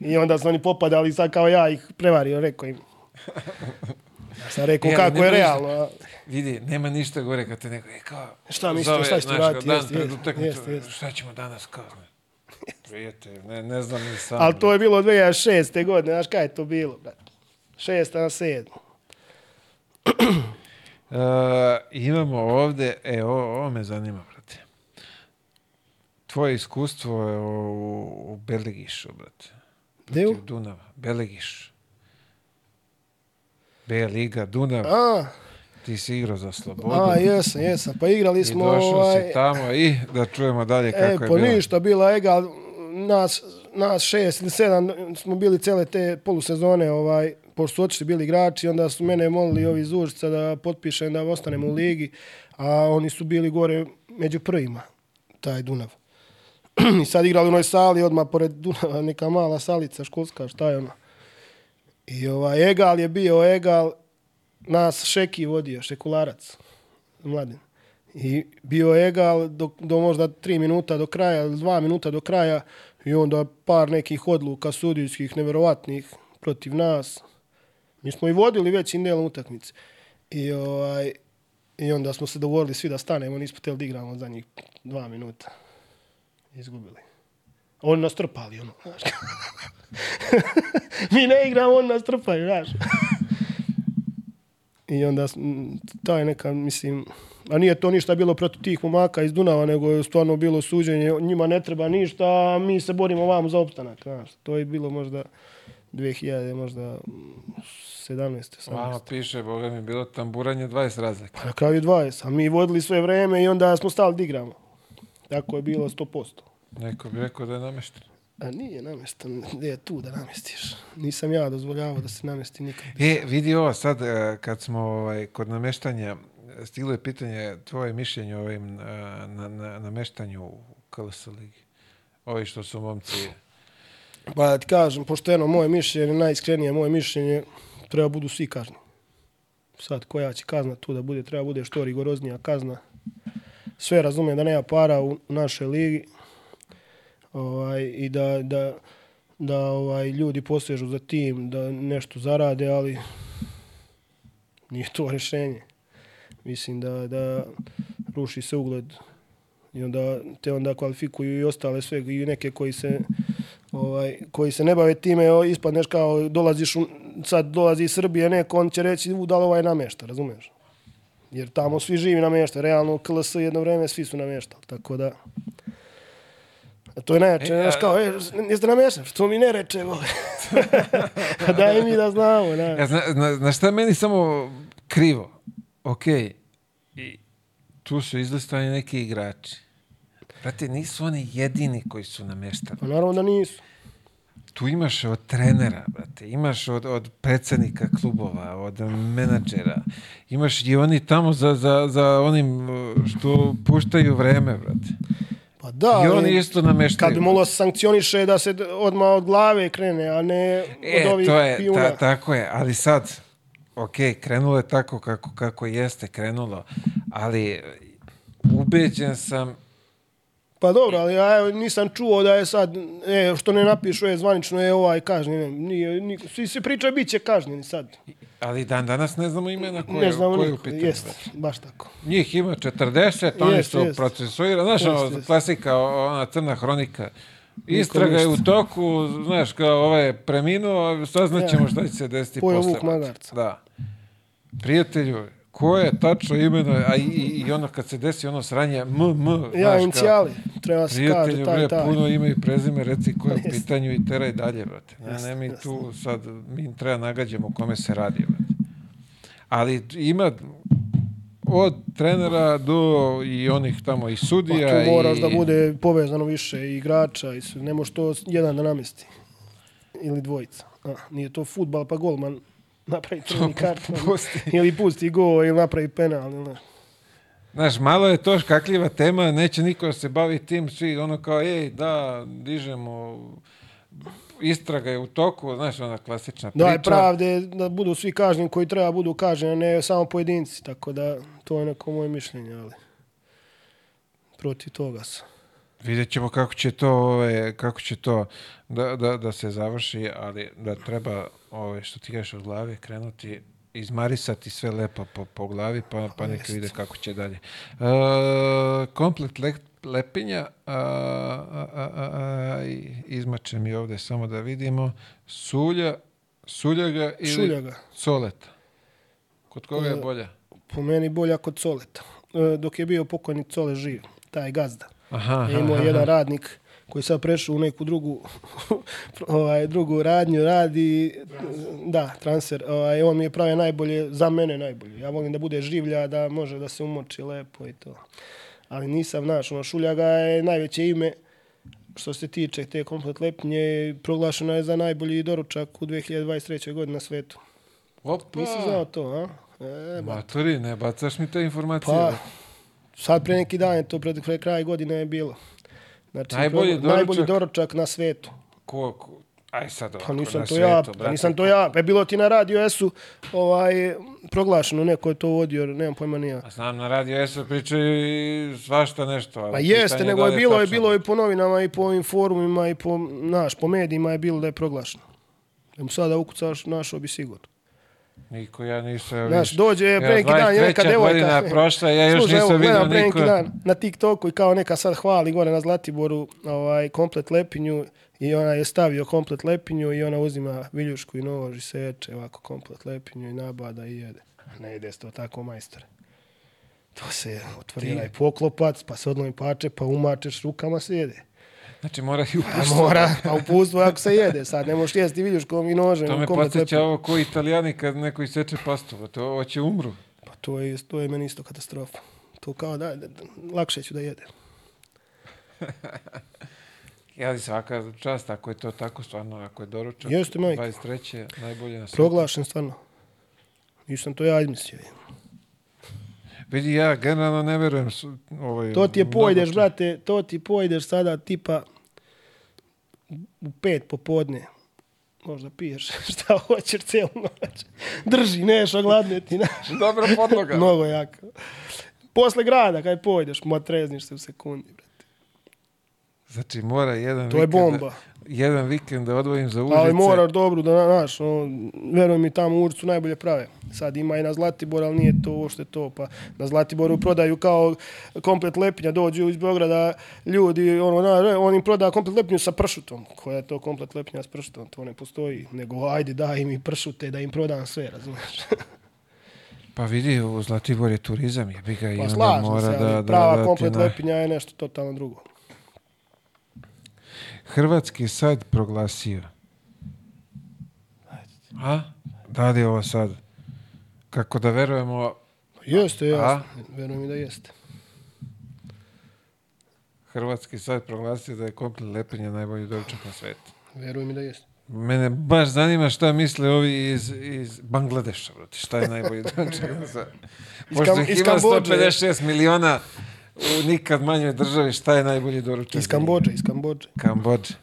(laughs) I onda su oni popadali sad kao ja ih prevario, rekao im. (laughs) Sam rekao E, kako je ništa. realno. a? Vidi, nema ništa gore kad te neko, e kao... Šta zove, šta ćete raditi, Dan jeste, pred utakmicu, šta ćemo danas kao? (laughs) Prijatelj, ne, ne znam ni sam. Ali to je bilo 2006. godine, znaš kada je to bilo, brate? Šesta na sedmu. (clears throat) Uh, imamo ovde, e, ovo, ovo me zanima, brate. Tvoje iskustvo je u, u Belegišu, brate. Gde u? Dunava. Belegiš. B Liga, Dunav. A, Ti si igrao za Slobodu. a, jesam, jesam. Pa igrali I smo, došao ovaj, si tamo i da čujemo dalje e, kako je po bilo. ništa, bila egal, nas, nas šest ili sedam smo bili cele te polusezone, ovaj, pošto su otišli bili igrači, onda su mene molili ovi iz Užica da potpišem da ostanem u ligi, a oni su bili gore među prvima, taj Dunav. (clears throat) I sad igrali u onoj sali, odmah pored Dunava, neka mala salica školska, šta je ono. I ovaj, Egal je bio Egal, nas Šeki vodio, Šekularac, mladen. I bio Egal do, do možda tri minuta do kraja, ili dva minuta do kraja i onda par nekih odluka sudijskih neverovatnih protiv nas. Mi smo i vodili većim delom utakmice. I, ovaj, I onda smo se dogovorili svi da stanemo, nismo htjeli da igramo za njih dva minuta. Izgubili. Oni nas trpali, ono, znaš. (laughs) Mi ne igramo, oni nas trpaju, znaš. I onda, ta je neka, mislim, a nije to ništa bilo protiv tih momaka iz Dunava, nego je stvarno bilo suđenje, njima ne treba ništa, a mi se borimo vam za opstanak, znaš. To je bilo možda 2000, možda 17. 18. Vama piše, boga mi, bilo tamburanje 20 razlika. Pa na kraju 20, a mi vodili sve vreme i onda smo stali da igramo. Tako je bilo 100%. Neko bi rekao da je namešten. A nije namestan, gdje je tu da namestiš? Nisam ja dozvoljavao da se namesti nikad. E, vidi ovo sad, e, kad smo ovaj, kod nameštanja, stiglo je pitanje tvoje mišljenje o ovim e, na, na, nameštanju u KLS ligi. Ovi što su momci... Pa da ti kažem, pošteno, moje mišljenje, najiskrenije moje mišljenje, treba budu svi kazni. Sad, koja će kazna tu da bude, treba bude što rigoroznija kazna. Sve razumijem da nema para u našoj ligi ovaj, i da, da, da ovaj, ljudi posežu za tim, da nešto zarade, ali nije to rješenje. Mislim da, da ruši se ugled i onda te onda kvalifikuju i ostale sve i neke koji se ovaj koji se ne bave time ispadneš kao dolaziš u, sad dolazi iz Srbije neko on će reći u da li ovaj namešta razumeš jer tamo svi živi namešta realno u KLS jedno vreme svi su nameštali tako da a to je najjače, E, znaš kao, e, jeste nameštali, što mi ne reče, vole. (laughs) Daj mi da znamo, da. Ja, zna, zna, znaš šta je meni samo krivo? Ok, i tu su izlistani neki igrači. Brate, nisu oni jedini koji su nameštali. Pa naravno da nisu. Tu imaš od trenera, brate, imaš od, od predsednika klubova, od menadžera, imaš i oni tamo za, za, za onim uh, što puštaju vreme, brate. Pa da, I oni isto nameštaju. Kad bi se sankcioniše da se odmah od glave krene, a ne E, od ovih to je, pijuna. ta, tako je, ali sad, ok, krenulo je tako kako, kako jeste krenulo, ali ubeđen sam Pa dobro, ali ja evo, nisam čuo da je sad, e, što ne napišu, je zvanično je ovaj kažnjen. Nije, ni, svi se pričaju, bit će kažnjeni sad. Ali dan danas ne znamo imena koje, ne znamo koje u niko. pitanju. Jeste, baš tako. Njih ima 40, oni Jest, su jest. procesuirani. Znaš, Jest, ono, jest. klasika, ona crna hronika. Istraga je u toku, znaš, kao ovaj je preminuo, saznaćemo šta će se desiti Pojeo posle. vuk magarca. Da. Prijatelju, ko je tačno imeno, a i, i, ono kad se desi ono sranje, m, m, znaš, Ja, kao, inicijali, treba se kaže taj, taj. puno ime i prezime, reci ko je pitanju i teraj dalje, brate. Ne, ne mi tu sad, mi treba nagađamo o kome se radi, brate. Ali ima od trenera do i onih tamo i Pa sudija tu moraš i... da bude povezano više i igrača i sve. Ne može to jedan da namesti. Ili dvojica. A, nije to futbal pa golman napravi (laughs) crveni karton. ili pusti gol ili napravi penal. Ili, ne. Znaš, malo je to škakljiva tema, neće niko da se bavi tim, svi ono kao, ej, da, dižemo, istraga je u toku, znaš, ona klasična priča. Daj pravde da budu svi kažnjeni koji treba budu kažnjeni, a ne samo pojedinci. Tako da to je neko moje mišljenje, ali protiv toga sam. Vidjet ćemo kako će to, ove, kako će to da, da, da se završi, ali da treba, ove, što ti kažeš od glave, krenuti izmarisati sve lepo po, po glavi, pa, pa neka vide kako će dalje. E, komplet le, lepinja, a, a, a, izmače mi ovde samo da vidimo, sulja, suljaga ili Šuljaga. soleta. Kod koga je E, bolja? Po meni bolja kod Soleta. E, dok je bio pokojni Cole živ, taj gazda. Aha, je imao aha, jedan aha. radnik koji sad prešao u neku drugu (laughs) ovaj, drugu radnju, radi da, transfer. Ovaj, on mi je pravio najbolje, za mene najbolje. Ja volim da bude življa, da može da se umoči lepo i to. Ali nisam naš, ono, Šuljaga je najveće ime što se tiče te komplet lepnje, proglašeno je za najbolji doručak u 2023. godini na svetu. Opa! Nisi znao to, a? E, Maturi, ne bacaš mi te informacije. Pa, sad pre neki dan je to pred kraj godine je bilo. Znači, Najbolji pro- najbolji doručak? doručak na svetu. Ko, ko, aj sad ovako, Pa nisam na to ja, svetu, pa nisam to ja. Pa bilo ti na radio S-u ovaj, proglašeno, neko je to vodio, nemam pojma ni ja. A znam, na radio S pričaju i svašta nešto. Ali Pa jeste, nego da je bilo, je bilo i po novinama i po ovim forumima i po, naš, po medijima je bilo da je proglašeno. Da mu sada ukucaš, našao bi sigurno. Niko, ja nisam... evo Znaš, dođe evo, pre neki dan je neka 23. devojka. godina je prošla, ja još Slušaj, nisam evo, vidio niko... neki dan na TikToku i kao neka sad hvali gore na Zlatiboru ovaj, komplet lepinju i ona je stavio komplet lepinju i ona uzima viljušku i nož i seče ovako komplet lepinju i nabada i jede. Ne se to tako majstore. To se otvori onaj poklopac, pa se odlomi pače, pa umačeš rukama se jede. Znači, mora i A upustiti. mora, pa u pustvu ako se jede. Sad ne možeš jesti viljuškom i nožem. To me podsjeća ovo ko italijani kad neko iseče pastu. To hoće umru. Pa to je, to je meni isto katastrofa. To kao da, da, da lakše ću da jedem. Ali (laughs) svaka čast, ako je to tako stvarno, ako je doručak. Jeste, majko. 23. najbolje na svijetu. Proglašen stvarno. Nisam to ja izmislio. Vidi, ja generalno ne verujem ovaj, To ti je pojdeš, brate, to ti pojdeš sada tipa u pet popodne. Možda piješ (laughs) šta hoćeš cijelu noć. Drži, neš, ogladne ti, znaš. (laughs) Dobra podloga. (laughs) Mnogo jako. Posle grada, kaj pojdeš, ma trezniš se u sekundi, brate. Znači, mora jedan To je vikend bomba. Da, jedan vikend da odvojim za Užice. Ali moraš dobro da, znaš, ono, veruj mi, tamo u Urcu najbolje prave. Sad ima i na Zlatibor, ali nije to uopšte to. Pa na Zlatiboru prodaju kao komplet lepinja, dođu iz Beograda ljudi, ono, na, on im proda komplet lepinju sa pršutom. Koja je to komplet lepinja s pršutom? To ne postoji. Nego, ajde, daj mi pršute da im prodam sve, razumiješ? (laughs) Pa vidi, u Zlatibor je turizam, jebi ga i Pa onda slažem mora se, da, da, prava da komplet lepinja je nešto totalno drugo. Hrvatski sad proglasio. A? Da li je ovo sad? Kako da verujemo, Jeste, jasno. Verujem mi da jeste. Hrvatski sad proglasio da je komplet lepenje najbolji doručak na svetu. Verujem mi da jeste. Mene baš zanima šta misle ovi iz, iz Bangladeša, brate. Šta je najbolji doručak na? Iz Pošto ih ima Kambodže. 156 miliona u nikad manjoj državi, šta je najbolji doručak? Iz? Kambodže, iz Kambodže. Kambodže.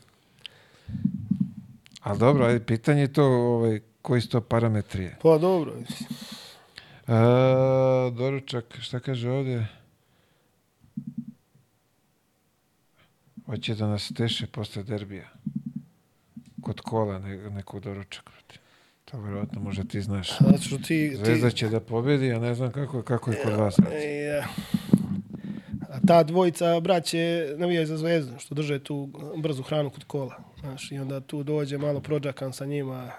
Ali dobro, ajde, pitanje je to ovaj, koji su to parametrije. Pa dobro. A, doručak, šta kaže ovdje? Hoće da nas teše posle derbija. Kod kola ne, nekog doručak. To vjerojatno možda ti znaš. Što ti... Zvezda ti će da pobedi, a ne znam kako, kako je kod vas. brate. Ja. Ta dvojica braće navijaju za zvezdu, što drže tu brzu hranu kod kola. Znaš, I onda tu dođe malo prođakan sa njima.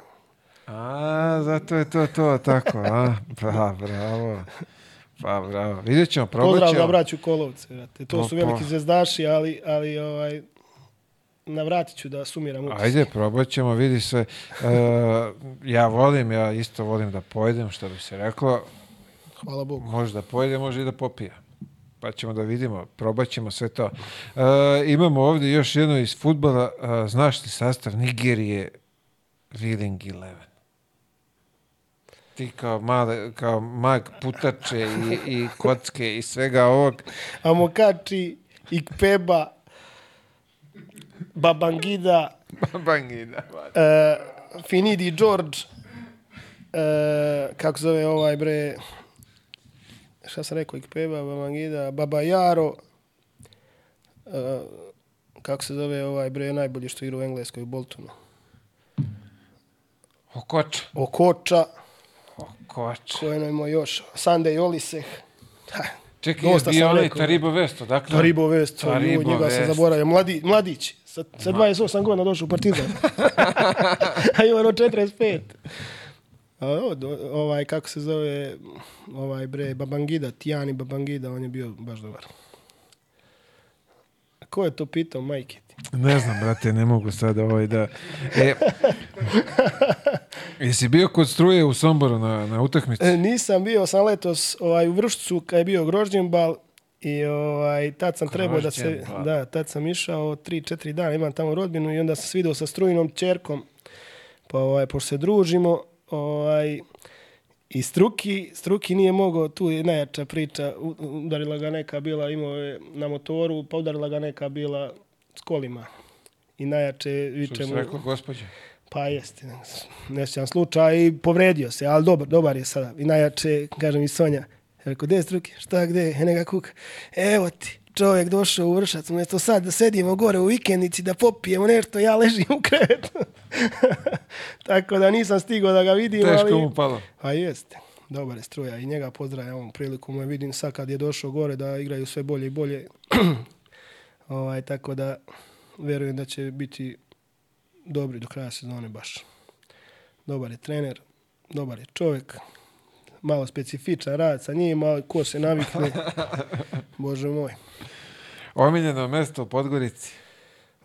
A, zato je to to tako, a? Pa, bravo. Pa, bravo. Vidjet ćemo, probat Pozdrav za ćemo. braću Kolovce. Brate. To su Pa, pa. veliki zvezdaši, ali, ali ovaj, navratit ću da sumiram utisak. Ajde, probat ćemo, vidi se. E, ja volim, ja isto volim da pojedem, što bi se reklo. Hvala Bogu. Može da pojede, može i da popije. Pa ćemo da vidimo, probat ćemo sve to. E, imamo ovdje još jedno iz futbala. E, znaš li sastav Nigerije Winning Eleven? Ti kao, male, kao mag putače i, i kocke i svega ovog. Amokači, Ikpeba, Babangida, Bangida. e, Finidi George, kako zove ovaj bre, šta sam rekao, Ikpeba, Babangida, Baba Jaro, e, kako se zove ovaj bre, najbolji što igra u Engleskoj, u Boltonu. Okoča. Okoča, Okoča. ko je još, Sunday Oliseh. Ha, Čekaj, Dosta je bio. Taribo Vesto, dakle? Taribo Vest, Taribo njega sam Vest. zaboravio. Mladi, mladić, sa, sa 28 godina došao u Partizan. (laughs) (laughs) A ima ono 45. Ovaj, kako se zove, ovaj bre, Babangida, Tijani Babangida, on je bio baš dobar. Ko je to pitao, majke ti? Ne znam, brate, ne mogu sad ovaj da... E, jesi bio kod struje u Somboru na, na utakmici? E, Nisam bio, sam letos ovaj, u Vršcu kad je bio grožđenbal i ovaj, tad sam trebao da se, da, tad sam išao 3-4 dana, imam tamo rodbinu i onda sam se vidio sa strujinom čerkom, pa ovaj, pošto se družimo, ovaj, i struki, struki nije mogao, tu je najjača priča, udarila ga neka bila, imao je na motoru, pa udarila ga neka bila s kolima. I najjače Što viče se mu, rekao, gospođe? pa jeste, nesjećan slučaj i povredio se, ali dobar, dobar je sada. I najjače, kažem i Sonja, ja rekao, gde je struke, šta, gde, je neka kuka, evo ti, čovjek došao u Vršac, umjesto sad da sedimo gore u vikendici, da popijemo nešto, ja ležim u krevetu. (laughs) Tako da nisam stigao da ga vidim, Teško ali... mu palo. A jeste, dobar je struja i njega pozdravljam ovom priliku mu vidim sad kad je došao gore da igraju sve bolje i bolje. (clears throat) ovaj, tako da verujem da će biti dobri do kraja sezone baš. Dobar je trener, dobar je čovjek, malo specifičan rad sa njim, ali ko se navikne, (laughs) bože moj. Omiljeno mesto u Podgorici.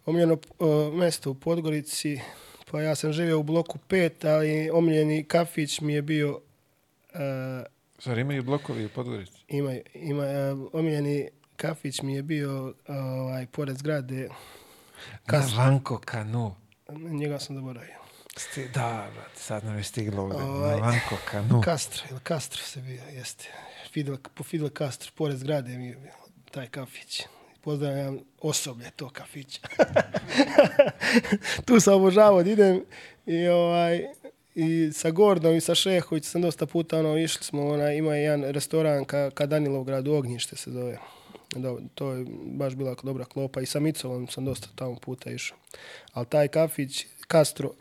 Omiljeno uh, mesto u Podgorici, pa ja sam živio u bloku 5, ali omiljeni kafić mi je bio uh, Zar imaju blokovi u Podgorici? Ima, ima uh, omiljeni kafić mi je bio ovaj, pored zgrade, Kas... Vanko Kanu. njega sam zaboravio. Sti... Da, brate, sad nam je stiglo ovdje. Ovaj, Na Vanko Kanu. (laughs) Castro, ili Castro se bio, jeste. Fidel, po Fidel Castro, pored zgrade mi je bio taj kafić. Pozdravljam osoblje to kafića. (laughs) tu sam obožavao da idem i ovaj i sa Gordom i sa Šehović sam dosta puta ono išli smo ona ima jedan restoran ka, ka Danilov gradu Ognjište se zove. Do, to je baš bila dobra klopa i sa Micovom sam dosta tamo puta išao. Ali taj kafić Castro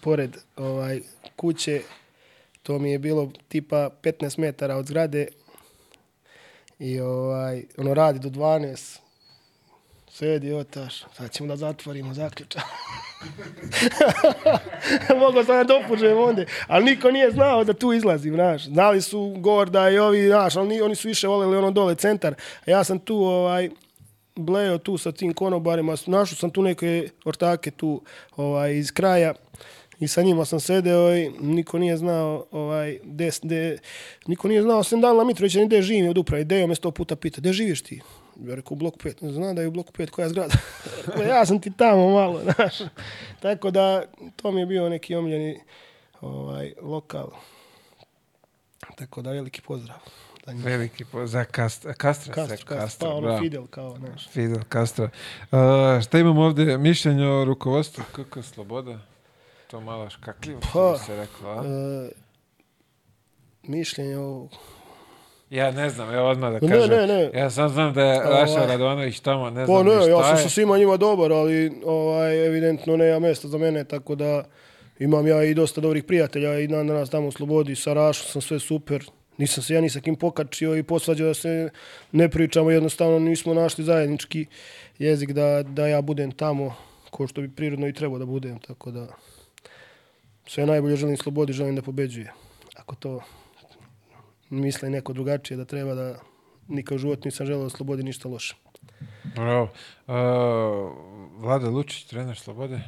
pored ovaj kuće to mi je bilo tipa 15 metara od zgrade i ovaj, ono radi do 12 sedi otaš, sad ćemo da zatvorimo, zaključa. (laughs) Mogao sam da dopužem onda, ali niko nije znao da tu izlazim, znaš. Znali su Gorda i ovi, znaš, ali ni- oni su više voljeli ono dole centar. A ja sam tu, ovaj, bleo tu sa tim konobarima, našao sam tu neke ortake tu ovaj, iz kraja i sa njima sam sedeo i niko nije znao ovaj, de, de, niko nije znao sem Danila Mitrovića ni gde živim od uprave. Dejo me sto puta pita, gde živiš ti? Ja rekao u bloku 5. Znam da je u bloku 5 koja zgrada. (laughs) Ja sam ti tamo malo, (laughs) znaš. Tako da, to mi je bio neki omiljeni ovaj, lokal. Tako da, veliki pozdrav. za njih. Veliki po... za Kastra. Castro, se, Castro, pa ono bravo. Fidel kao, znaš. Fidel Castro. Uh, šta imamo ovdje? Mišljenje o rukovodstvu KK Sloboda? To malo škakljivo, Pa, se reklo, a? E, mišljenje o... Ja ne znam, evo odmah da Ne, kažem. ne, ne. Ja sam znam da je Ovaj. Raša Radovanović tamo, ne Pa znam ne, ni šta ja sam je. sa svima njima dobar, ali ovaj, evidentno nema mjesta za mene, tako da imam ja i dosta dobrih prijatelja i dan danas tamo u Slobodi, sa Rašom sam sve super. Nisam se ja ni sa kim pokačio i posvađao da se ne pričamo, jednostavno nismo našli zajednički jezik da, da ja budem tamo ko što bi prirodno i trebao da budem, tako da sve najbolje želim Slobodi, želim da pobeđuje. Ako to misle neko drugačije da treba da nikad u životu nisam želeo Slobodi ništa loše. Bravo. Uh, Vlada Lučić, trener Slobode.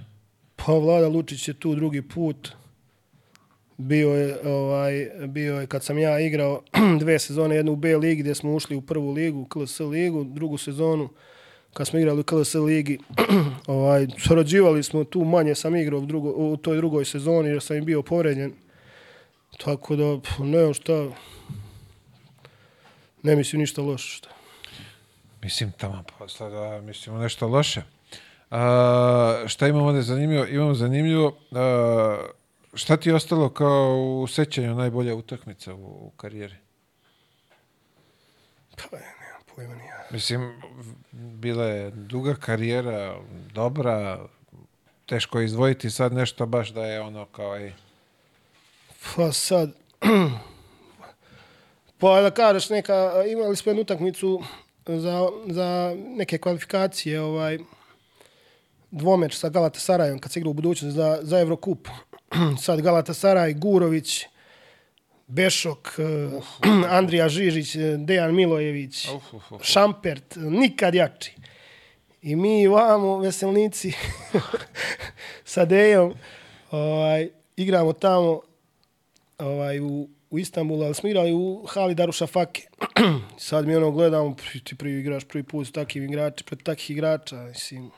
Pa Vlada Lučić je tu drugi put. Bio je, ovaj, bio je kad sam ja igrao (clears throat) dve sezone, jednu u B ligi gdje smo ušli u prvu ligu, KLS ligu, drugu sezonu kad smo igrali u KLS ligi, (clears throat) ovaj, sarađivali smo tu, manje sam igrao u, drugo, u toj drugoj sezoni jer sam im bio povređen. Tako da, ne znam šta, ne mislim ništa loše. Šta. Mislim, tamo posla da mislimo nešto loše. A, šta imamo ovdje zanimljivo? Imamo zanimljivo, a, šta ti je ostalo kao u sećanju najbolja utakmica u, u karijeri? Pa, pojma ni ja. Mislim, bila je duga karijera, dobra, teško je izdvojiti sad nešto baš da je ono kao i... Pa sad, (clears throat) pa da kažeš neka, imali smo jednu utakmicu za, za neke kvalifikacije, ovaj, dvomeč sa Galatasarajom kad se igra u budućnosti za, za Evrokup. (clears throat) Sad Galatasaraj, Gurović, Bešok, eh, (clears throat) Andrija Žižić, eh, Dejan Milojević, Uf, uf, uf. Šampert, nikad jači. I mi vamo, veselnici, (laughs) sa Dejom, ovaj, igramo tamo ovaj, u, u Istanbulu, ali smo igrali u hali Daruša Fake. (clears throat) Sad mi ono gledamo, ti prvi igraš prvi put s takvim igračima, pred takvih igrača, mislim,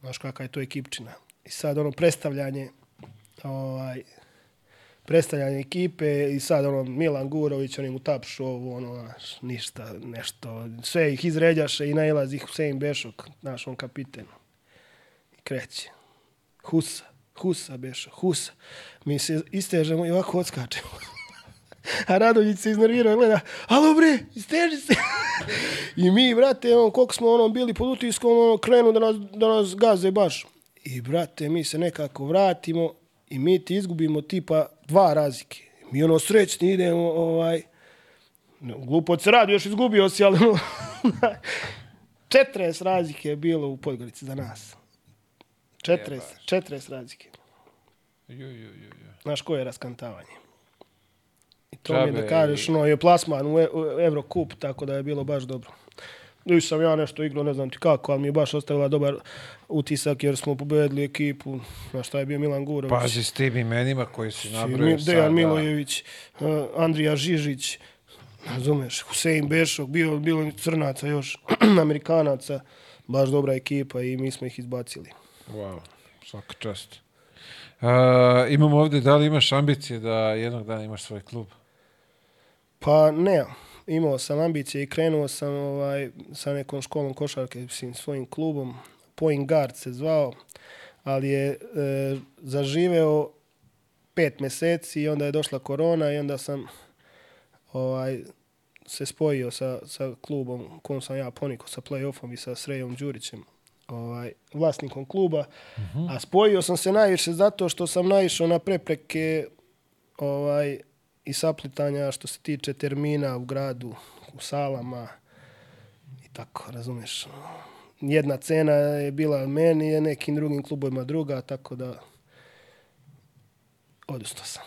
znaš kakva je to ekipčina. I sad ono predstavljanje, ovaj, predstavljanje ekipe i sad ono Milan Gurović, oni mu tapšu ovo, ono, znaš, ništa, nešto, sve ih izređaše i najlazi ih Husein Bešok, naš on kapiten. I kreće. Husa, Husa Bešok, Husa. Mi se istežemo i ovako odskačemo. (laughs) A Radović se iznervirao i gleda, alo bre, isteži se. (laughs) I mi, brate, on, koliko smo ono, bili pod utiskom, ono, krenu da nas, da nas gaze baš. I, brate, mi se nekako vratimo i mi ti izgubimo tipa dva razlike. Mi ono srećni idemo, ovaj, glupo se radi, još izgubio si, ali ono, (laughs) 40 razlike je bilo u Podgorici za nas. 40, 40 razlike. Ju, ju, ju, ju. Znaš koje je raskantavanje? I to mi je da kažeš, no, je plasman u, E- u Eurocup, tako da je bilo baš dobro. Nisam ja nešto igrao, ne znam ti kako, ali mi je baš ostavila dobar utisak jer smo pobedili ekipu. Znaš šta je bio Milan Gurović? Pazi s tim imenima koji si nabrojio Dejan sada. Milojević, uh, Andrija Žižić, razumeš, Husein Bešok, bio, bilo crnaca još, (clears throat) amerikanaca, baš dobra ekipa i mi smo ih izbacili. Wow, svaka čast. Uh, imamo ovdje, da li imaš ambicije da jednog dana imaš svoj klub? Pa ne, imao sam ambicije i krenuo sam ovaj, sa nekom školom košarke, mislim, svojim klubom, Point Guard se zvao, ali je e, zaživeo pet mjeseci i onda je došla korona i onda sam ovaj, se spojio sa, sa klubom kom sam ja ponikao sa playoffom i sa Srejom Đurićem, ovaj, vlasnikom kluba. A spojio sam se najviše zato što sam naišao na prepreke ovaj, i saplitanja što se tiče termina u gradu, u salama i tako, razumiješ. Jedna cena je bila meni, a nekim drugim klubovima druga, tako da odustao sam.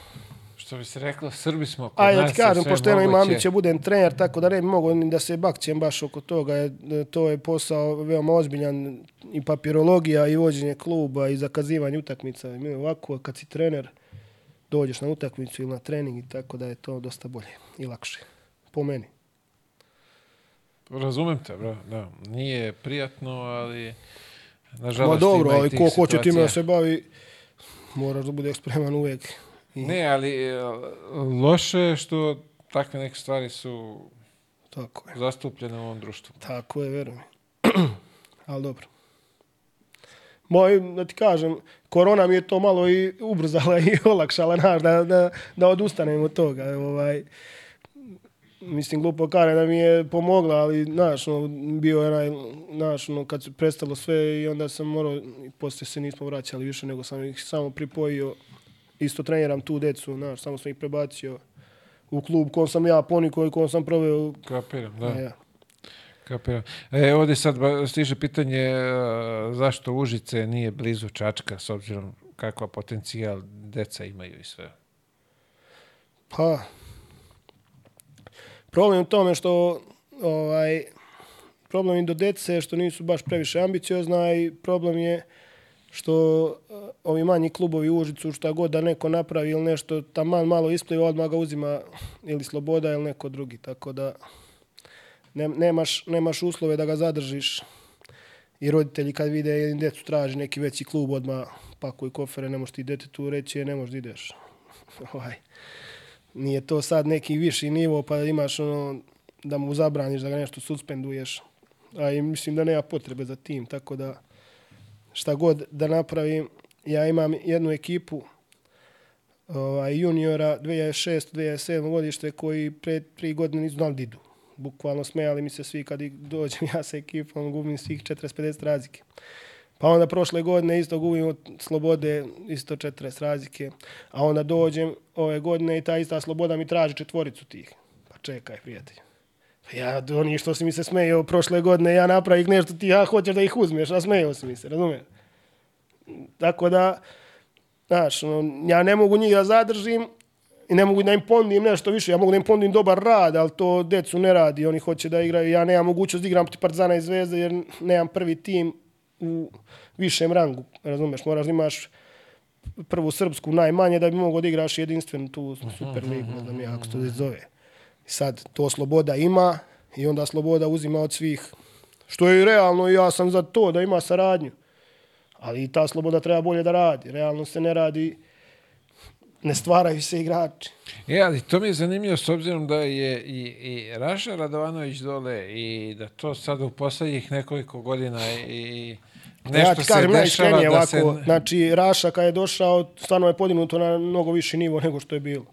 Što bi se reklo, Srbi smo kod Ajde da nas je kažem, pošto imam ambiciju, budem trener, tako da ne bi mogao ni da se bakćem baš oko toga. je- To je posao veoma ozbiljan i papirologija i vođenje kluba i zakazivanje utakmica. Mi ovako, kad si trener, dođeš na utakmicu ili na trening i tako da je to dosta bolje i lakše. Po meni. Razumem te, bro, da. Nije prijatno, ali... Ma Nažalost, dobro, ima i ali ko hoće time da se bavi, moraš da bude spreman uvijek. I, Ne, ali e, loše je što takve neke stvari su Tako je. zastupljene u ovom društvu. Tako je, veruj mi. (clears throat) ali dobro. Moj, da ti kažem, korona mi je to malo i ubrzala i (laughs) olakšala, znaš, da, da, da odustanem od toga. Ovaj, mislim, glupo kare da mi je pomogla, ali, znaš, no, bio je onaj, znaš, no, kad se prestalo sve i onda sam morao, i poslije se nismo vraćali više, nego sam ih samo pripojio, isto treniram tu decu, znaš, samo sam ih prebacio u klub kom sam ja ponikao i kom sam proveo. Kapiram, da. Ja. Kapiram. E, ovdje sad stiže pitanje e, zašto Užice nije blizu Čačka, s obzirom kakva potencijal deca imaju i sve. Pa, problem u tome što ovaj, problem i do dece što nisu baš previše ambiciozna i problem je što eh, ovi manji klubovi u Užicu šta god da neko napravi ili nešto taman malo ispliva, odmah ga uzima ili Sloboda ili neko drugi. Tako da ne, nemaš, nemaš uslove da ga zadržiš i roditelji kad vide jedin decu traži neki veći klub odmah pakuj kofere, ne možeš ti detetu reći, "E, ne možeš da ideš. (laughs) ovaj nije to sad neki viši nivo pa imaš ono da mu zabraniš da ga nešto suspenduješ. A i mislim da nema potrebe za tim, tako da šta god da napravim, ja imam jednu ekipu ovaj, juniora 2006. 2007. godište koji pre tri godine nisu znali da idu. Bukvalno smejali mi se svi kad dođem (laughs) ja sa ekipom, gubim svih 40-50 razlike. Pa onda prošle godine isto gubim od slobode isto 40 razlike. A onda dođem ove godine i ta ista sloboda mi traži četvoricu tih. Pa čekaj, prijatelj. Pa ja, oni što si mi se smejao prošle godine, ja napravih nešto ti, ja hoćeš da ih uzmeš, a smejao si mi se, razumiješ? Tako da, znaš, ja ne mogu njih da zadržim i ne mogu da im ponudim nešto više. Ja mogu da im ponudim dobar rad, ali to decu ne radi. Oni hoće da igraju. Ja nemam mogućnost da igram protiv Partizana i Zvezde jer nemam prvi tim u višem rangu. Razumeš, moraš da imaš prvu srpsku najmanje da bi mogao da igraš jedinstvenu tu super ligu, ne znam ja kako se to zove. I sad to Sloboda ima i onda Sloboda uzima od svih. Što je i realno i ja sam za to da ima saradnju. Ali i ta Sloboda treba bolje da radi. Realno se ne radi, ne stvaraju se igrači. E, ali to mi je zanimljivo s obzirom da je i, i Raša Radovanović dole i da to sad u poslednjih nekoliko godina i nešto ja ti se kažem dešava najiskrenije da ovako, se... znači Raša kad je došao, stvarno je podignuto na mnogo viši nivo nego što je bilo.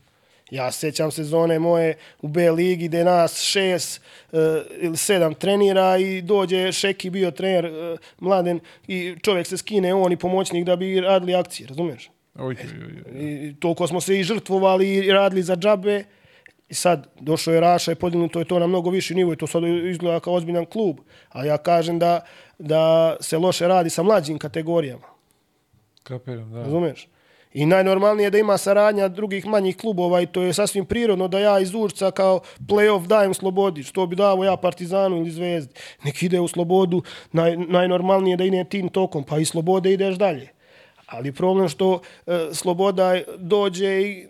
Ja se sjećam sezone moje u B ligi gde nas šest uh, ili sedam trenira i dođe Šeki bio trener uh, mladen i čovjek se skine on i pomoćnik da bi radili akcije, razumiješ? Oj, oj, oj, oj. I toliko smo se i žrtvovali i radili za džabe. I sad došao je Raša i podignuto je to na mnogo viši nivo i to sad izgleda kao ozbiljan klub. Ali ja kažem da, da se loše radi sa mlađim kategorijama. Kapiram, da. Razumeš? I najnormalnije je da ima saradnja drugih manjih klubova i to je sasvim prirodno da ja iz Urca kao play-off dajem slobodi. Što bi davo ja Partizanu ili Zvezdi. Nek ide u slobodu, naj, najnormalnije je da ide tim tokom, pa i slobode ideš dalje. Ali problem što e, sloboda dođe i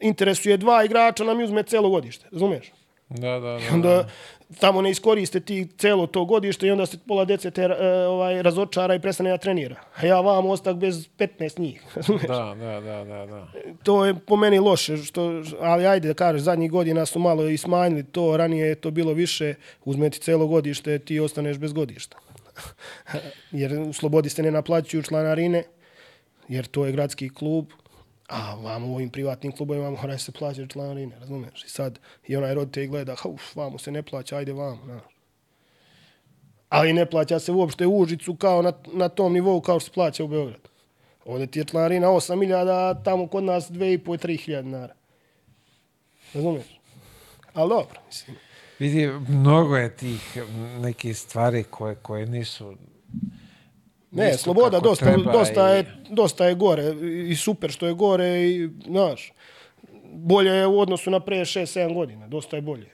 interesuje dva igrača, nam uzme celo godište. Razumeš? Da, da, da. I onda tamo ne iskoriste ti celo to godište i onda se pola dece te e, ovaj, razočara i prestane da trenira. A ja vam ostak bez 15 njih. (laughs) Da, da, da, da, da. to je po meni loše, što, ali ajde da kažeš, zadnjih godina su malo i smanjili to, ranije je to bilo više, uzmeti celo godište, ti ostaneš bez godišta. (laughs) jer u Slobodi se ne naplaćuju članarine, jer to je gradski klub, a vamo u ovim privatnim klubovima mora se plaćati članarine, razumiješ? I sad i onaj roditelj gleda, ha, uf, vamo se ne plaća, ajde vamo, znaš. Ali ne plaća se uopšte u Užicu kao na, na tom nivou kao što se plaća u Beogradu. Ovdje ti je članarina 8.000, a tamo kod nas 2.500-3.000 dinara. Razumiješ? Ali dobro, mislim. Vidi, mnogo je tih nekih stvari koje, koje nisu... Ne, sloboda dosta, treba dosta, i- je, dosta je gore i super što je gore i, znaš, bolje je u odnosu na pre 6-7 godina, dosta je bolje.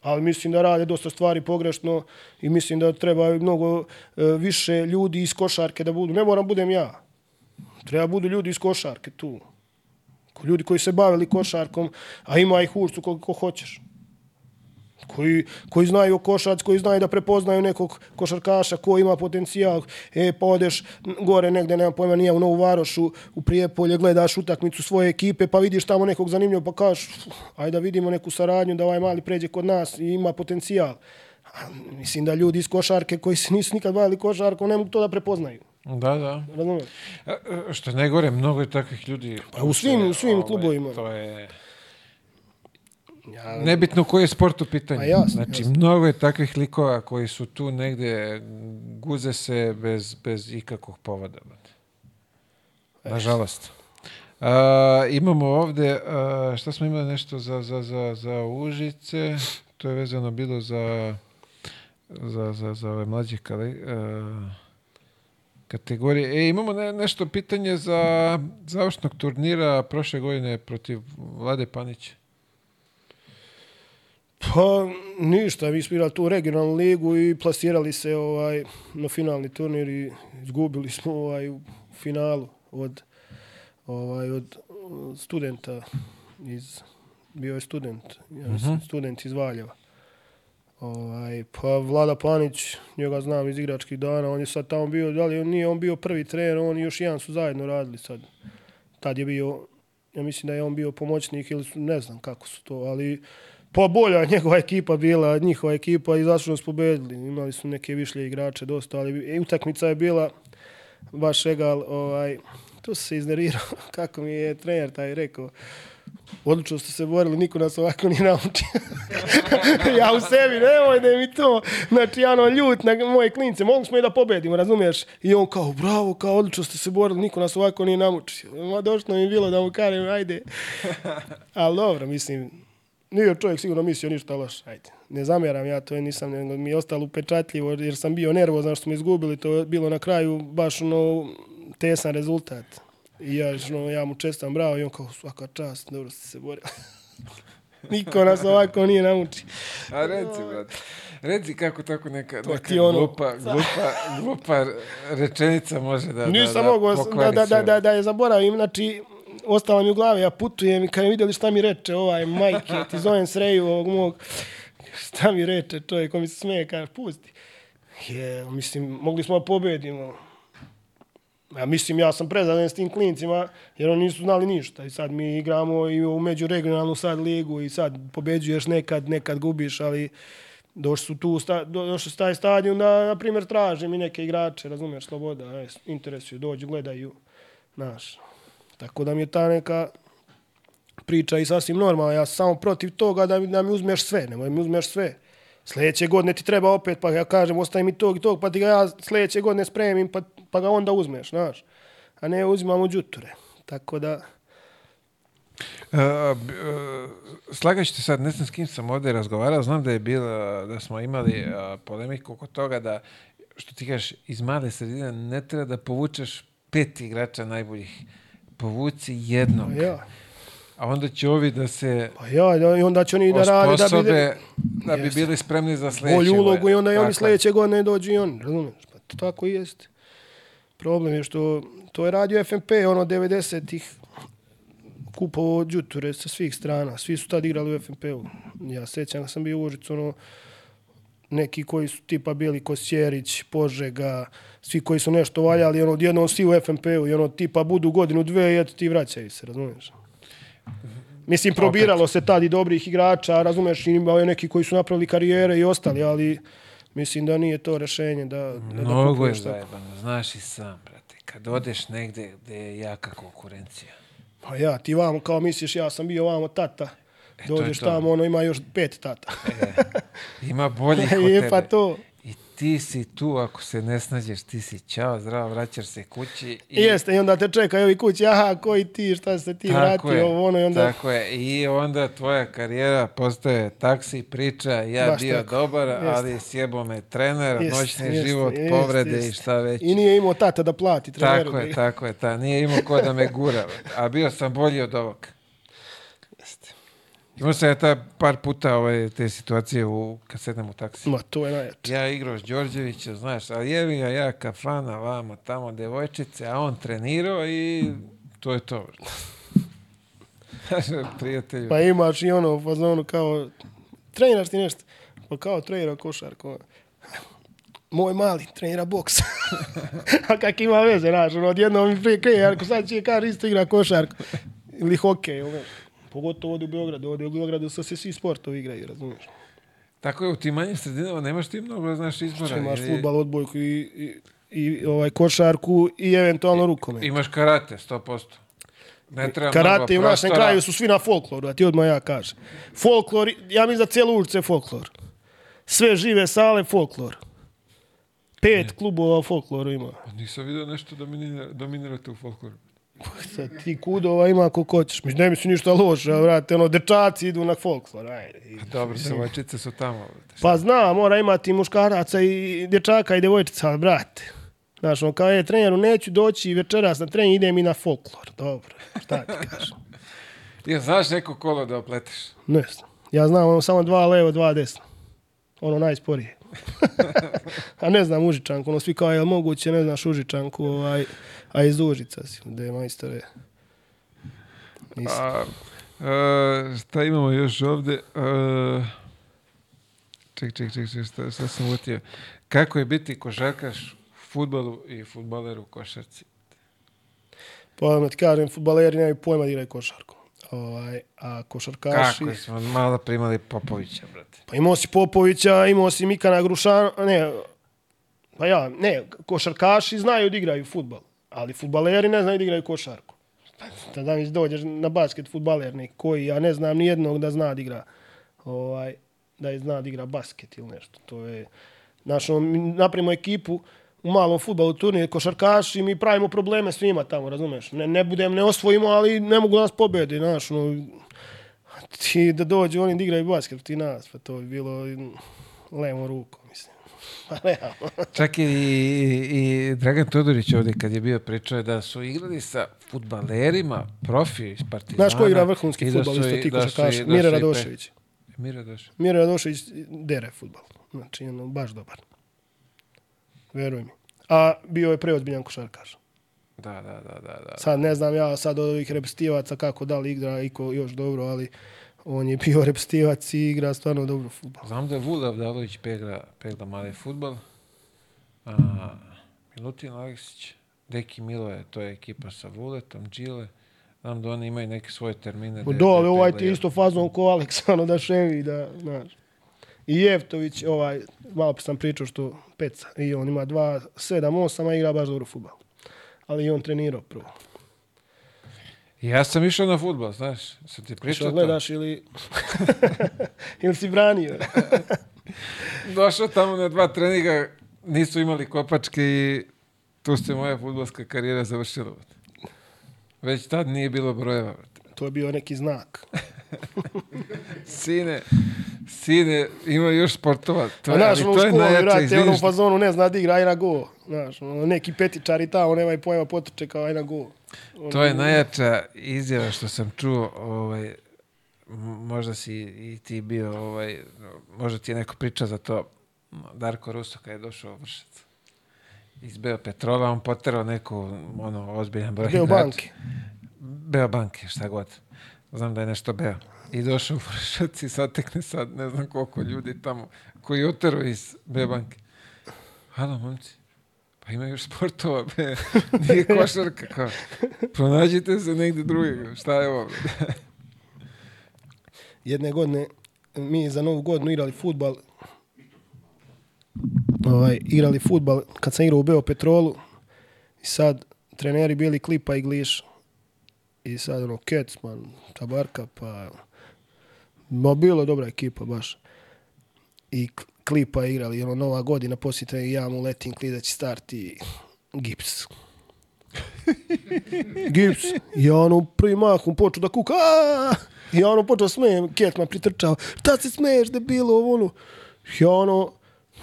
Ali mislim da rade dosta stvari pogrešno i mislim da treba mnogo e, više ljudi iz košarke da budu. Ne moram budem ja. Treba budu ljudi iz košarke tu. Ljudi koji se bavili košarkom, a ima ih Urcu koliko hoćeš. Koji, koji znaju košac, koji znaju da prepoznaju nekog košarkaša ko ima potencijal. E, pa odeš gore negde, nemam pojma, nije u Novu Varošu, u Prijepolje, gledaš utakmicu svoje ekipe, pa vidiš tamo nekog zanimljivog, pa kažeš, ajde da vidimo neku saradnju, da ovaj mali pređe kod nas i ima potencijal. A, mislim da ljudi iz košarke koji se nisu nikad bavili košarkom ne mogu to da prepoznaju. Da, da. Razumiješ? A, a, Što je najgore, mnogo je takvih ljudi. Pa u svim- u svim Ovaj, klubovima. To je... Ja, Nebitno koji je sport u pitanju. Pa jasno, znači, jasno. mnogo je takvih likova koji su tu negde, guze se bez, bez ikakvog povoda. brate. Nažalost. A, imamo ovde, a, šta smo imali nešto za, za, za, za Užice, to je vezano bilo za, za, za, za ove mlađe kale, a, kategorije. E, imamo ne, nešto pitanje za završnog turnira prošle godine protiv Vlade Panića. Pa ništa, mi smo igrali tu regionalnu ligu i plasirali se ovaj na finalni turnir i izgubili smo ovaj u finalu od ovaj od uh, studenta iz bio je student, ja mislim, student iz Valjeva. Ovaj, pa Vlada Panić, njega znam iz igračkih dana, on je sad tamo bio, da li on nije on bio prvi trener, on i još jedan su zajedno radili sad. Tad je bio, ja mislim da je on bio pomoćnik ili su, ne znam kako su to, ali pa bolja je njegova ekipa bila, njihova ekipa i zašto su pobedili. Imali su neke višlje igrače dosta, ali i utakmica je bila baš egal, ovaj, tu se iznervirao, (laughs) kako mi je trener taj rekao, odlično ste se borili, niko nas ovako nije naučio. (laughs) ja u sebi, nemoj da mi to, znači ono ljut na moje klince, mogli smo i da pobedimo, razumiješ? I on kao, bravo, kao odlično ste se borili, niko nas ovako nije naučio. Ma došlo mi je bilo da mu kažem, ajde. (laughs) Ali dobro, mislim, nije čovjek sigurno mislio ništa loše, ajde. Ne zamjeram ja to, nisam, nego mi je ostalo upečatljivo jer sam bio nervozan što smo izgubili, to je bilo na kraju baš ono tesan rezultat. I ja, ono, ja mu čestam bravo i on kao svaka čast, dobro ste se borili. (laughs) Niko nas ovako nije nauči. A reci, brate. Reci kako tako neka, To neka ono- glupa, glupa, glupa rečenica može da, Nisam da, da mogao da, da, da, sve. da, da je zaboravim, znači ostala mi u glavi, ja putujem i kad mi vidjeli šta mi reče ovaj majke, ti zovem sreju ovog mog, šta mi reče čovjek, ko mi se smeje, kaže, pusti. Je, mislim, mogli smo da pobedimo. Ja mislim, ja sam prezadovoljan s tim klincima, jer oni nisu znali ništa. I sad mi igramo i u međuregionalnu sad ligu i sad pobeđuješ nekad, nekad gubiš, ali došli su tu, sta, do- došli su taj stadion da, na primjer, tražim i neke igrače, razumiješ, sloboda, e, interesuju, dođu, gledaju, znaš. Tako da mi je ta neka priča i sasvim normalna. Ja sam samo protiv toga da mi, da mi uzmeš sve, nemoj mi uzmeš sve. Sljedeće godine ti treba opet, pa ja kažem, ostavi mi tog i tog, pa ti ga ja sljedeće godine spremim, pa, pa ga onda uzmeš, znaš. A ne uzimamo džuture. Tako da, Uh, uh, slagaš te sad, ne znam s kim sam ovdje razgovarao, znam da je bilo, da smo imali uh, polemiku oko toga da, što ti kažeš, iz male sredine ne treba da povučeš pet igrača najboljih. Povuci jednog. pa ja, A onda će ovi da se pa ja, da- i onda će oni da rade da bi osposobe da bi bili spremni za sljedeće. bolju ulogu i onda i oni sljedeće godine dođu i oni, razumiješ? Pa to tako i jeste. Problem je što to je radio FNP, ono 90-ih kupovao džuture sa svih strana. Svi su tad igrali u FNP-u. Ja sećam da sam bio u Užicu, ono, neki koji su tipa bili Kosjerić, Požega, svi koji su nešto valjali, ono, odjednom svi u FNP-u i ono, tipa budu godinu, dve i eto ti vraćaju se, razumiješ? Mislim, probiralo se tad i dobrih igrača, razumeš, imao je neki koji su napravili karijere i ostali, ali mislim da nije to rešenje da, da, da Mnogo je kupuješ tako. zajebano, znaš i sam, brate. Kad odeš negde gde je jaka konkurencija. Pa ja, ti vamo kao misliš, ja sam bio vamo tata. E, je Dođeš tamo, ono ima još pet tata. Ima boljih (laughs) od Je, tebe. pa to. I ti si tu, ako se ne snađeš, ti si čao, zdravo, vraćaš se kući. I jeste, i onda te čekaju ovi kući, aha, koji ti, šta se ti vratio, ovo ono, i onda... Tako je. I onda tvoja karijera postaje taksi priča, ja Baš bio tako. dobar, Jeste. ali sjebo me trener, Jeste, noćni jeste, život, povrede i šta već. I nije imao tata da plati treneru. Tako je, tako je, ta. Nije imao ko da me gura, a bio sam bolji od ovog. Imao sam ja ta par puta ovaj, te situacije u, kad sedem u taksi. Ma, to je najjače. Ja igrao s Đorđevićem, znaš, ali jevi ga ja kafana, vamo, tamo, devojčice, a on trenirao i to je to. (laughs) prijatelju, Pa imaš i ono u fazonu kao, treniraš ti nešto? Pa kao trenira košarku. Moj mali trenira boks. (laughs) A kak ima veze, znaš, ono, odjednom mi prije kreje, ako sad će kaže isto igra košarku. Ili hokej, ono. Pogotovo ovdje u Beogradu, ovdje u Beogradu su se svi sportovi igraju, razumiješ? tako je, u tim manjim sredinama nemaš ti mnogo, znaš, izbora. Imaš jer je- futbal, odbojku i, i, i ovaj košarku i eventualno rukomet. Imaš karate, 100%. Ne treba Karate u mnogo našem kraju su svi na folkloru, a ti odmah ja kažem. Folklor, ja mislim da cijelu ulicu je folklor. Sve žive sale, folklor. Pet klubova folkloru ima. Pa Nisam vidio nešto dominira, dominirate u folkloru. Sad ti kudova ima koliko hoćeš. Mislim, ne mislim ništa loše, a vrate, ono, dečaci idu na folklor, ajde. Dobro, devačice su tamo. Pa zna, mora imati muškaraca i dječaka i devojčica, brate. Znaš, on kao je treneru, neću doći večeras na trening, idem i na folklor. Dobro, šta ti kažem. (laughs) Ja, znaš neko kolo da opleteš? Ne znam. Ja znam ono samo dva levo, dva desno. Ono najsporije. (laughs) a ne znam Užičanku, ono svi kao je moguće, ne znaš Užičanku, ovaj, a iz Užica si, da je majstore. Nisam. A, a, šta imamo još ovde? A, ček, ček, ček, ček, šta, šta sam utio? Kako je biti košarkaš u futbolu i futbaler u košarci? Pa da ti kažem, futbaleri nemaju pojma da igraju košarku. Ovaj, a košarkaši... Kako smo malo primali Popovića, brate? Pa imao si Popovića, imao si Mikana Grušana, ne, pa ja, ne, košarkaši znaju da igraju futbal, ali futbaleri ne znaju da igraju košarku. Da da mi dođeš na basket futbaler neki koji, ja ne znam ni jednog da zna da igra, ovaj, da je zna da igra basket ili nešto. To je, mi napravimo ekipu u malom futbalu turnir, košarkaši, mi pravimo probleme svima tamo, razumeš? Ne, ne budem, ne osvojimo, ali ne mogu nas pobedi, znaš, ono, ti da dođu oni da igraju basket, ti nas, pa to bi bilo levom rukom. Pa realno. Čak i, i Dragan Todorić ovdje kad je bio pričao da su igrali sa futbalerima, profi iz Partizana. Znaš ko igra vrhunski i da futbal, su isto i- ti da i- košarkaš? da Mire su i pe- Radošević. Mire Radošević. Mire Radošević dere futbal. Znači, ono, baš dobar. Veruj mi. A bio je preozbiljan košarkaš. Da, da, da, da, da. Sad ne znam ja sad od ovih repstivaca kako da li igra iko još dobro, ali on je bio repstivac i igra stvarno dobro futbal. Znam da je Vula Avdalović pegla, pegla mali futbal. A, Milutin Aleksić, Deki Milo je, to je ekipa sa Vuletom, Đile. Znam da oni imaju neke svoje termine. gde- Dole, gde ovaj ti isto fazon ko Aleksano (laughs) da ševi, da, znaš. I Jeftović, ovaj, malo sam pričao što peca. I on ima dva, sedam, osam, a igra baš dobro futbal. Ali i on trenirao prvo. Ja sam išao na futbal, znaš, sam ti pričao Što to. gledaš ili... (laughs) ili si branio. (laughs) Došao tamo na dva treninga, nisu imali kopačke i tu se moja futbolska karijera završila. Već tad nije bilo brojeva. to je bio neki znak. (laughs) Sine, sine, ima još sportova. To, je, znaš, ali ono u najjače, vrate, ono u fazonu ne zna da igra, aj na go. Znaš, neki petičari tamo nemaju pojma potrče kao aj na go. To je najjača izjava što sam čuo, ovaj, možda si i ti bio, ovaj, možda ti je neko priča za to, Darko Ruso kad je došao u Vršac. Iz Beo Petrova, on poterao neku, ono, ozbiljan broj Beo igrača. banke. Beo banke, šta god. Znam da je nešto Beo. I došao u Vršac i satekne sad ne znam koliko ljudi tamo koji oteru iz Beo banke. Halo, momci. Pa ima još sportova, be. (laughs) Nije košarka, kao. Pronađite se negdje drugdje. Šta je ovo? (laughs) jedne godine mi za novu godinu igrali futbal. Ovaj, igrali futbal kad sam igrao u Beo Petrolu i sad treneri bili Klipa i Gliš. I sad ono Kecman, Tabarka, pa ma bilo dobra ekipa baš. I Klipa igrali, ono nova godina, poslije i ja mu letim klizeći start i gips. (laughs) gips. I ja ono prvi mahom počeo da kuka. "Aaaa!" I ja ono počeo smijem, Ketman pritrčao. Šta se smeješ, debilo, ovo ono. Ja ono,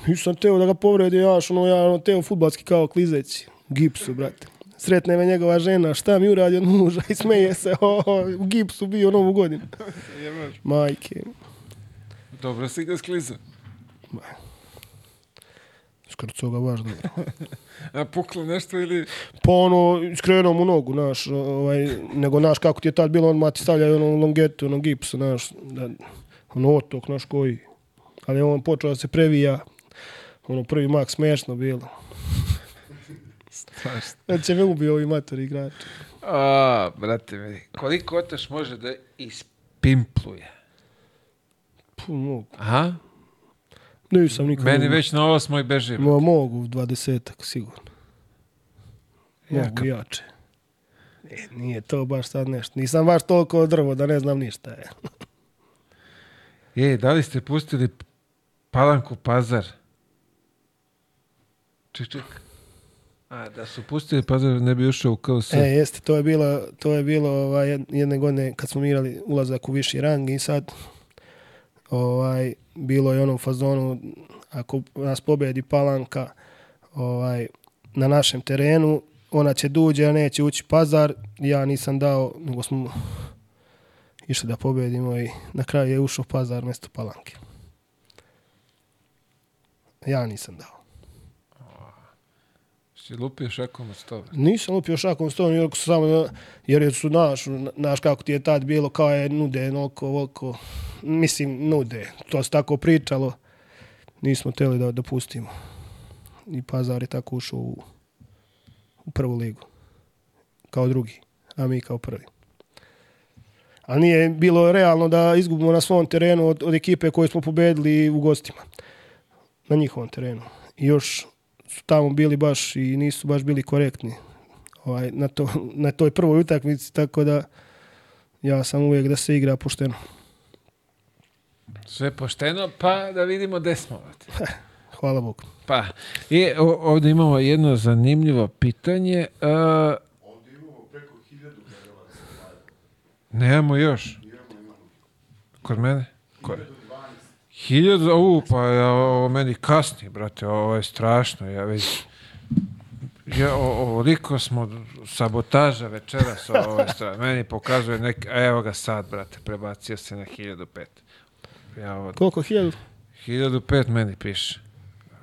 nisam teo da ga povredim, ja ono, ja ono, teo futbalski kao klizeći. Gipsu, brate. Sretne me njegova žena, šta mi uradi od muža i smeje se, (laughs) o, u gipsu bio novu godinu. (laughs) Majke. Dobro si ga sklizao. Skrcao ga baš dobro. (laughs) A puklo nešto ili... Pa ono, skrenuo mu nogu, znaš, ovaj, nego, znaš, kako ti je tad bilo, on mati stavljaju ono longetu, ono gips, znaš, da, ono otok, znaš, koji. Ali on počeo da se previja, ono, prvi mak smešno bilo. Strašno. Će me ubio ovi matori igrači. A, brate mi, koliko otaš može da ispimpluje? Puh, mogu. Aha, Nisam nikad. meni već na osmoj beži. Ma, mogu, dvadesetak, sigurno. Mogu Jaka- jače. E, nije to baš sad nešto. Nisam baš toliko drvo da ne znam ništa. Je. Je, (laughs) da li ste pustili Palanku Pazar? Ček, ček. A, da su pustili Pazar, ne bi ušao u KLS. E, jeste, to je bilo, to je bilo ovaj, jed- jedne godine kad smo igrali ulazak u viši rang i sad ovaj, bilo je ono u fazonu ako nas pobedi Palanka ovaj, na našem terenu, ona će duđe, a neće ući pazar. Ja nisam dao, nego smo išli da pobedimo i na kraju je ušao pazar mjesto Palanke. Ja nisam dao. Si lupio šakom od stola. Nisam lupio šakom stojom, jer, su samo, jer su naš, naš kako ti je tad bilo, kao je nude, nolko, volko, mislim, nude. To se tako pričalo. Nismo teli da, da pustimo. I Pazar je tako ušao u, u prvu ligu. Kao drugi, a mi kao prvi. Ali nije bilo realno da izgubimo na svom terenu od, od ekipe koje smo pobedili u gostima. Na njihovom terenu. I još su tamo bili baš i nisu baš bili korektni ovaj, na, to, na toj prvoj utakmici, tako da ja sam uvijek da se igra pošteno. Sve pošteno, pa da vidimo gde smo. (laughs) Hvala Bogu. Pa, i ovdje imamo jedno zanimljivo pitanje. Uh, Ovdje imamo preko hiljadu gledalaca. nemamo još. Kod mene? Ko? 1012. Hiljadu, u, pa ja, ovo meni kasni, brate, ovo je strašno, ja već... Ja, o- ovoliko smo sabotaža večeras o ovoj strani. Meni pokazuje neki, evo ga sad, brate, prebacio se na 1005. Ja ovo, Koliko? Hiljadu? 1005 meni piše.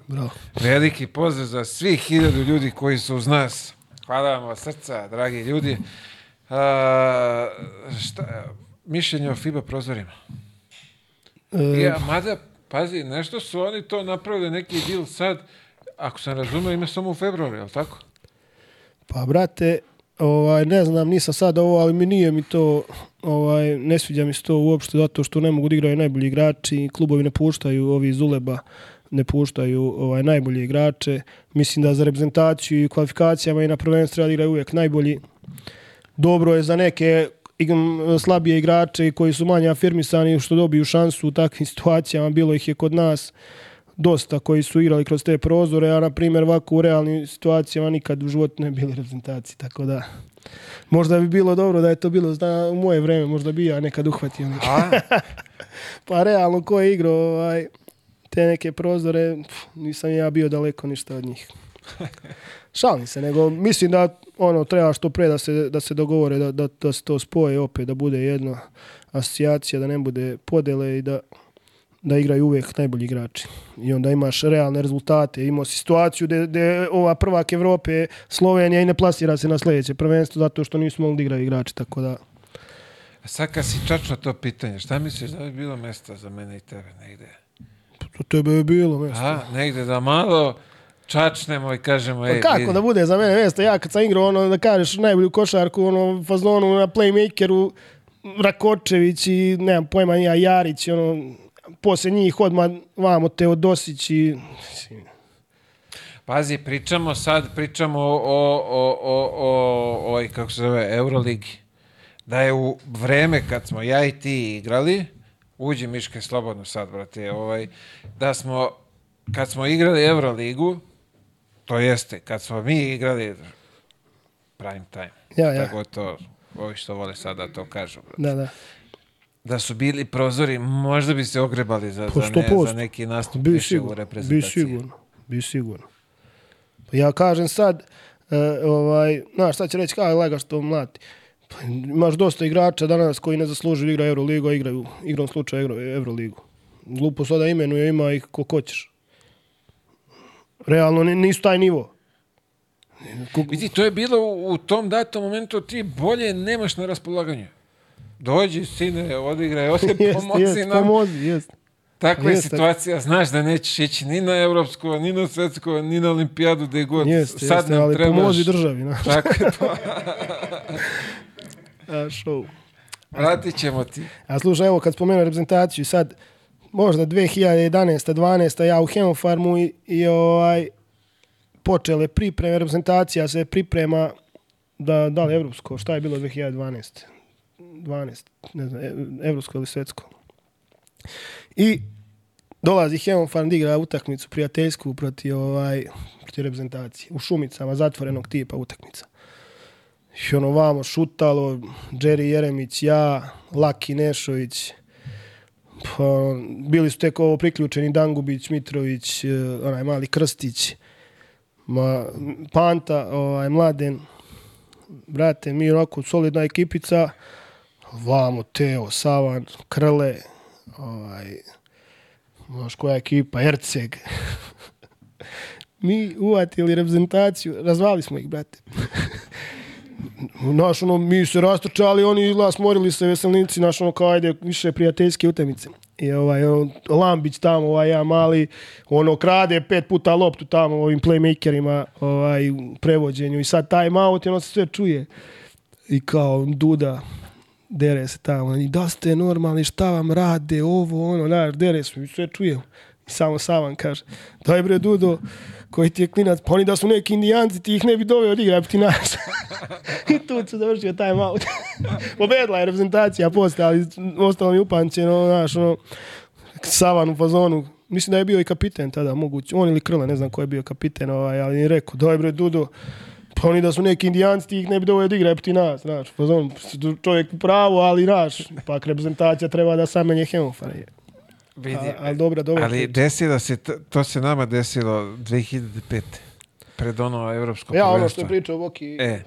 Bravo. Veliki pozdrav za svih hiljadu ljudi koji su uz nas. Hvala vam od srca, dragi ljudi. A, šta, mišljenje o FIBA prozorima? E, Ja, mada, pazi, nešto su oni to napravili, neki deal sad, ako sam razumio, ima samo u februaru, je li tako? Pa, brate, ovaj, ne znam, nisam sad ovo, ali mi nije mi to, ovaj, ne sviđa mi se to uopšte zato što ne mogu da igraju najbolji igrači klubovi ne puštaju, ovi iz Uleba ne puštaju ovaj, najbolje igrače. Mislim da za reprezentaciju i kvalifikacijama i na prvenstvu treba da igraju uvijek najbolji. Dobro je za neke igm- slabije igrače koji su manje afirmisani što dobiju šansu u takvim (laughs) situacijama. Bilo ih je kod nas dosta koji su igrali kroz te prozore, a na primjer ovako u realnim situacijama nikad u životu ne bili reprezentaciji, tako da možda bi bilo dobro da je to bilo zna, u moje vreme, možda bi ja nekad uhvatio neke. A, (laughs) Pa realno ko je igrao ovaj, te neke prozore, pf, nisam ja bio daleko ništa od njih. (laughs) Šalim se, nego mislim da ono treba što pre da se, da se dogovore, da, da, da se to spoje opet, da bude jedna asocijacija, da ne bude podele i da, da igraju uvijek najbolji igrači. I onda imaš realne rezultate. Imao si situaciju gde, gde ova prvak Evrope, Slovenija i ne plasira se na sljedeće prvenstvo zato što nisu mogli da igraju igrači, tako da sad kad si čačno to pitanje, šta misliš da bi bilo mesta za mene i tebe negde? to tebe je bilo mjesto. A, negde da malo čačnemo i kažemo, Pa kako vidi. da bude za mene mjesto? Ja kad sam igrao ono da kažeš najbolju košarku ono fazonu na playmakeru Rakočević i nemam pojma ja Jarić ono poslije njih odmah vamo Teodosić i Pazi, pričamo sad, pričamo o, o, o, o, o, o kako se zove, Euroligi. Da je u vreme kad smo ja i ti igrali, uđi Miške slobodno sad, brate, ovaj, da smo, kad smo igrali Euroligu, to jeste, kad smo mi igrali prime time, Ja, ja. tako to, ovi što vole sada to kažu, brate. da, da. da su bili prozori, možda bi se ogrebali za, Po za, ne, 100%. za neki nastup Bi više u sigurno, bi reprezentaciji. sigurno, bi sigurno. Pa ja kažem sad, e, ovaj, znaš šta će reći, kao lega što mlati. Pa, imaš dosta igrača danas koji ne zaslužuju da igraju Euroligu, a igraju igrom slučaju Euro, Euroligu. Glupo sada imenuje, ima ih ko hoćeš. Realno ni- nisu taj nivo. Vidi, to je bilo u, tom datom momentu, ti bolje nemaš na raspolaganju. Dođi, sine, odigraj, (laughs) odi, Jeste, pomozi jeste, nam. pomozi, jeste. Takva je situacija, znaš da nećeš ići ni na evropsko, ni na svetsko, ni na olimpijadu, gde god. Jeste, Sad jeste, nam ali trebaš. pomozi državi. Na. Tako je to. (laughs) A, show. Vratit ćemo ti. A slušaj, evo kad spomenuo reprezentaciju, sad možda 2011. 12. ja u Hemofarmu i, i ovaj, počele pripreme, reprezentacija se priprema da, da li evropsko, šta je bilo 2012? 12, ne znam, e- evropsko ili svetsko. I dolazi Heon Fan da igra utakmicu prijateljsku protiv, ovaj, protiv reprezentacije. U Šumicama, zatvorenog tipa utakmica. I ono vamo šutalo, Jerry Jeremić, ja, Laki Nešović, pa, bili su tek ovo priključeni Dangubić, Mitrović, eh, onaj mali Krstić, ma, Panta, ovaj, Mladen, brate, mi onako solidna ekipica, vamo Teo, Savan, Krle, ovaj, znaš koja ekipa, Erceg. (laughs) mi uvatili reprezentaciju, razvali smo ih, brate. Naš, ono, mi se rastrčali, oni izgleda smorili se veselnici, naš, ono, kao ajde, više prijateljske utakmice. I ovaj, on, Lambić tamo, ovaj, ja mali, ono, krade pet puta loptu tamo ovim playmakerima, ovaj, u prevođenju i sad time out ono se sve čuje. I kao Duda, dere se tamo, i da ste normalni, šta vam rade, ovo, ono, znaš, dere se, sve čujemo. I samo Savan kaže, daj bre Dudo, koji ti je klinac, pa oni da su neki indijanci, ti ih ne bi doveo od igra, ti naš. (laughs) I tu se završio time out. (laughs) Pobedila je reprezentacija posle, ali ostalo mi upančeno, znaš, ono, Savan u fazonu, mislim da je bio i kapiten tada, moguće, on ili Krle, ne znam ko je bio kapiten, ovaj, ali je rekao, daj bre Dudo, pa oni da su neki indijanci, ti ih ne bi od igra, ti nas, znaš, fazon, čovjek u pravu, ali, znaš, pak reprezentacija treba da samenje hemofane. Vidi, A- ali dobra, dobra Ali desilo se, to, se nama desilo 2005. Pred ono evropsko Ja, ono što je pričao Boki, E,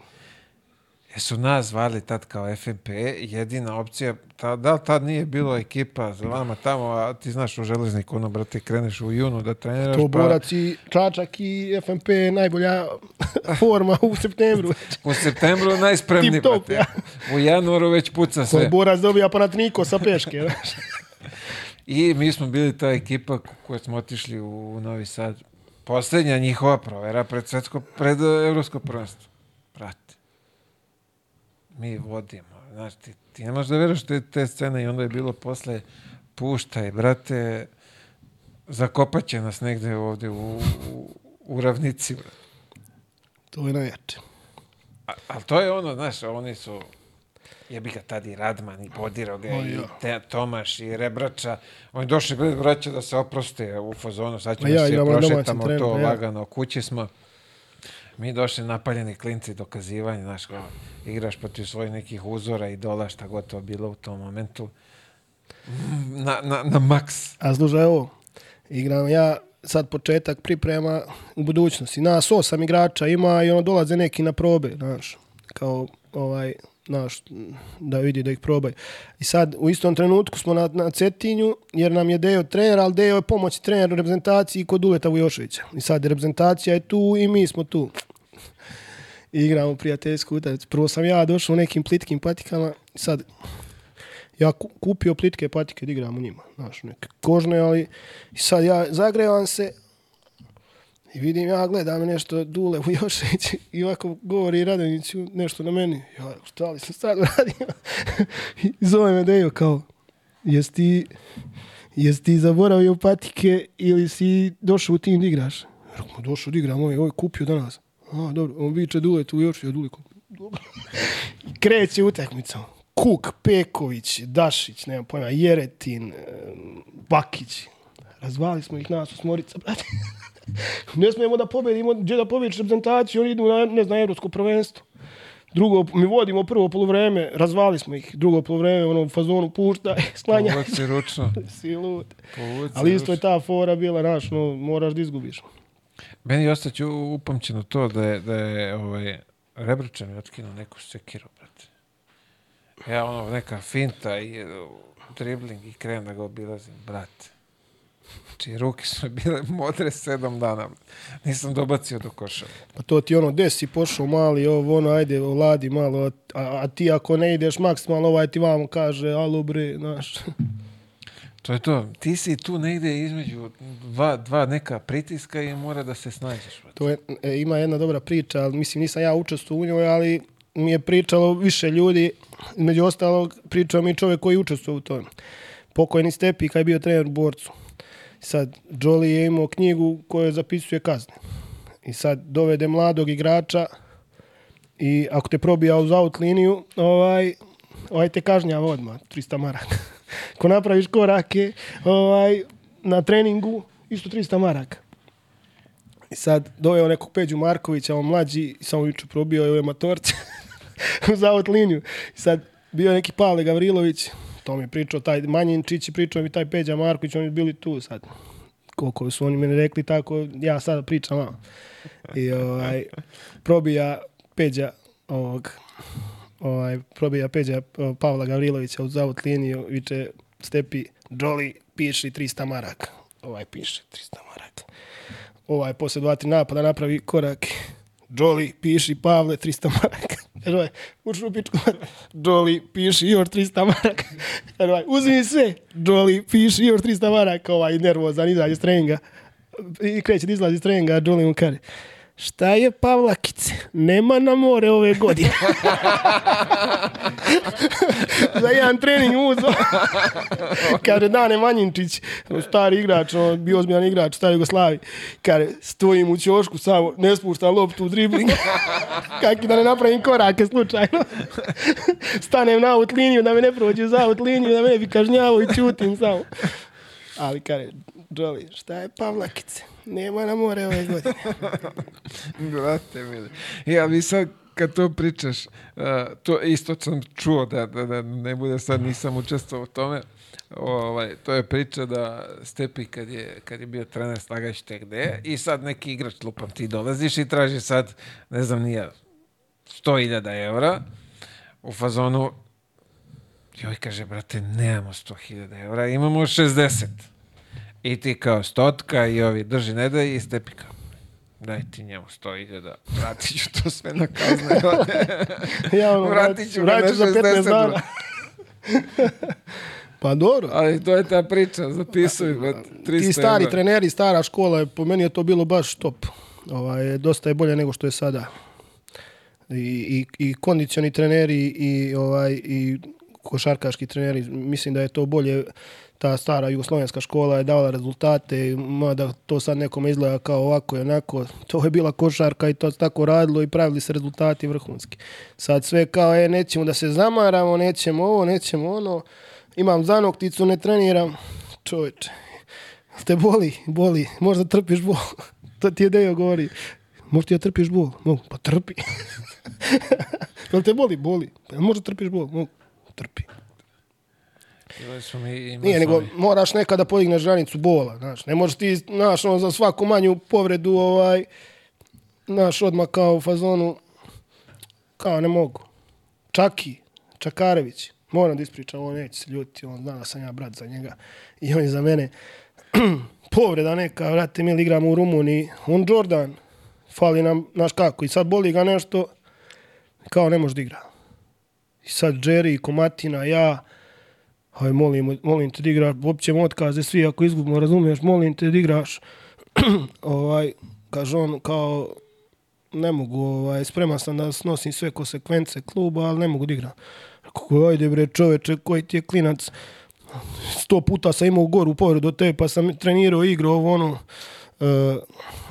jesu nas zvali tad kao FNP, jedina opcija, ta, da li tad nije bilo ekipa za vama tamo, a ti znaš u železniku, ono, brate, kreneš u junu da treniraš, To pa borac i Čačak i FNP je najbolja (laughs) forma u septembru. u septembru najspremniji, Tip top, brate. U januaru već puca To sve. borac dobija panatniko sa peške. (laughs) znaš. I mi smo bili ta ekipa ko- koja smo otišli u Novi Sad. Posljednja njihova provera pred svetsko, pred evropsko prvenstvo. Brate, mi vodimo. Znaš, ti, ti ne možeš da veruješ te, te scene i onda je bilo posle puštaj, brate, zakopat će nas negde ovde u, u, u ravnici. brate. To je najjače. A, ali to je ono, znaš, oni su jebi ga tad i Radman i Bodiroga O, i ja. te, Tomaš i Rebrača. Oni došli bili braća da se oproste u fazonu. Sad ćemo ja se na domaćem prošetamo to ja. lagano. Kući smo. Mi došli napaljeni klinci, dokazivanje, znaš, kao, igraš protiv svojih nekih uzora i dola, šta god to bilo u tom momentu. Mm, Na, na, na maks. A slušaj ovo, igram ja sad početak priprema u budućnosti. Nas osam igrača ima i ono dolaze neki na probe, znaš, kao ovaj, znaš, da vidi da ih probaju. I sad u istom trenutku smo na, na Cetinju, jer nam je Dejo trener, ali Dejo je pomoć trener u reprezentaciji kod Uleta Vujoševića. I sad reprezentacija je tu i mi smo tu. Igramo prijateljsku utakmicu. Prvo sam ja došao u nekim plitkim patikama, sad ja ku- kupio plitke patike da igram u njima, znaš, neke kožne, ali sad ja zagrevam se i vidim, ja gledam nešto Dule Vujošević i ovako govori Radonjiću nešto na meni. Ja, šta li sam sad uradio? (laughs) I zove me Dejo kao, jesi ti, jesi ti zaboravio patike ili si došao u tim da igraš? Rekao, došao da igram, ovaj, ovaj kupio danas. A, dobro, on viče Dule tu Vujošević, ja Dule kao, dobro. I kreće utakmicom. Kuk, Peković, Dašić, nemam pojma, Jeretin, Bakić. Razvali smo ih nas osmorica, brate. (laughs) ne smijemo da pobedimo, gdje da pobediš reprezentaciju, oni idu na, ne znam, evropsko prvenstvo. Drugo, mi vodimo prvo polovreme, razvali smo ih. Drugo polovreme, ono, fazonu pušta, (laughs) sklanja. Povuci ručno. (laughs) si lud. Povuci Ali isto je ta fora bila, znaš, no, moraš da izgubiš. Meni je ostaće upamćeno to da je, da je ovaj, Rebračan mi otkinuo neku sekiru, brate. Ja ono, neka finta i uh, dribling i krenem da ga obilazim, brate. Znači, ruke su bile modre sedam dana. Nisam dobacio do koša. Pa to ti ono, desi pošao mali, ovo ono, ajde, oladi malo, a, a ti ako ne ideš maksimalno, ovaj ti vamo kaže, alo bre, znaš. To je to. Ti si tu negde između dva, dva neka pritiska i mora da se snađeš. To je, e, ima jedna dobra priča, ali mislim nisam ja učestvovao u njoj, ali mi je pričalo više ljudi, među ostalog pričao mi čovjek koji je učestvovao u tome. Pokojni Stepi kad je bio trener u borcu. Sad, Jolly je imao knjigu koju zapisuje kazne. I sad dovede mladog igrača i ako te probija uz out liniju, ovaj, ovaj te kažnjava odmah, 300 maraka. (laughs) Ako napraviš korake ovaj, na treningu, isto 300 maraka. I sad doveo nekog Peđu Markovića, on mlađi, samo juče probio je ove matorce (laughs) uz out liniju. I sad bio neki Pavle Gavrilović, to mi je pričao taj Manjinčić i pričao mi taj Peđa Marković, oni bili tu sad. Koliko su oni meni rekli, tako ja sada pričam malo. I ovaj, probija Peđa ovog, ovaj, probija Peđa Pavla Gavrilovića uz out liniju, viče Stepi, Jolly, piši 300 maraka. Ovaj piše 300 maraka. Ovaj posle dva, tri napada napravi korak. Jolly, piši Pavle 300 maraka. Kaže ovaj, uči u pičku. Jolly, (laughs) piši još 300 maraka. Ovaj, uzmi sve. Jolly, piši još 300 maraka. Ovaj nervozan, izađe s treninga. I kreće da izlazi iz treninga, Jolly mu kaže, Šta je Pavlakice? Nema na more ove godine. Za jedan trening uzo. Kaže, Dane Manjinčić, stari igrač, on bio ozbiljan igrač, stari Jugoslavi. Kaže, stojim u ćošku, samo ne spuštam loptu u dribling. Kaki da ne napravim korake slučajno. Stanem na out liniju, da me ne prođe za out liniju, da me ne bi kažnjavo i čutim samo. Ali kaže, Jolly, šta je Pavlakice? Nema na more ove godine. (laughs) Brate, mili. Ja bi sad kad to pričaš, uh, to isto sam čuo da, da, da ne bude sad nisam učestvovao u tome. Ovaj, to je priča da Stepi kad je, kad je bio trener slagašte gde i sad neki igrač lupam ti dolaziš i traži sad, ne znam nije, 100.000 evra u fazonu joj kaže, brate, nemamo 100.000 evra, imamo 60. I ti kao stotka i ovi drži ne daj i Stepi kao daj ti njemu 100.000, vratit ću to sve na kazne. (laughs) Ja ono, Vratit ću ga vratit na za 15 60 dana. Pa dobro. Ali to je ta priča, zapisuj, brate, 300 Ti stari evra. treneri, stara škola, po meni je to bilo baš top. Ovaj, dosta je bolje nego što je sada. I, i, i kondicioni treneri i, ovaj, i košarkaški treneri, mislim da je to bolje ta stara jugoslovenska škola je davala rezultate, mada to sad nekome izgleda kao ovako i onako, to je bila košarka i to tako radilo i pravili se rezultati vrhunski. Sad sve kao, e, nećemo da se zamaramo, nećemo ovo, nećemo ono, imam zanokticu, ne treniram, čovječe, te boli, boli, možda trpiš bol. (laughs) to ti je Dejo govori. Možda ti da trpiš bol? Mogu. Pa trpi. (laughs) Jel te boli? Boli. Pa jel možda trpiš bol? Mogu. Trpi. Mi, Nije, nego moraš nekada podigneš granicu bola, znaš. Ne možeš ti, znaš, ono, za svaku manju povredu, ovaj, znaš, odmah kao u fazonu, kao ne mogu. Čaki, Čakarević, moram da ispričam, on neće se ljuti, on zna da sam ja brat za njega i on je za mene (clears throat) povreda neka, vrate, mi igramo u Rumuniji, on Jordan, fali nam, znaš kako, i sad boli ga nešto, kao ne može da igra. I sad Jerry, Komatina, ja, aj molim, molim te da igraš, općemo otkaze svi ako izgubimo, razumiješ, molim te da igraš. (clears throat) ovaj, kaže on kao, ne mogu, ovaj, spreman sam da snosim sve konsekvence kluba, ali ne mogu da igram. Kako, ajde bre čoveče, koji ti je klinac, sto puta sam imao goru povredu od tebe, pa sam trenirao, igrao, ovo ono, uh,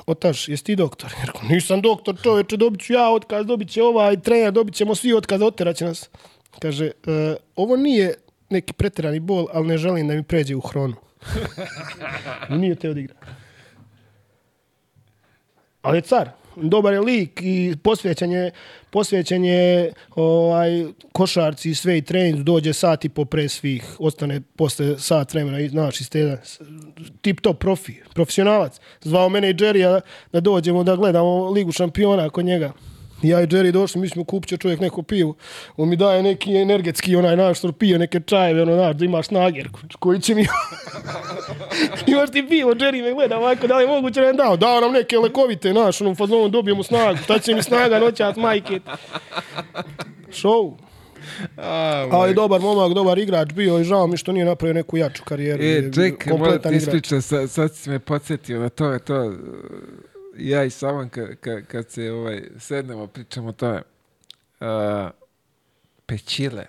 otaš, jesi ti doktor? Rekao, nisam doktor, čoveče, dobit ću ja otkaz, dobit će ovaj trener, dobit ćemo svi otkaz, otjerat će nas. Kaže, uh, ovo nije neki preterani bol, ali ne želim da mi pređe u hronu. (laughs) Nije te odigra. Ali je car. Dobar je lik i posvećen je, posvećen je ovaj, košarci i sve i trening. Dođe sat i po pre svih. Ostane posle sat vremena i znaš iz tjedan. Tip top profi, profesionalac. Zvao mene i Jerry da, da dođemo da gledamo Ligu šampiona kod njega. Ja i Jerry došli, mi smo kupće čovjek neko pivu. On mi daje neki energetski, onaj naš što pije neke čajeve, ono naš, da imaš snager, koji će mi... (laughs) imaš ti pivo, Jerry me gleda ovako, da li je moguće da je dao? Dao nam neke lekovite, naš, ono, fazonu dobijemo snagu. Šta će mi snaga noćas, majke? Show. A, Ali dobar momak, dobar igrač bio i žao mi što nije napravio neku jaču karijeru. E, Je čekaj, moram ti ispričati, sad, sad si me podsjetio na to, to, uh, ja i Savan ka, ka, kad se ovaj, sednemo, pričamo o tome. Uh, Pečile.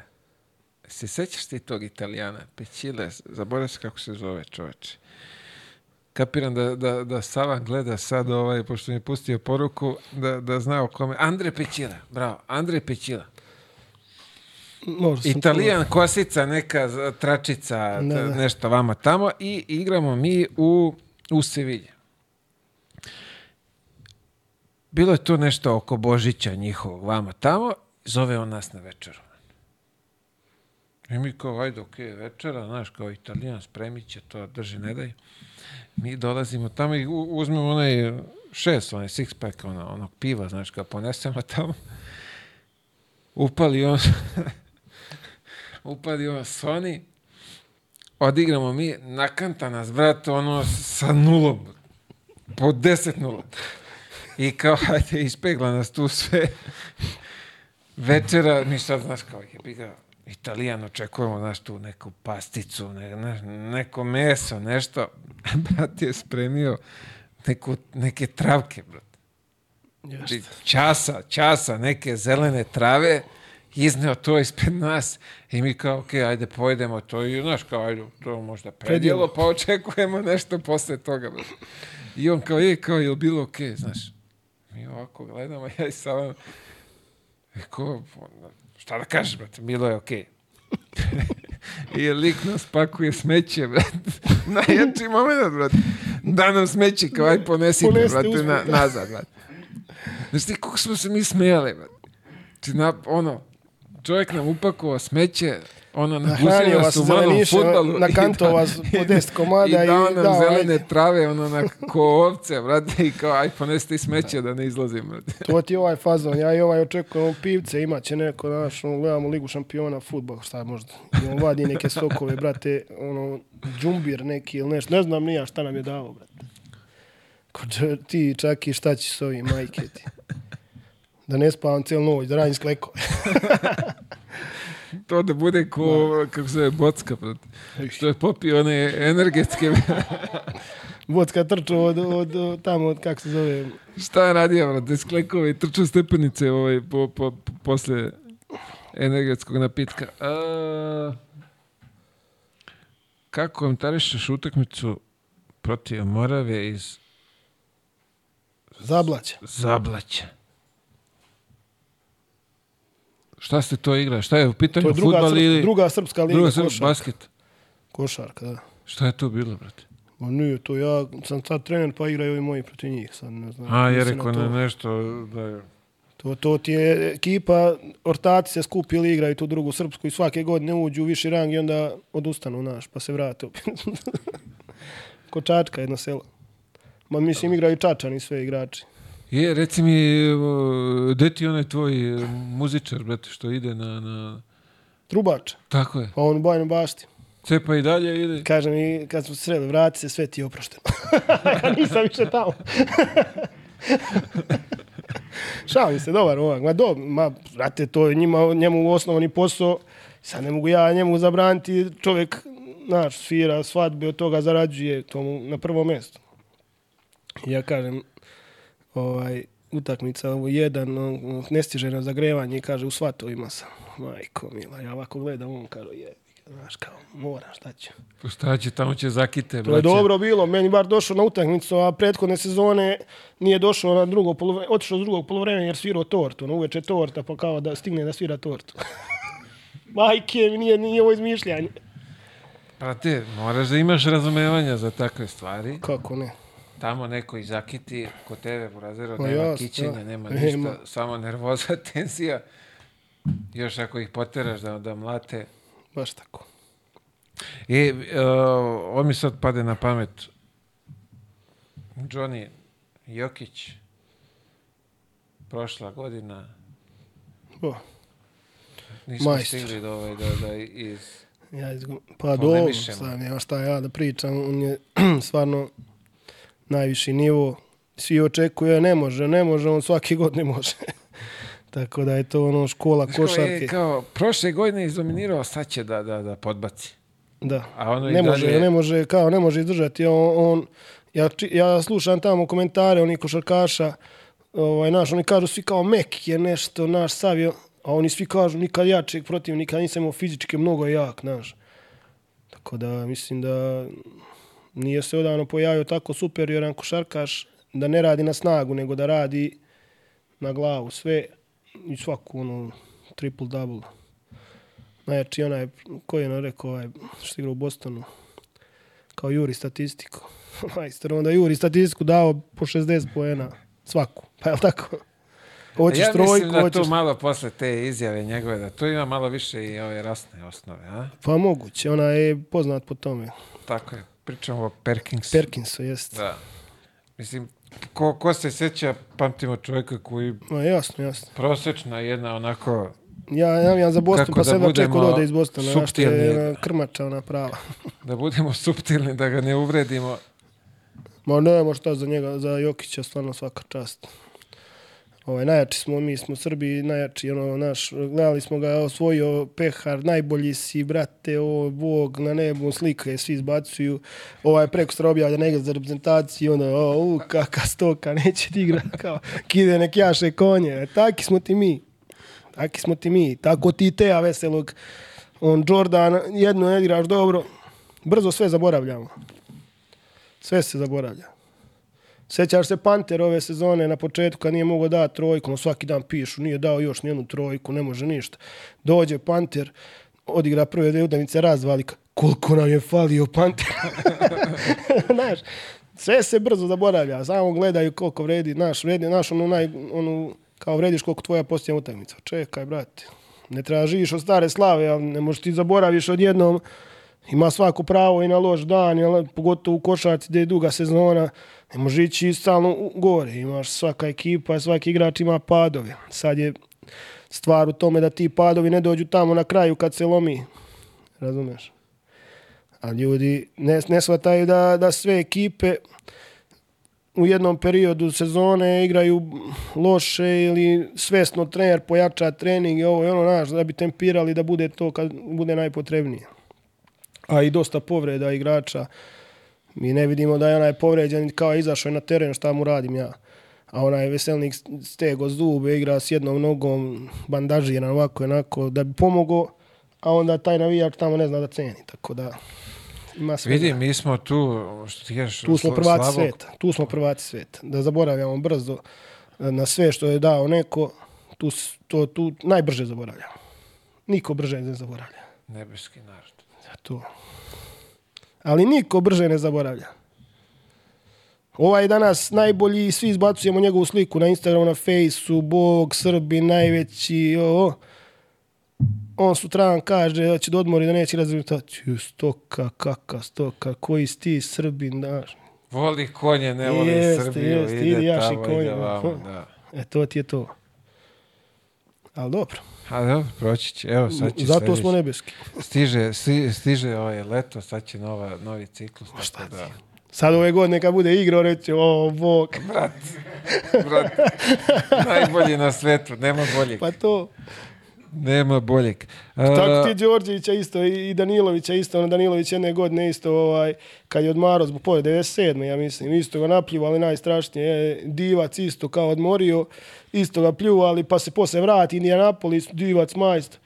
Se sećaš ti tog italijana? Pečile, zaboravim se kako se zove čoveče. kapiram da, da, da Sava gleda sad, ovaj, pošto mi je pustio poruku, da, da zna o kome. Andre Pećila, bravo, Andre Pećila. Možda Italijan, kosica, neka tračica, Da, da. nešto vama tamo i igramo mi u, u Sevilji. Bilo je to nešto oko Božića njihovog vama tamo, zove on nas na večeru. I mi kao, ajde, okej, večera, znaš, kao italijan, spremit će to, drži, ne daj. Mi dolazimo tamo i uzmemo onaj šest, onaj six pack, ono, onog piva, znaš, kao ponesemo tamo. Upali on, (laughs) upali on Sony, odigramo mi, nakanta nas, brate, ono, sa nulom, po 10 nula. I kao, (laughs) hajde, ispegla nas tu sve. Večera, mi sad, znaš, kao, jebi ga, Italijan, očekujemo, znaš, tu neku pasticu, ne, ne, neko meso, nešto. (laughs) Brat je spremio neku, neke travke, brate. Znači, časa, časa, neke zelene trave, izneo to ispred nas i mi kao, ok, ajde, pojedemo to i, znaš, kao, ajde, to možda predjelo, pa očekujemo nešto posle toga. brate. I on kao, je, kao, je bilo ok, znaš? Mi ovako gledamo, (laughs) ja i Sava, i ko, šta da kažeš, brate, bilo je ok. (laughs) I lik nas pakuje smeće, brate. (laughs) Najjači moment, brate. Da nam smeće, kao aj ponesite, Ponesite brate, na, da. nazad, brate. Znaš ti kako smo se mi smijali, brate. Znači, na, ono, čovjek nam upakovao smeće, ono, nagusio Nahranio vas zeleniše, i (laughs) da- vas po 10 komada i i dao zelene ajde. trave, ono, na ko ovce, brate, i kao, aj ponesti smeće da ne izlazim, brate. To ti je ovaj fazon. Ja i ovaj očekujem pivce, imat će neko, znaš, ono, gledamo Ligu šampiona, futbol, šta možda. I on vadi neke sokove, brate, ono, džumbir neki ili nešto. Ne znam nija šta nam je dao, brate. Ko ti čak i šta će s ovim, majke ti. Da ne spavam cijelu noć, da radim skleko. (laughs) To da bude ko, kako se zove, bocka, brate. Što je popio one energetske... (laughs) Vodska trčao od, od, od, tamo, od, kako se zove, Šta je radio, brate? Sklekove i trčao stepenice ovaj, po, po, po, posle energetskog napitka. A, kako komentarišeš utakmicu protiv Morave iz zablaća. Zablaća? Šta ste to igra? Šta je u To pitanju je druga, srpska, ili... druga srpska liga druga srpska, košarka. basket? Košarka, da. Šta je to bilo, brate? Ma nije to, ja sam sad trener pa igraju i moji protiv njih, sad ne znam. A, je rekao to. nešto da je... To, to ti je ekipa, ortaci se skupili, igraju tu drugu srpsku i svake godine uđu u viši rang i onda odustanu, naš, pa se vrate opet. (laughs) Ko Čačka, jedno selo. Ma mislim, igraju Čačani sve igrači. Je, reci mi, gde ti onaj tvoj e, muzičar, brate, što ide na... na... Trubač, Tako je. pa on u Bajnoj bašti. Cepa i dalje ide. Kaže mi, kad smo se sreli, vrati se, sve ti je oprošteno. (laughs) ja nisam više tamo. (laughs) Šalim se, dobar ovak. Ma do, ma, brate, to je njima, njemu osnovni posao. Sad ne mogu ja njemu zabraniti, čovjek, znaš, svira svadbe, od toga zarađuje, to mu na prvo mjesto. Ja kažem, ovaj, utakmica ovo jedan, on, ne stiže na zagrevanje i kaže u svatovima sam. Majko mila, ja ovako gledam, on kaže, je, znaš, kao, moram, šta ću. Pa šta će, tamo će zakite, To je dobro bilo, meni bar došao na utakmicu, a prethodne sezone nije došao na drugo polovreme, otišao s drugog polovremena jer svirao tortu, ono uveče torta, pa kao da stigne da svira tortu. (laughs) Majke, mi nije, nije ovo izmišljanje. Brate, moraš da imaš razumevanja za takve stvari. Kako ne? Tamo neko i zakiti, kod tebe, burazero, Pa nema jasno, kićenja, da. (laughs) nema Nema. ništa, samo nervoza, (laughs) tenzija. Još ako ih poteraš da, da mlate. Baš tako. E, uh, ovo mi sad pade na pamet. Johnny Jokić, prošla godina, O, nismo Majstor. stigli do, ovaj, da, da iz... ja izgu... Pa Polemišemo. sad nema šta ja da pričam, on je (clears throat) stvarno najviši nivo. Svi očekuju, ne može, ne može, on svaki god ne može. (laughs) Tako da je to ono škola kao, košarke. je, kao, prošle godine izdominirao, sad će da, da, da podbaci. Da. A ono ne može, dalje- ne može, kao ne može izdržati. On, on ja, ja slušam tamo komentare onih košarkaša, ovaj, naš, oni kažu svi kao Mek je nešto, naš Savio, a oni svi kažu nikad jačeg protivnika, nisam imao fizički mnogo jak, naš. Tako da mislim da Nije se odavno pojavio tako superioran košarkaš da ne radi na snagu, nego da radi na glavu sve i svaku ono triple double. Najjači onaj, ko je rekao, ovaj, što igra u Bostonu, kao juri statistiku. (laughs) Majster, onda juri statistiku dao po 60 poena svaku, pa je li tako? Hoćeš ja trojku, mislim da hoćeš... tu malo posle te izjave njegove, da tu ima malo više i ove rasne osnove, a? Pa moguće, ona je poznat po tome. Tako je. Pričamo o Perkinsu. Perkinsu, jest. Da. Mislim, ko, ko se sjeća, pamtimo čovjeka koji Ma, jasno, jasno. prosječna jedna onako Ja navijam za Boston, Kako pa da se jedva čekao budemo da ode iz Bostona. Znaš, to je krmača, ona prava. (laughs) da budemo suptilni, da ga ne uvredimo. Ma nema šta za njega, za Jokića, stvarno svaka čast. Ovaj, najjači smo, mi smo Srbi, najjači, ono, naš, gledali smo ga, osvojio pehar, najbolji si, brate, o, Bog na nebu, slike svi izbacuju, ovaj preko stra objavlja nega za reprezentaciju, onda, o, u, kaka stoka, (laughs) neće ti igra, kao, kide nek jaše konje, taki smo ti mi, taki smo ti mi, tako ti Teja Veselog, on Jordan, jedno ne igraš dobro, brzo sve zaboravljamo. Sve se zaboravlja. Sjećaš se Panter ove sezone na početku kad nije mogao dati trojku, no svaki dan pišu, nije dao još nijednu trojku, ne može ništa. Dođe Panter, odigra prve dvije utakmice, razvali, koliko nam je falio Panter. (laughs) Znaš, sve se brzo zaboravlja, samo gledaju koliko vredi, naš, vredi, naš, ono, naj, ono, kao vrediš koliko tvoja posljednja utakmica. Čekaj, brate, ne treba živiš od stare slave, ali ne možeš ti zaboraviš odjednom, ima svako pravo i na loš dan, jel, pogotovo u košarci gdje je duga sezona, ne može ići stalno gore, imaš svaka ekipa, svaki igrač ima padove. Sad je stvar u tome da ti padovi ne dođu tamo na kraju kad se lomi, razumeš? A ljudi ne, ne shvataju da, da sve ekipe u jednom periodu sezone igraju loše ili svesno trener pojača trening i ovo i ono, znaš, da bi tempirali da bude to kad bude najpotrebnije. A i dosta povreda igrača. Mi ne vidimo da je onaj povređen kao je izašao na teren šta mu radim ja. A onaj veselnik stego zube, igra s jednom nogom, bandažiran ovako i onako, da bi pomogao, a onda taj navijač tamo ne zna da ceni. Tako da ima sve. Vidi, mi smo tu, što ti kažeš, Tu smo prvaci slabog- sveta. Tu smo prvaci sveta. Da zaboravljamo brzo na sve što je dao neko, tu, to, tu najbrže zaboravljamo. Niko brže ne zaboravlja. Nebeski narod. To. Ali niko brže ne zaboravlja. Ovaj danas najbolji, svi izbacujemo njegovu sliku na Instagramu, na Fejsu, Bog, Srbi, najveći, o, on sutradan kaže da će da odmori, da neće rezultaciju. Stoka, kaka, stoka, koji si ti Srbin, daš. Voli konje, ne voli Jeste, Srbiju, jeste, ide ide jaši tamo, konje. ide vamo, da. E, to ti je to. Ali dobro, A dobro, proći će. Evo, sad će zato smo nebeski. Stiže, sti, stiže ovaj leto, sad će nova, novi ciklus. Šta da, Sad ove godine kad bude igrao, reći, o, Bog, brat, brat, najbolji na svetu, nema boljeg. pa to. Nema boljeg. A, Tako ti Đorđevića isto i Danilovića isto, ono Danilović jedne godine isto ovaj, kad je odmarao zbog poje 97. ja mislim, isto ga napljuvali najstrašnije, e, divac isto kao odmorio, isto ga pljuvali pa se posle vrati Indianapolis, divac majst.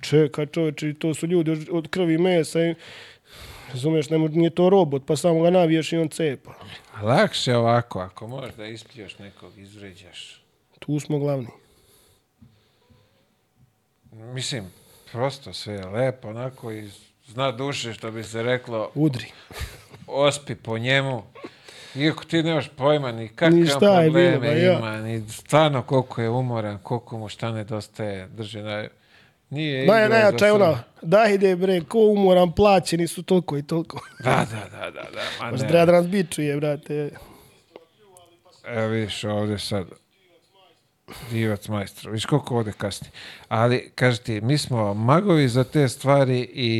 Čekaj čovječe, to su ljudi od, krvi i mesa i Razumiješ, ne, nije to robot, pa samo ga naviješ i on cepa. Lakše ovako, ako možeš da ispljuješ nekog, izvređaš. Tu smo glavni. Mislim, prosto sve je lepo, onako i zna duše, što bi se reklo, Udri. (laughs) ospi po njemu. Iako ti nemaš pojma ni kakve Ni šta je bilo, probleme ja. ima, ni stvarno koliko je umoran, koliko mu šta nedostaje, drži na... Nije Naj, igrao najjača je ona, da ide bre, ko umoran, plaćeni su toliko i toliko. (laughs) Da, da, da, da, da. Ma Možda treba da nas bičuje, brate. Evo vidiš ovdje sad. Divac majstor. Viš koliko ovdje kasni. Ali, kaži ti, mi smo magovi za te stvari i,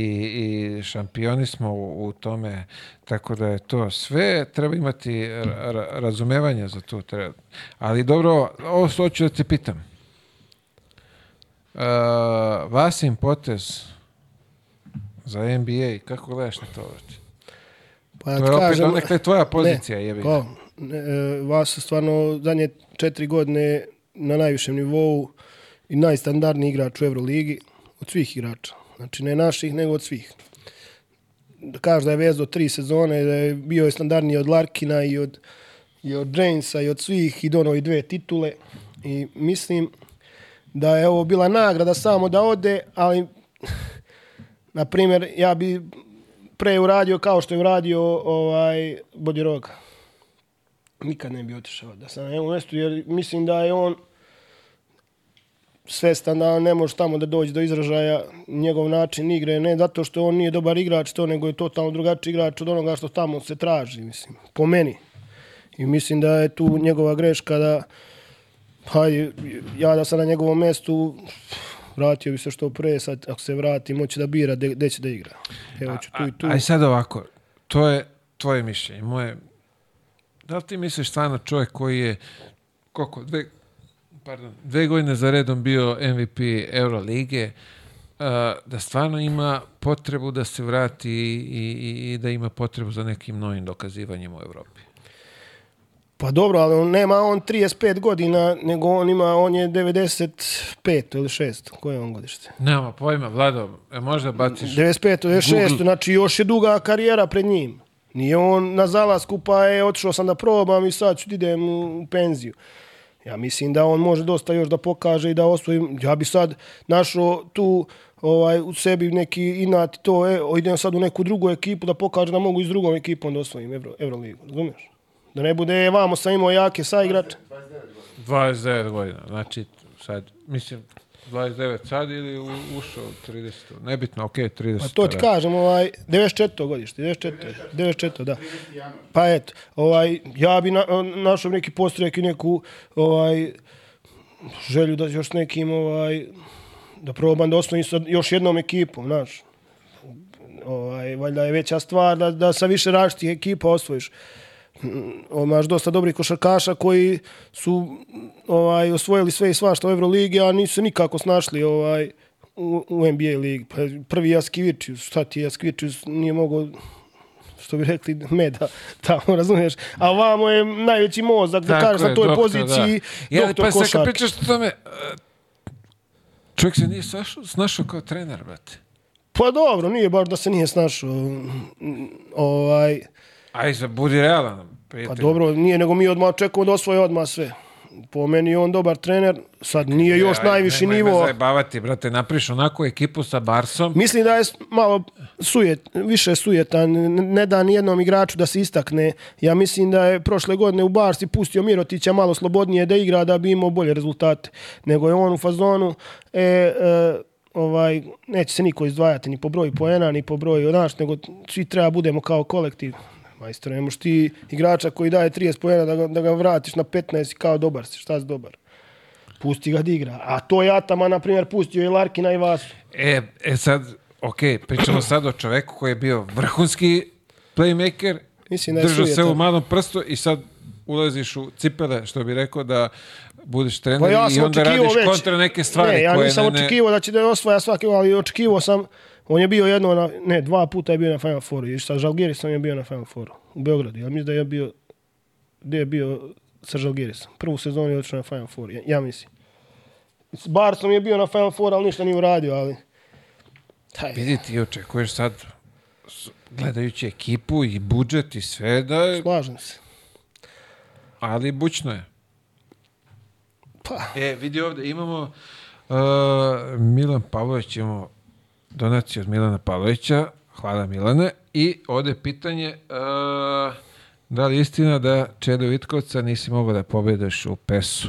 i šampioni smo u, u tome, tako da je to sve, treba imati ra- ra- razumevanje za to. Treba. Ali dobro, ovo što hoću da te pitam. Uh, Vasim potez za NBA, kako gledaš na to? Pa To ti je opet kažem, donekle tvoja pozicija, jebi? Ne, e, vas stvarno zadnje četiri godine na najvišem nivou i najstandardniji igrač u Euroligi od svih igrača. Znači ne naših, nego od svih. da kažeš da je vezo tri sezone, da je bio je standardniji od Larkina i od, i od Jamesa i od svih i donao dve titule. I mislim da je ovo bila nagrada samo da ode, ali na primjer ja bi pre uradio kao što je uradio ovaj Bodiroga. Nikad ne bi otišao da sam na njegovom mjestu, jer mislim da je on svestan da ne može tamo da dođe do izražaja njegov način igre, ne zato što on nije dobar igrač to, nego je totalno drugačiji igrač od onoga što tamo se traži, mislim, po meni. I mislim da je tu njegova greška da, hajde, ja da sam na njegovom mjestu, vratio bi se što pre, sad ako se vrati, moće da bira gde će da igra. Evo ću tu i tu. Aj sad ovako, to je tvoje mišljenje. Moje, da li ti misliš stvarno čovjek koji je koliko, dve, pardon, dve godine za redom bio MVP Eurolige, uh, da stvarno ima potrebu da se vrati i, i, i da ima potrebu za nekim novim dokazivanjem u Evropi. Pa dobro, ali on nema on 35 godina, nego on ima, on je 95 ili 6. Koje je on godište? Nema pojma, Vlado, e, možda baciš... 95 ili 6, Google. znači još je duga karijera pred njim. Nije on na zalasku pa je otišao sam da probam i sad ću da idem u penziju. Ja mislim da on može dosta još da pokaže i da osvoji. Ja bi sad našao tu ovaj, u sebi neki inat to, e, o, idem sad u neku drugu ekipu da pokažem da mogu i s drugom ekipom da osvojim Euro, Euroligu, razumiješ? Da ne bude, e, vamo sam imao jake saigrače. 29 godina, znači sad, mislim, 29 sad ili u, ušao u 30. Nebitno, okay, 30. Pa to ti da. kažem, ovaj, 94. godište, 94. 94. da. Pa eto, ovaj, ja bi na, našao neki postrek i neku ovaj, želju da još nekim ovaj, da probam da osnovim sa još jednom ekipom, znaš. Ovaj, valjda je veća stvar da, da sa više različitih ekipa osvojiš. Mm, Imaš dosta dobrih košarkaša koji su ovaj osvojili sve i svašta u Euroligi, a nisu se nikako snašli ovaj u, u NBA ligi. Pa prvi Jaskivičius, šta ti Jaskivičius nije mogao što bi rekli (laughs) meda, tamo, razumiješ? A vamo je najveći mozak, da kažeš na toj doktor, poziciji, da. Ja, doktor pa košarke. pričaš o tome, e, čovjek se nije sašao, snašao kao trener, brate. Pa dobro, nije baš da se nije snašao. Mm, Ovaj, Aj, za budi realan, pa prijatelj. dobro, nije, nego mi odmah očekujemo da osvoje odmah sve. Po meni je on dobar trener, sad nije još Aj, najviši nemoj me nivo. zajebavati, brate, napriš onako ekipu sa Barsom. Mislim da je s- malo sujet, više sujetan, n- ne da ni jednom igraču da se istakne. Ja mislim da je prošle godine u Barsi pustio Mirotića malo slobodnije da igra da bi imao bolje rezultate. Nego je on u fazonu, e, e, ovaj, neće se niko izdvajati ni po broju poena, ni po broju, znaš, nego svi treba budemo kao kolektiv. Majstor, ne možeš ti igrača koji daje 30 poena da ga, da ga vratiš na 15 i kao dobar si, šta si dobar? Pusti ga da igra. A to je Atama, na primjer, pustio i Larkina i Vasu. E, e sad, ok, pričamo sad o čoveku koji je bio vrhunski playmaker, Mislim da je držao se sujetan. u malom prstu i sad ulaziš u cipele, što bi rekao da budeš trener Pa ja i onda radiš već. kontra neke stvari ne, ja koje nisam ne, ne, očekivao da će da osvaja svaki, ali očekivao sam, on je bio jedno, na, ne, dva puta je bio na Final Fouru i sa Žalgirisom je bio na Final Fouru u Beogradu. Ja mislim da je bio, gdje je bio sa Žalgirisom. Prvu sezonu je otišao na Final Four, ja, ja mislim. S Barsom je bio na Final Four, ali ništa nije uradio, ali... Taj, Vidi ti očekuješ sad gledajući ekipu i budžet i sve da je, slažem se. ali bućno je. Pa, E, vidi ovdje, imamo uh, Milan Pavlović, imamo donaciju od Milana Pavlovića, hvala Milane, i ovdje je pitanje uh, da li je istina da Čede Vitkovca nisi mogao da pobediš u PES-u?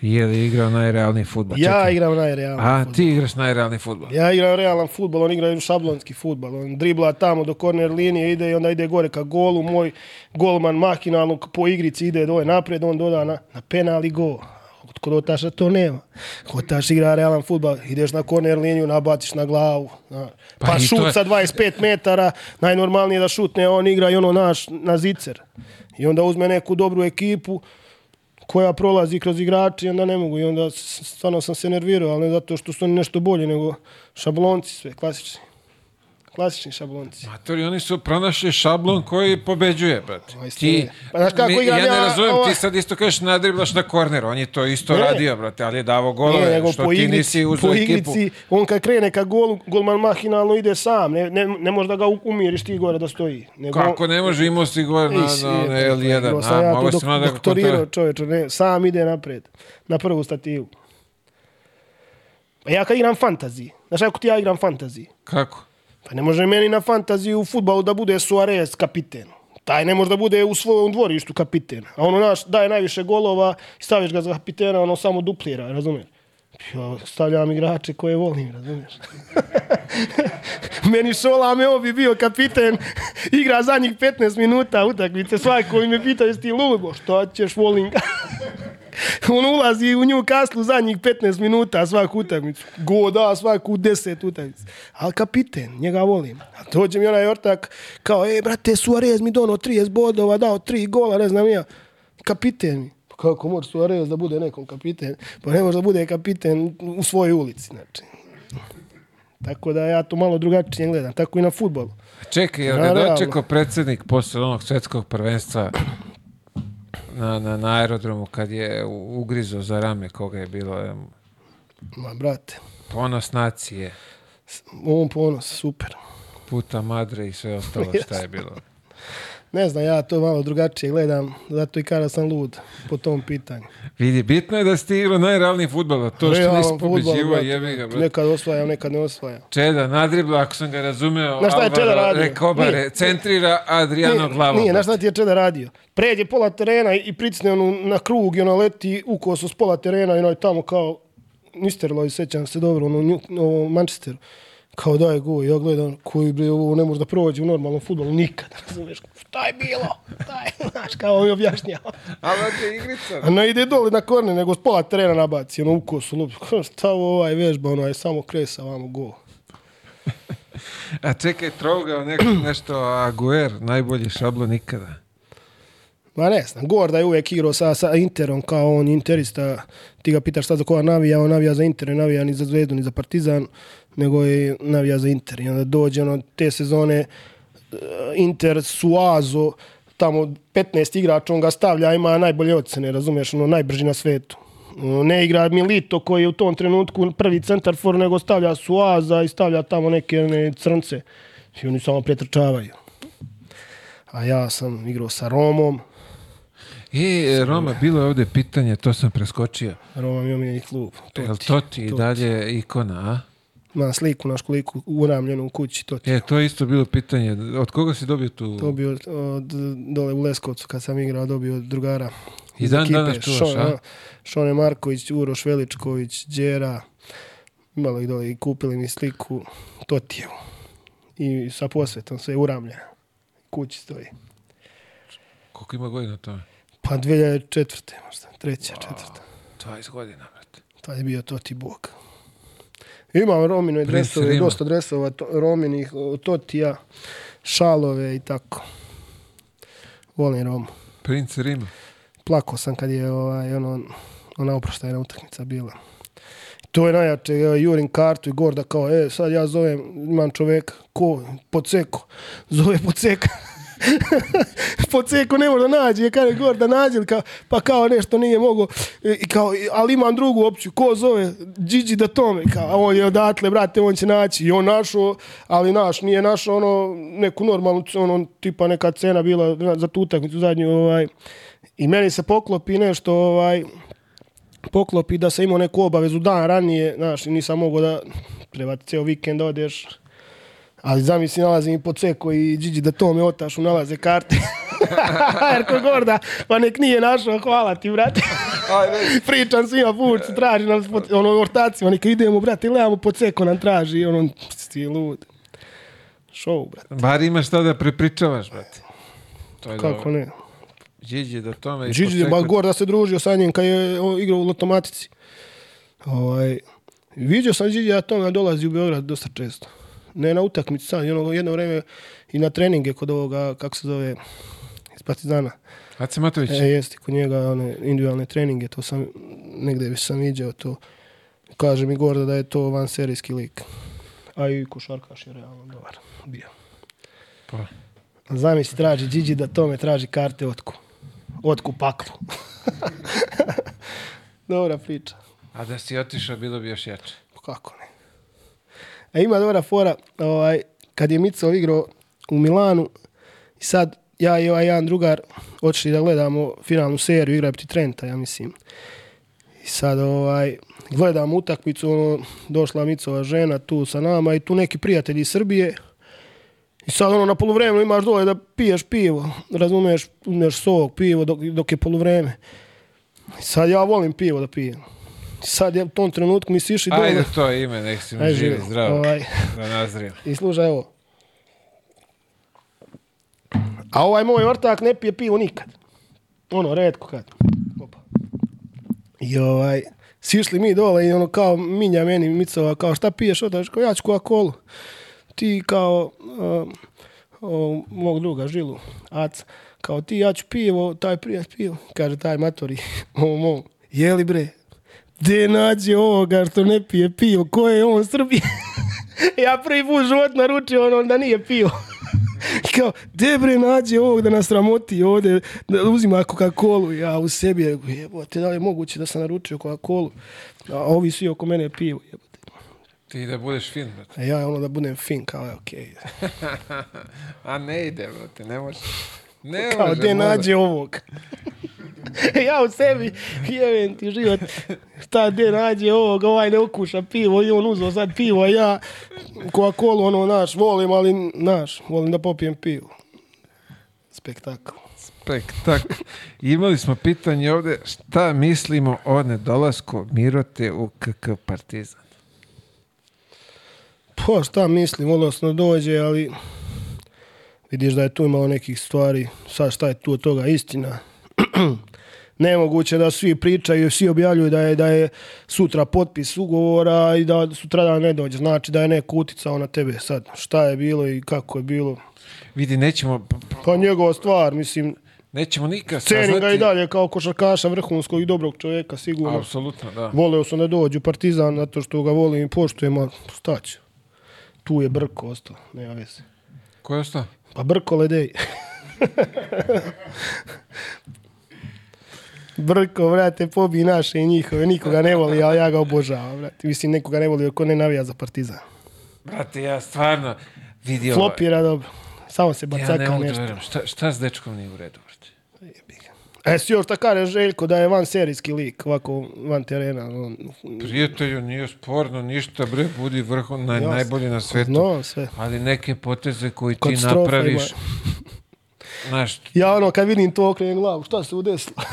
Je li igrao najrealniji futbol? ja Čekaj. igram najrealniji A, fudbal. ti igraš najrealniji futbol. Ja igram realan futbol, on igra šablonski futbol. On dribla tamo do korner linije, ide i onda ide gore ka golu. Moj golman mahinalno po igrici ide dole napred, on doda na, na penal i gol. Kod Otaša to nema. Otaš igra realan futbol, ideš na korner liniju, nabatiš na glavu. Na. Pa Pa, šut je- sa 25 metara, najnormalnije da šutne, on igra i ono naš na zicer. I onda uzme neku dobru ekipu, koja prolazi kroz igrače i onda ne mogu i onda stvarno sam se nervirao, ali ne zato što su oni nešto bolji, nego šablonci sve, klasični. Klasični šablonci. Matori, oni su pronašli šablon koji pobeđuje, brate. Isto Ti. Pa znaš kako mi- ja ne ja, razumem, ovo- ti sad isto kažeš nadriblaš na korner, on je to isto Ne. radio, brate, ali je davo golove, nego što po ti igrici, nisi uzeo po ekipu. igrici, on kad krene ka golu, golman mahinalno ide sam, ne, ne, ne možeš da ga umiriš ti gore da stoji. Nego Kako ne može, imao si gore na, na, na je, L1, igrao sam a, ja mogo si dok, malo da ga doktorirao čovječe, ne, sam ide napred, na prvu stativu. Ja kad igram fantasy, znaš kako ti ja igram fantasy? Kako? Pa ne može meni na fantaziji u futbalu da bude Suarez kapiten. Taj ne može da bude u svojom dvorištu kapiten. A ono naš daje najviše golova i staviš ga za kapitena, ono samo duplira, razumiješ? Ja stavljam igrače koje volim, razumiješ? (laughs) Meni Šola me bi bio kapiten, (laughs) igra zadnjih 15 minuta utakmice, svaki koji me pita jesi ti lubo, šta ćeš, volim ga. (laughs) (laughs) On ulazi u nju kaslu zadnjih 15 minuta svaku utakmicu. Go da svaku 10 utakmicu. Ali kapiten, njega volim. A dođe mi onaj ortak kao, e, brate, Suarez mi dono 30 bodova, dao 3 gola, ne znam ja. Kapiten mi. Pa kako može Suarez da bude nekom kapiten? Pa ne može da bude kapiten u svojoj ulici, znači. Tako da ja to malo drugačije gledam. Tako i na futbolu. Čekaj, ga realno. dočekao predsjednik posle onog svjetskog prvenstva na, na, na aerodromu kad je ugrizo za rame koga je bilo em, Ma, brate, ponos nacije, on ponos, super. puta madre i sve ostalo šta je bilo. Ne znam, ja to malo drugačije gledam, zato i kada sam lud po tom pitanju. Vidi, bitno je da si ti igrao najrealniji futbol, a to što nisi pobeđivo, jebi ga, brate. Nekad osvajam, nekad ne osvajam. Čeda, nadribla, ako sam ga razumeo, Znaš šta je Čeda radio? Rekobare, Nije. centrira Adriano glavom. nije, znaš šta ti je Čeda radio? Pređe pola terena i pricne onu na krug i ona leti u kosu s pola terena i onaj tamo kao Nisterloj, sećam se dobro, ono, ono Manchesteru. Kao daje go, ja gledam koji bre ovo ne može da prođe u normalnom futbolu nikad, razumeš? Šta je bilo? Šta je, (laughs) znaš, kao mi objašnjava. Ali je igrica. A ne ide dole na korne, nego s pola terena nabaci, ono u kosu, lupi. Šta ovaj vežba, ono je samo kresa, vamo go. (laughs) A čekaj, trogao neko, nešto Aguer, najbolji šablon ikada. Ma ne znam, Gorda je uvijek igrao sa, sa Interom kao on interista. Ti ga pitaš šta za koga navija, on navija za Inter, ne navija ni za Zvezdu, ni za Partizan, nego je navija za Inter. I onda dođe ono, te sezone e, Inter Suazo, tamo 15 igrača, on ga stavlja, ima najbolje ocene, razumiješ, ono, najbrži na svetu. Ne igra Milito koji je u tom trenutku prvi centar for, nego stavlja Suaza i stavlja tamo neke one crnce. I oni samo pretrčavaju. A ja sam igrao sa Romom, E, Roma, bilo je ovdje pitanje, to sam preskočio. Roma mi je omiljeni klub. To Jel ti. to ti i dalje ikona, a? Ima sliku naš koliku uramljenu u kući, to ti. E, to je isto bilo pitanje. Od koga si dobio tu? Dobio od, dole u Leskovcu kad sam igrao, dobio od drugara. I dan ekipe. danas čuvaš, Šone, a? Šone Marković, Uroš Veličković, Đera. Imalo ih dole i kupili mi sliku Totijevu. I sa posvetom sve uramljena. Kući stoji. Koliko ima godina to? Pa 2004. možda, treća, četvrta. 20 godina, brate. Tad je bio Toti Bog. Imam Prince dresove, dosta dresova to, Rominih, Totija, šalove i tako. Volim Romu. Princ Rima. Plakao sam kad je ovaj, ono, ona oproštajna utakmica bila. To je najjače, ja jurim kartu i Gorda kao, e, sad ja zovem, imam čoveka, ko, Poceko, zove Poceka. (laughs) (laughs) Poceko ne može da nađe, kada Gorda nađe, kao, pa kao nešto nije mogo, i kao, ali imam drugu opciju, ko zove, Gigi da tome, kao, on je odatle, brate, on će naći, i on našao, ali naš, nije našao ono, neku normalnu, ono, tipa neka cena bila za tu utakmicu zadnju, ovaj, i meni se poklopi nešto, ovaj, poklopi da sam imao neku obavezu dan ranije, znaš, nisam mogao da treba ti ceo vikend da odeš. Ali zamisli, nalazim i po ceko i Gigi da to me otašu, nalaze karte. (laughs) Erko Gorda, pa nek nije našao, hvala ti, brate. (laughs) (laughs) Pričam svima put, traži po, ono, ortacima, neka idemo, brate, gledamo po ceko nam traži, ono, ti lud. Show, brate, Bar imaš šta da prepričavaš, brate. To je kako dobro. ne. Điđi do tome. i Gigi je Poceko- baš Gorda se družio sa njim kad je igrao u Lotomatici. Ovaj, vidio sam Gigi, a toga dolazi u Beograd dosta često. Ne na utakmicu sad, ono jedno vreme i na treninge kod ovoga, kako se zove, iz Partizana. Ace Matović. E, jeste, kod njega one individualne treninge, to sam, negde već sam vidio to. Kaže mi Gorda da je to van serijski lik. A i košarkaš je realno dobar bio. Pa, Zamisli traži Điđi da tome traži karte otku. Otku paklu. (laughs) Dobra priča. a da si otišao, bilo bi još jače. Pa Kako ne? A ima dobra fora, ovaj, kad je Mico igrao u Milanu i sad ja i ovaj jedan drugar otišli da gledamo finalnu seriju igra protiv Trenta, ja mislim. I sad ovaj, gledamo utakmicu, ono, došla Micova žena tu sa nama i tu neki prijatelji iz Srbije. I sad ono na poluvremenu imaš dole da piješ pivo, razumiješ, uzmeš sok, pivo dok, dok je poluvreme. I sad ja volim pivo da pijem. Sad je u tom trenutku mi si išli dole. Ajde to ime, nek si mi Aj, živi, zdravo. Ovaj. Da nazrijem. I slušaj ovo. A ovaj moj ortak ne pije pivo nikad. Ono, redko kad. Opa. I ovaj, sišli mi dole i ono kao minja meni Micova, kao šta piješ odaš? Kao ja ću Coca-Cola. Ti kao um, o, mog druga Žilu, Aca, kao ti ja ću pivo, taj prijat pivo. Kaže taj matori, (laughs) ovo mom, jeli bre, gde nađe ovoga što ne pije pivo, ko je on Srbije? (laughs) ja prvi put život naručio ono da nije pio. (laughs) Kao, gde bre nađe ovog da nas ramoti ovde, da uzima Coca-Colu. Ja u sebi, jebote, da li je moguće da sam naručio Coca-Colu? A ovi svi oko mene piju, jebote. Ti da budeš fin, brate. A ja ono da budem fin, kao, je, okej. (laughs) A ne ide, brate, ne može. Ne Kao, može, gde nađe ovog? ja u sebi, jevem ti život, šta gde nađe ovog, ovaj ne okuša pivo i on uzeo sad pivo, a ja Coca-Cola, ono, naš, volim, ali, naš, volim da popijem pivo. Spektakl. Spektakl. Imali smo pitanje ovde, šta mislimo o nedolasku Mirote u KK Partizan? Pa šta mislim, odnosno dođe, ali vidiš da je tu imalo nekih stvari, sad šta je tu od toga istina. (clears throat) Nemoguće da svi pričaju, svi objavljuju da je, da je sutra potpis ugovora i da sutra da ne dođe. Znači da je neko uticao na tebe sad. Šta je bilo i kako je bilo. Vidi, nećemo, Pa njegova stvar, mislim, nećemo nikad cenim ga saznati. i dalje kao košarkaša vrhunskog i dobrog čovjeka, sigurno. Apsolutno, da. Voleo sam da dođu Partizan, zato što ga volim i poštujem, a šta će? Tu je Brko ostao, nema veze. Ko je ostao? Pa Brko Ledej. Brko, brate, pobi naše i njihove, nikoga ne voli, ali ja ga obožavam, brate. Mislim, nekoga ne voli, ko ne navija za Partizan. Brate, ja stvarno vidio... Flopira dobro. Samo se Ja ne bacaka da nešto. Šta, šta s dečkom nije u redu? E, si još šta kaže Željko da je van serijski lik, ovako van terena. On, Prijatelju, nije sporno, ništa, bre, budi vrhun, naj, Jasno. najbolji na svetu. no, sve. Ali neke poteze koji ti Katastrofa napraviš, ima. (laughs) znaš, Ja ono, kad vidim to, okrenem glavu, šta se udesilo? (laughs)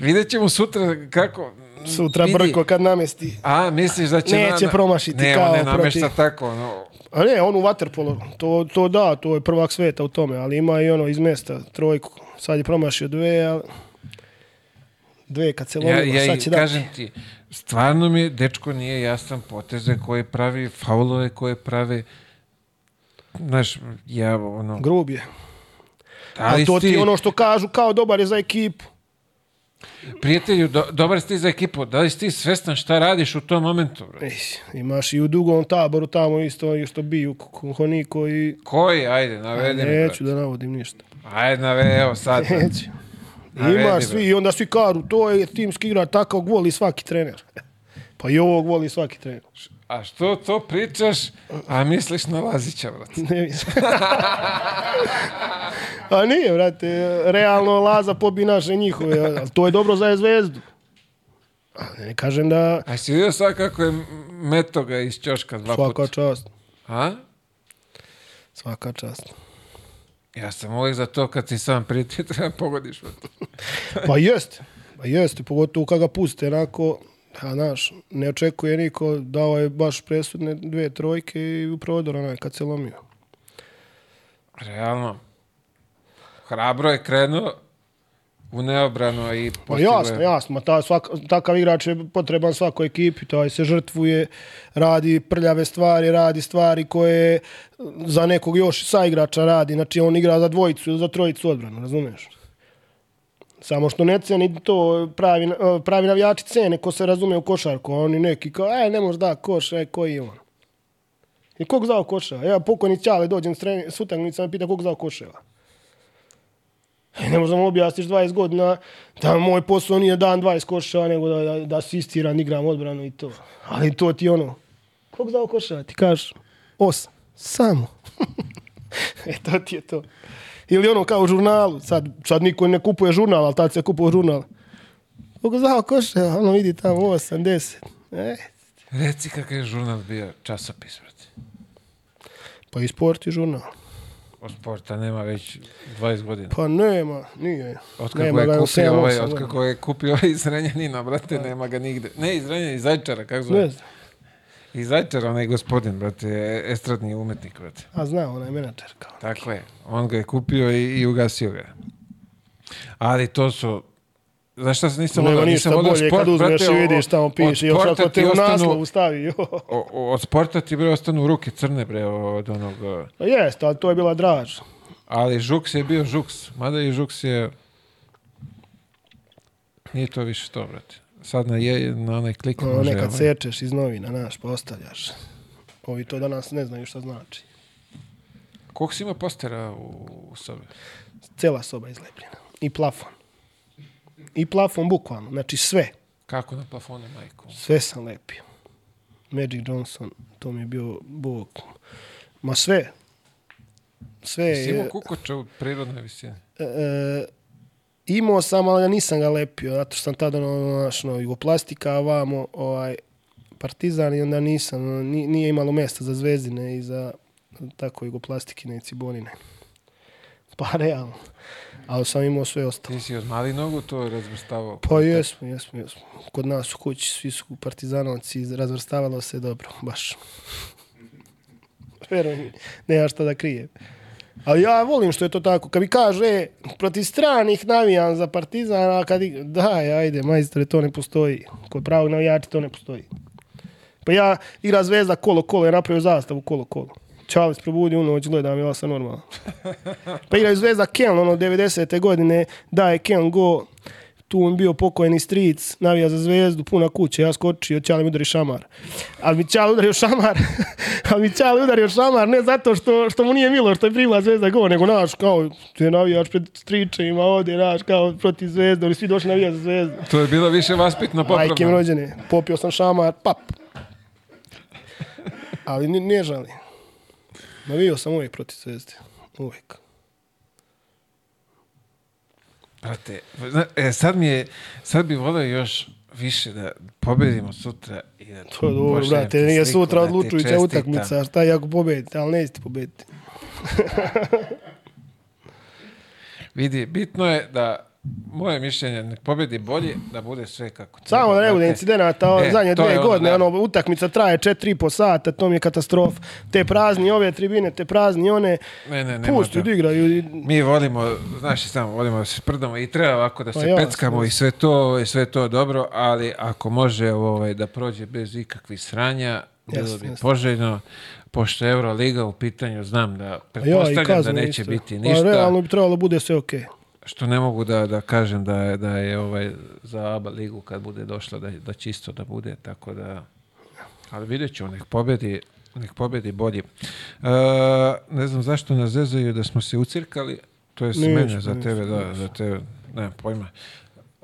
vidjet ćemo sutra kako... Sutra vidi. Brko kad namesti. A, misliš da će... Neće promašiti ne, kao on ne namešta protiv- tako, no. A ne, on u waterpolo, to, to da, to je prvak sveta u tome, ali ima i ono iz mesta, trojku. Sad je promašio dve, ali dve kad se Ja, lomilo, ja sad i će dati. kažem ti, stvarno mi dečko nije jasan poteze koje pravi, faulove koje pravi. Znaš, ja ono... Grub je. Da A to ti ono što kažu kao dobar je za ekipu. Prijatelju, do, dobar si za ekipu. Da li si ti svestan šta radiš u tom momentu? Ej, imaš i u dugom taboru tamo isto i što biju Honiko i... Koji? Ajde, navedi mi. Neću da navodim ništa. Ajde, navedi, evo sad. (laughs) Neću. Navedi, Imaš svi i onda svi kažu to je timski igra takav voli svaki trener. (laughs) Pa i ovog voli svaki trener. A što to pričaš, a misliš na Lazića, brate? Ne mislim. (laughs) A nije, brate, realno Laza pobi naše njihove, ali to je dobro za zvezdu. Ne kažem da A si vidio sad kako je meto ga iz ćoška dva svaka puta? čast, A? svaka čast. Ja sam uvijek za to kad ti sam prijatelj (laughs) treba pogodiš. brate. (laughs) Pa jeste, pa jeste, pogotovo kad ga puste onako, a znaš, ne očekuje niko, dao je baš presudne dve trojke i u prodor onaj kad se lomio. Realno. Hrabro je krenuo u neobranu a i Pa jasno, je- jasno, ma ta, svak, takav igrač je potreban svakoj ekipi, taj se žrtvuje, radi prljave stvari, radi stvari koje za nekog još sa igrača radi, znači on igra za dvojicu ili za trojicu odbranu, razumiješ? Samo što ne ceni to pravi, eh, pravi navijači cene ko se razume u košarku. Oni neki kao, e, ne može da koš, e, koji je on? I kog znao koševa? Ja pokojni Ćale dođem s, trening, s utakmica me pita kog znao koševa. E, ne možemo objasniš 20 godina da moj posao nije dan 20 koševa, nego da, da, da asistiram, igram odbranu i to. Ali to ti ono, kog znao koševa? Ti kažeš, osam, samo. (laughs) e, to ti je to. Ili ono kao u žurnalu, sad, sad niko ne kupuje žurnal, ali tad se kupuje žurnal. Kog znao koševa? Ono vidi tamo 8, 10. E, Reci kakav je žurnal bio časopis, brate. pa i sport i žurnal. Sporta nema već 20 godina. Pa nema, nije. Od Nema je kupio 7-8 ovaj, od godina. kako je kupio ovaj (laughs) iz Renjanina, brate, nema ga nigde. Ne iz Renjanina, iz Zajčara, kako zove? Ne znam. Iz Zajčara, onaj gospodin, brate, estradni umetnik, brate. A zna, onaj menadžer kao. Tako je. On ga je kupio i, i ugasio ga. Ali to su... Znaš šta se nisam Nema ništa Nisam bolje sport, kad uzmeš brate, i vidiš tamo piše. Još ako te u naslovu stavi. o- Od sporta ti bre ostanu ruke crne bre od onog... uh, Pa jest, ali to je bila draž. Ali Žuks je bio Žuks. Mada i Žuks je... Nije to više to, brate. Sad na, je, na onaj klik Ono, može... nekad sečeš iz novina, naš, postavljaš. Ovi to danas ne znaju šta znači. Koliko si ima postera u, u sobi? Cela soba izlepljena. I plafon. I plafon bukvalno. Znači sve. Kako na plafone, majko? Sve sam lepio. Magic Johnson, to mi je bio bog. Ma sve. Sve je... kukoča u prirodnoj visini? e, imao sam, ali ja nisam ga lepio, zato što sam tada ono, znaš, ono, jugoplastika, a vamo, ovaj, partizan i onda nisam, nije imalo mjesta za zvezdine i za tako jugoplastikine i cibonine. Pa realno. Ali sam imao sve ostalo. Ti si od mali nogu to razvrstavao? Pa jesmo, jesmo, jesmo. Kod nas u kući svi su partizanovci, razvrstavalo se dobro, baš. Veruj mi, nema šta da krijem. Ali ja volim što je to tako. Kad mi kaže, e, protiv stranih navijam za partizan, a kad i- daj, ajde, majstore, to ne postoji. Kod pravog navijača to ne postoji. Pa ja igra zvezda kolo, kolo, je napravio zastavu kolo, kolo. Čalis probudi u noć, gledam, ja sam normalno. Pa igraju zvezda Keln, ono, 90. godine, daje Keln go, tu on bio pokojni stric, navija za zvezdu, puna kuća, ja skočio, Ćale mi udari šamar. Ali mi Ćale udario šamar, (laughs) ali mi Ćale udario šamar, ne zato što, što mu nije milo što je primila zvezda go, nego naš, kao, te navijaš pred stričevima ovdje, naš, kao protiv zvezde, oni svi došli navijati za zvezdu. To je bilo više vaspitno Majke mi popravno. rođene, popio sam šamar, pap. Ali ne, ne žalim. Navio sam uvijek protiv zvezde. Uvijek. Brate, e, sad mi je, sad bi volio još više da pobedimo sutra i da To je dobro, brate, nije sutra odlučujuća utakmica, šta i ako pobedite, ali nećete pobediti. Vidi, bitno je da moje mišljenje nek pobedi bolje, da bude sve kako treba. Samo da ne bude incidenata, E, zadnje dve ono, godine, da. ono, utakmica traje 4,5 sata, to mi je katastrofa. Te prazni ove tribine, te prazni one, Ne, ne, nema pusti da igraju. Mi volimo, znaš i samo, volimo da se sprdamo i treba ovako da Pa se jasno, peckamo i sve to, i sve to dobro, ali ako može ovaj, da prođe bez ikakvih sranja, bilo bi poželjno, pošto je Euroliga u pitanju, znam da, A ja, i pretpostavljam da neće isto. biti Pa ništa, realno bi trebalo bude sve okej. Što ne mogu da, da kažem da je, da je ovaj, za ABA ligu kad bude došla da, da čisto da bude, tako da, ali vidjet ćemo, nek pobedi, nek pobedi bolji. E, ne znam zašto nas zezaju da smo se ucirkali, to je mene za tebe, da, za tebe, nemam pojma.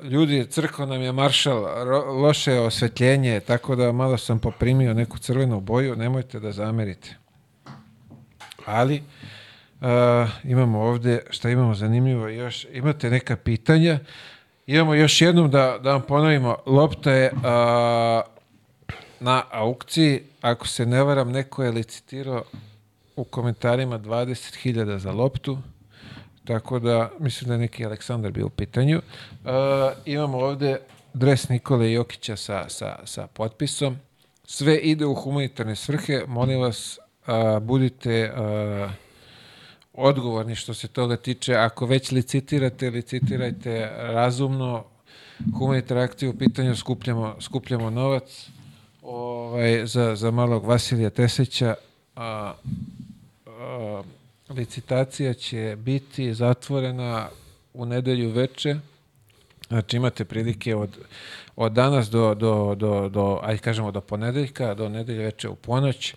Ljudi, crkva nam je maršal, ro- loše je osvetljenje, tako da malo sam poprimio neku crvenu boju, nemojte da zamerite. Ali, uh, imamo ovdje, šta imamo zanimljivo još, imate neka pitanja, imamo još jednom da, da vam ponovimo, lopta je uh, na aukciji, ako se ne varam, neko je licitirao u komentarima 20.000 za loptu, tako da mislim da je neki Aleksandar bio u pitanju. Uh, imamo ovdje dres Nikole Jokića sa, sa, sa potpisom. Sve ide u humanitarne svrhe. Molim vas, budite odgovorni što se toga tiče. Ako već licitirate, licitirajte razumno. Humanitarna akcija u pitanju, skupljamo, skupljamo novac ovaj, za, za malog Vasilija Teseća. A, a, licitacija će biti zatvorena u nedelju veče Znači imate prilike od, od danas do, do, do, do, aj kažemo do ponedeljka, do nedelje veče u ponoć.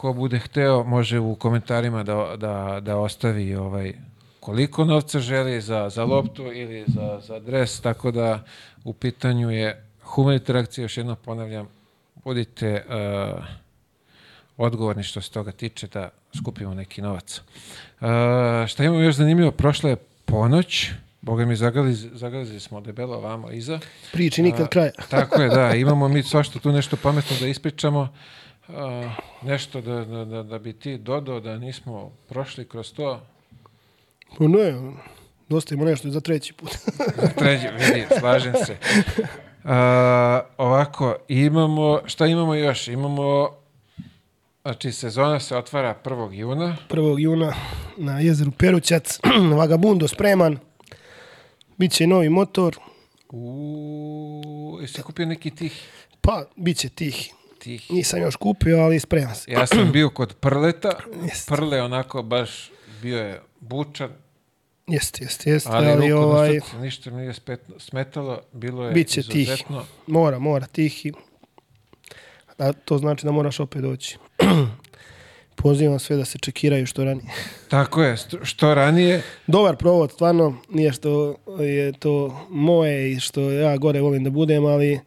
Ko bude hteo, može u komentarima da, da, da ostavi ovaj, koliko novca želi za, za loptu ili za, za dres, tako da u pitanju je humanitarna akcija, još jednom ponavljam, budite uh, odgovorni što se toga tiče da skupimo neki novac. Uh, šta imamo još zanimljivo? Prošla je ponoć, Boga mi zagalizili, zagalizili smo debelo ovamo iza. Priči nikad A, kraja. Tako je, da. Imamo mi svašta tu nešto pametno da ispričamo. A, nešto da, da, da, da bi ti dodao da nismo prošli kroz to. Pa ne, dostavimo nešto i za treći put. (laughs) Treći, vidi, slažem se. A, ovako, imamo, šta imamo još? Imamo, znači sezona se otvara 1. juna. 1. juna na jezeru Perućac, (clears throat) Vagabundo spreman, bit će i novi motor, U, jesi kupio neki tih? pa bit će tih. Tih. Nisam još kupio, ali spreman sam. Ja sam (clears throat) bio kod Prleta. Jest. Prle onako baš bio je bučan, Jeste, jeste, jeste, ali, ali, ruku ovaj, na srce, ništa mi spet- smetalo. Bilo je Biće izuzetno. mora, mora, tihi. A to znači da moraš opet doći. (clears throat) Pozivam sve da se čekiraju što ranije. (laughs) Tako je, što ranije. Dobar provod, stvarno, nije što je to moje i što ja gore volim da budem, ali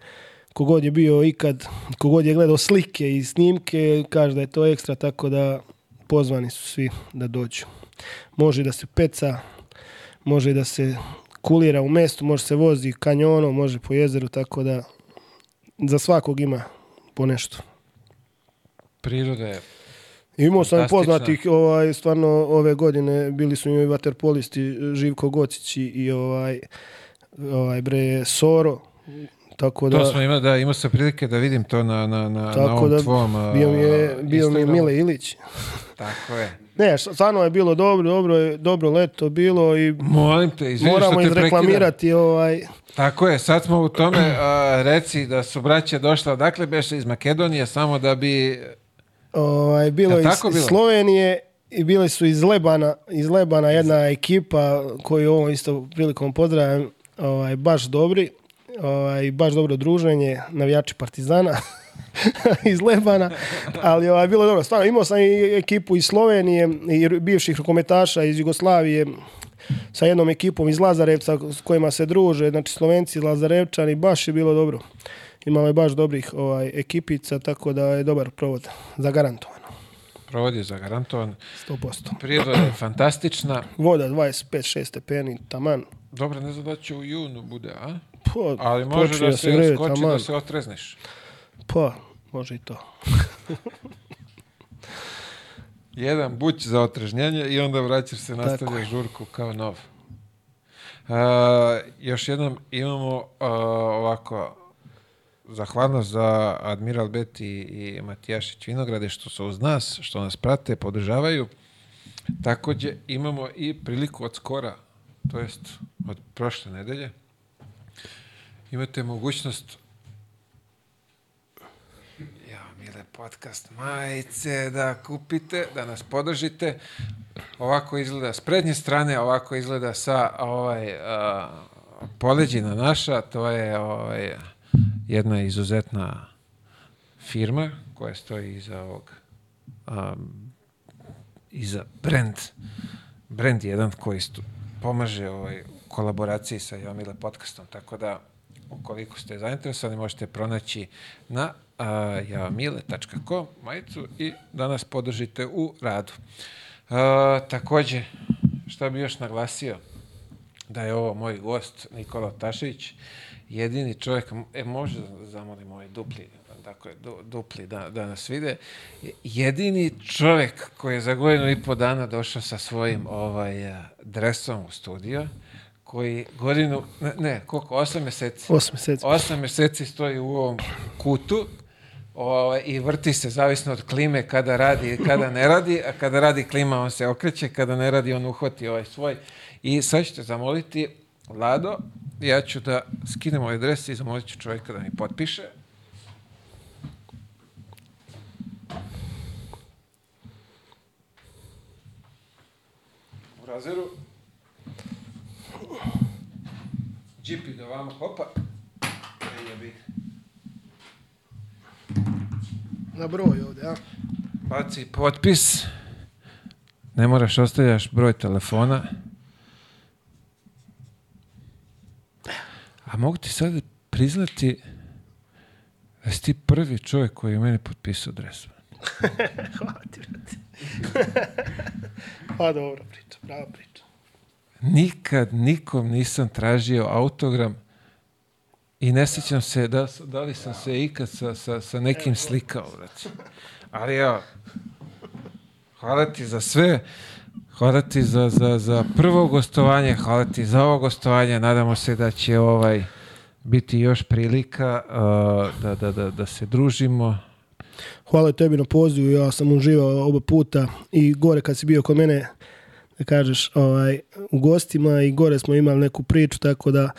kogod je bio ikad, kogod je gledao slike i snimke, kaže da je to ekstra, tako da pozvani su svi da dođu. Može da se peca, može da se kulira u mestu, može se vozi kanjonom, može po jezeru, tako da za svakog ima po nešto. Priroda je Imao sam poznatih, ovaj, stvarno ove godine bili su i vaterpolisti Živko Gocić i ovaj, ovaj bre Soro. Tako da, To smo imali, da, imao sam prilike da vidim to na, na, na, na tako ovom da tvom bio mi je, bio mi je. Mile Ilić. Tako je. (laughs) Ne, stvarno je bilo dobro, dobro, je, dobro leto bilo i Molim te, izvini moramo što te izreklamirati ovaj, Tako je, sad smo u tome, a, reci da su braće došla, odakle beše iz Makedonije, samo da bi... ovaj, bilo Jel iz, tako iz bilo? Slovenije i bili su iz Lebana, iz Lebana jedna ekipa koju ovo isto prilikom pozdravljam, ovaj, baš dobri, ovaj, baš dobro druženje, navijači Partizana (laughs) iz Lebana, ali ovaj, bilo je dobro. Stvarno, imao sam i ekipu iz Slovenije i bivših rukometaša iz Jugoslavije sa jednom ekipom iz Lazarevca s kojima se druže, znači Slovenci, Lazarevčani, baš je bilo dobro. Imalo je baš dobrih ovaj, ekipica, tako da je dobar provod, zagarantovano, Provodi zagarantovan. 100%. Priroda je fantastična. Voda 25-6 stepeni, taman. Dobro, ne znam da će u junu bude, a? Pa, Ali može da se greje, skoči, taman. da se otrezniš. Pa, može i to. (laughs) Jedan buć za otrežnjenje i onda vraćaš se, nastavljaš žurku kao nov. A, još jednom imamo a, ovako zahvalnost za Admiral Bet i, i Matijašić Vinograde što su uz nas, što nas prate, podržavaju. Takođe imamo i priliku od skora, to jest od prošle nedelje. Imate mogućnost Ja, mile podcast majice da kupite, da nas podržite. Ovako izgleda s prednje strane, ovako izgleda sa ovaj a, poleđina naša, to je ovaj jedna izuzetna firma koja stoji iza ovog a, iza brand brand jedan koji stu, pomaže ovaj kolaboraciji sa Jomile podcastom, tako da ukoliko ste zainteresovani možete pronaći na javamile.com majicu i da nas podržite u radu. A, takođe, šta bi još naglasio? Da je ovo moj gost Nikola Tašević, jedini čovjek, e, može da zamolim ovaj dupli, dakle, du, dupli da, da nas vide, jedini čovjek koji je za godinu i po dana došao sa svojim ovaj, dresom u studio, koji godinu, ne, ne koliko, osam meseci, 8 mjeseci. osam meseci stoji u ovom kutu ovaj, i vrti se zavisno od klime kada radi i kada ne radi, a kada radi klima on se okreće, kada ne radi on uhvati ovaj svoj. I sad ćete zamoliti Lado, ja ću da skinem ovaj dres i zamolit ću čovjeka da mi potpiše. U razeru. Džipi do vama, hopa. E, jebi. Na broj ovdje, a? Baci potpis. Ne moraš ostavljaš broj telefona. A mogu ti sad priznati da si ti prvi čovjek koji je meni potpisao dres. (laughs) Hvala ti, brate. (laughs) pa dobro priča, prava priča. Nikad nikom nisam tražio autogram i ne sjećam se da, da li sam se ikad sa, sa, sa nekim slikao, recimo. Ali evo, hvala ti za sve. Hvala ti za, za, za prvo gostovanje, hvala ti za ovo gostovanje. Nadamo se da će ovaj biti još prilika uh, da, da, da, da se družimo. Hvala tebi na pozivu, ja sam uživao oba puta i gore kad si bio kod mene, da kažeš, ovaj, u gostima i gore smo imali neku priču, tako da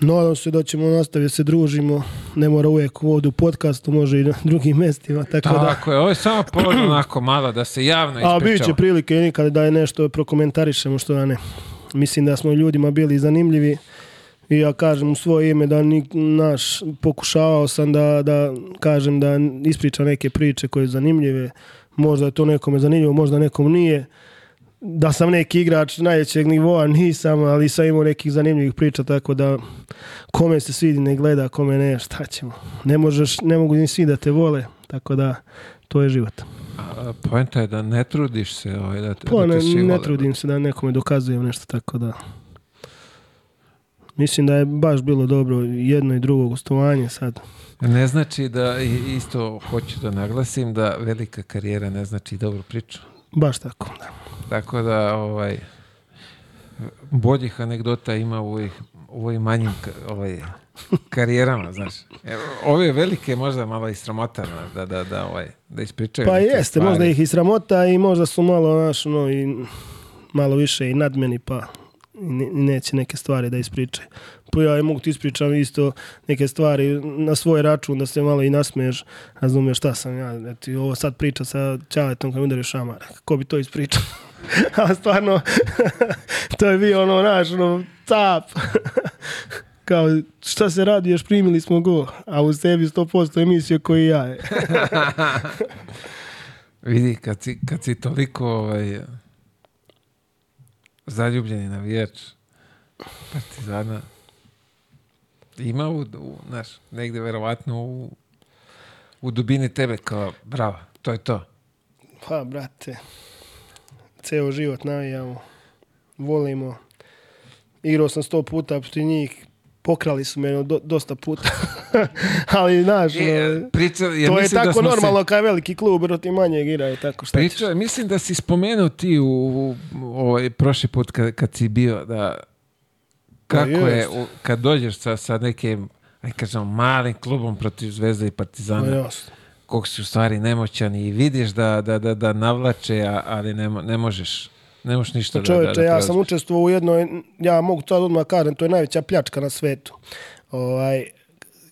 nadam se da ćemo nastaviti da se družimo, ne mora uvijek ovdje u podcastu, može i na drugim mestima, tako, da... Tako je, ovo je samo povod onako malo da se javno A bit će ispričamo. prilike nikada da je nešto prokomentarišemo što da ne. Mislim da smo ljudima bili zanimljivi i ja kažem u svoje ime da ni, naš, pokušavao sam da, da kažem da ispričam neke priče koje su zanimljive. Možda je to nekome zanimljivo, možda nekom nije. Da sam neki igrač najvećeg nivoa, nisam, ali sam imao nekih zanimljivih priča, tako da kome se svidi ne gleda, kome ne, šta ćemo. Ne možeš, ne mogu ni svi da te vole, tako da to je život. A, Poenta je da ne trudiš se ovaj, da te, Pa da ne, te svi ne trudim se da nekome dokazujem nešto tako da mislim da je baš bilo dobro jedno i drugo gostovanje sad. Ne znači da, isto hoću da naglasim, da velika karijera ne znači dobru priču. Baš tako. Da. Tako da, ovaj, boljih anegdota ima u ovih, u ovim manjim ovaj, karijerama, znaš. Ove velike možda malo i sramota da, da, da, ovaj, da ispričaju. Pa jeste, stvari. možda ih i sramota i možda su malo, znaš, no, i malo više i nadmeni pa ne- neće neke stvari da ispričaju. Pa ja mogu ti ispričam isto neke stvari na svoj račun da se malo i nasmeješ, razumiješ šta sam ja, eto, i ovo sad priča sa Ćaletom kad mi udario šamar, ko bi to ispričao? (laughs) A stvarno, (laughs) to je bio ono, naš, ono, cap. (laughs) Kao, šta se radi, još primili smo go, a u sebi 100% emisije koji ja je. Vidi, kad si, kad si toliko ovaj, zaljubljeni navijač Partizana, ima u, u znaš, negde verovatno u, u dubini tebe kao, bravo, to je to. Pa, brate, ceo život navijamo, volimo. Igrao sam sto puta protiv njih, pokrali su me do, dosta puta. (laughs) Ali, znaš, E, ono, priča, ja to je da tako se- normalno kad je veliki klub protiv manjeg igra i tako šta ćeš. Priča, mislim da si spomenuo ti u, u ovaj prošli put kad, kad si bio da kako je jest. u, kad dođeš sa, sa nekim aj kažemo malim klubom protiv Zvezda i Pa, Partizana jasno. Kog si u stvari nemoćan i vidiš da, da, da, da navlače, ali ne, ne možeš ne možeš ništa da, da, Čovječe, da ja preuzmeš. sam učestvovao u jednoj, ja mogu to odmah kažem, to je najveća pljačka na svetu. Ovaj,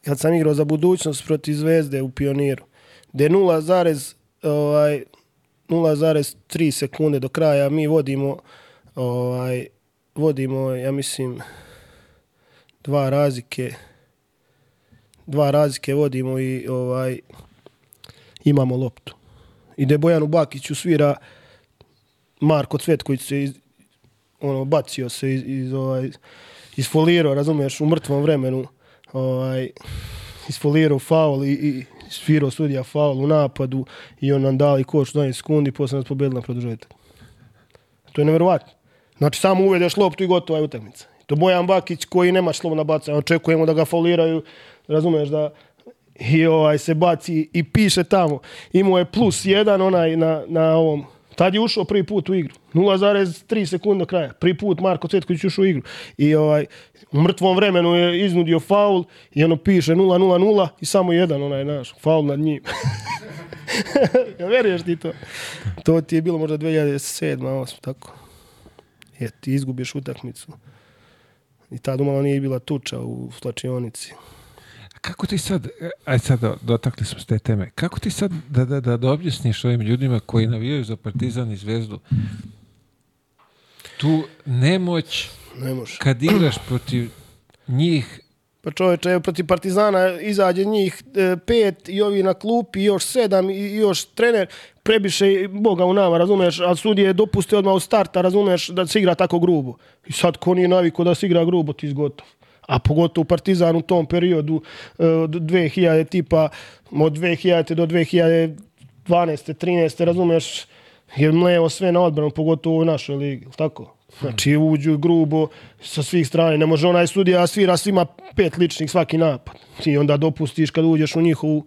kad sam igrao za budućnost protiv Zvezde u Pioniru, gde 0, ovaj, 0,3 sekunde do kraja mi vodimo ovaj, vodimo, ja mislim, dva razlike dva razlike vodimo i ovaj imamo loptu. I gde Bojanu Bakiću svira Marko Cvetković se iz, ono, bacio se iz, iz, ovaj, isfolirao, razumiješ, u mrtvom vremenu, ovaj, isfolirao faul i, i svirao sudija faul u napadu i on nam dali koš u 12 sekundi, posle nas pobedili na produžetak. To je nevjerovatno. Znači, samo uvedeš loptu i gotova je utakmica. To Bojan Bakić koji nema slobodna bacanja, očekujemo da ga fauliraju, razumiješ da i ovaj se baci i piše tamo. Imao je plus jedan onaj na, na ovom. Tad je ušao prvi put u igru. 0,3 sekunde do kraja. Prvi put Marko Cvetković ušao u igru. I ovaj, u mrtvom vremenu je iznudio faul i ono piše 0-0-0 i samo jedan onaj naš faul nad njim. (laughs) Jel veruješ ti to? To ti je bilo možda 2007. 8. tako. Je, ti izgubiš utakmicu. I tad umalo nije bila tuča u slačionici. Kako ti sad, e, aj sad do- dotakli smo se te teme, kako ti sad da, da, da, da objasniš ovim ljudima koji navijaju za Partizan i Zvezdu tu nemoć Ne može. kad igraš protiv Njih Pa čovječe, evo protiv Partizana izađe njih e, pet i ovi na klupi, još sedam i još trener, prebiše Boga u nama, razumeš, a sudije dopuste odmah od starta, razumeš, da se igra tako grubo. I sad ko nije naviko da se igra grubo, ti zgotov. A pogotovo Partizan u tom periodu e, od 2000 tipa, od 2000 do 2012. 13. razumeš, je mleo sve na odbranu, pogotovo u našoj ligi, tako? Znači uđu grubo sa svih strana, ne može onaj sudija svira svima pet ličnih svaki napad. Ti onda dopustiš kad uđeš u njihovu,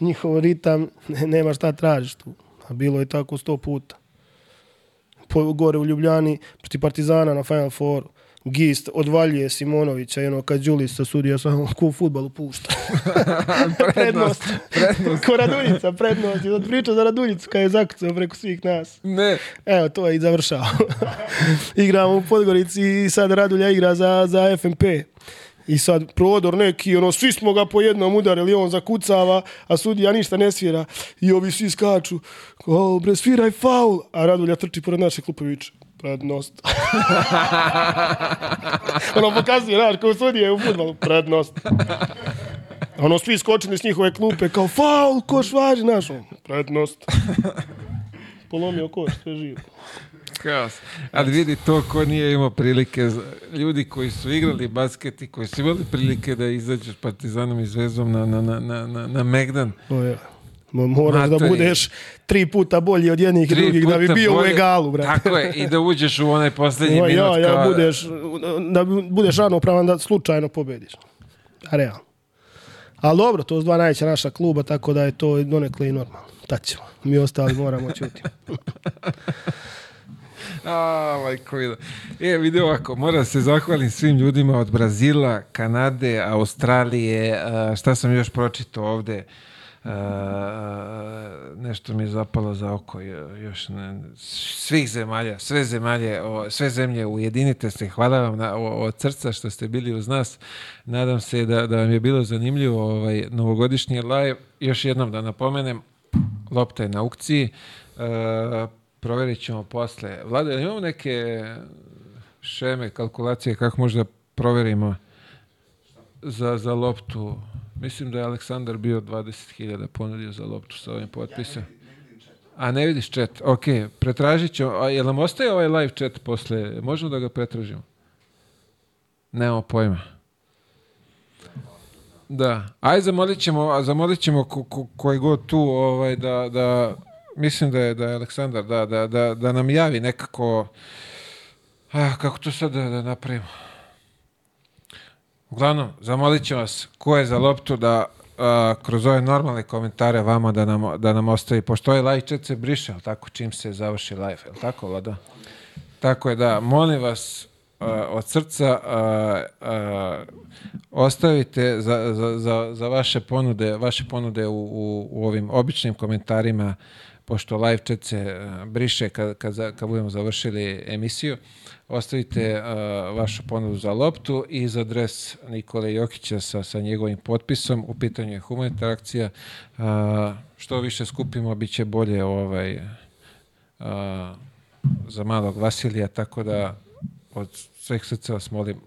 njihov ritam, ne, nema šta tražiš tu. A bilo je tako sto puta. Po, gore u Ljubljani, proti Partizana na Final Fouru. Gist odvaljuje Simonovića i ono kad Đulis sa sudija samo ko u futbalu pušta. (laughs) (laughs) prednost. prednost. ko Raduljica, prednost. I priča za Raduljicu kad je zakucao preko svih nas. Ne. Evo, to je i završao. (laughs) Igramo u Podgorici i sad Radulja igra za, za FNP. I sad prodor neki, ono, svi smo ga po jednom udarili, on zakucava, a sudija ništa ne svira. I ovi svi skaču, o, bre, sviraj faul. A Radulja trči pored naše klupe viče, prednost. (laughs) ono pokazuje, znaš, kao sudije u futbalu, prednost. Ono, svi skočili s njihove klupe, kao faul, koš važi, znaš, ono, prednost. Polomio koš, sve živo. Kaos. Ali vidi to ko nije imao prilike, ljudi koji su igrali basket i koji su imali prilike da izađu s Partizanom i Zvezdom na, na, na, na, na, na Megdan. O, ja. Mo- Moraš da budeš tri puta bolji od jednih i Tri drugih da bi bio u bolje. egalu, brate. Tako je, i da uđeš u onaj posljednji O, minut. ja, ja, kao- budeš, da bu- budeš ravnopravan da slučajno pobediš. A realno. Ali dobro, to su dva najveća naša kluba, tako da je to donekle i normalno. Tak ćemo. Mi ostali moramo čuti. (laughs) A, majko mila. E, vidi ovako, moram se zahvalim svim ljudima od Brazila, Kanade, Australije, šta sam još pročitao ovde, nešto mi je zapalo za oko, jo- još ne, svih zemalja, sve zemalje, o, sve zemlje ujedinite se, hvala vam na, o- od srca što ste bili uz nas, nadam se da, da vam je bilo zanimljivo ovaj novogodišnji live, još jednom da napomenem, lopta je na aukciji, e, provjerit ćemo posle. Vlada, imamo neke šeme, kalkulacije kako možda provjerimo za, za loptu? Mislim da je Aleksandar bio 20.000 ponudio za loptu sa ovim potpisom. A ne vidiš chat, ok, pretražit ćemo, a jel nam ostaje ovaj live chat posle, možemo da ga pretražimo? Nemamo pojma. Da, aj zamolit ćemo, a zamolit ćemo ko, ko, koji god tu, ovaj, da, da, mislim da je, da je Aleksandar, da, da, da, da nam javi nekako, a, kako to sad da, da napravimo? Uglavnom, zamolit ću vas ko je za loptu da a, kroz ove normalne komentare vama da nam, da nam ostavi, pošto ovaj live chat se briše, jel tako, čim se završi live, je li tako, Vlada? Tako je, da, molim vas uh, od srca uh, ostavite za, za, za, za vaše ponude, vaše ponude u, u, u ovim običnim komentarima, pošto live chat se uh, briše kad, kad, kad budemo završili emisiju, ostavite uh, vašu ponudu za loptu i za dres Nikole Jokića sa, sa njegovim potpisom. U pitanju je humanitarna akcija. Uh, što više skupimo, bit će bolje ovaj, uh, za malog Vasilija, tako da od svih srca vas molim,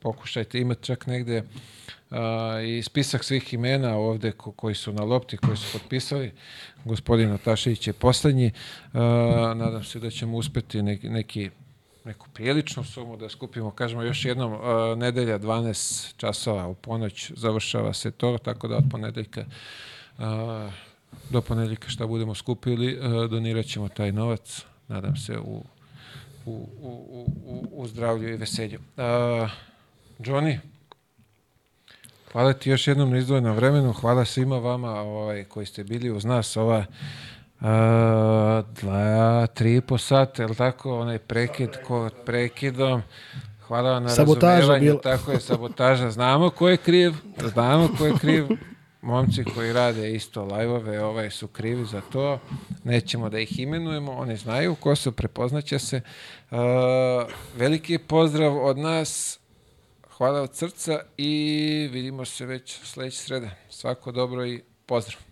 pokušajte imati čak negde uh, i spisak svih imena ovde ko, koji su na lopti, koji su potpisali. Gospodin Natašević je poslednji. Uh, nadam se da ćemo uspeti neki, neki neku priličnu sumu da skupimo. Kažemo još jednom, uh, nedelja 12 časova u ponoć završava se to, tako da od ponedeljka uh, do ponedeljka šta budemo skupili, uh, donirat ćemo taj novac, nadam se, u, u, u, u, u, zdravlju i veselju. Uh, Johnny, hvala ti još jednom na izdvojenom vremenu, hvala svima vama ovaj, koji ste bili uz nas ova Uh, dva, tri i po sata, je li tako? Onaj prekid ko prekidom. Hvala vam na Sabotaža razumevanju. bila. Tako je, sabotaža. Znamo ko je kriv, znamo ko je kriv. Momci koji rade isto live-ove ovaj, su krivi za to. Nećemo da ih imenujemo, oni znaju ko su, prepoznaće se. Uh, veliki pozdrav od nas, hvala od srca i vidimo se već sledeće srede. Svako dobro i pozdrav.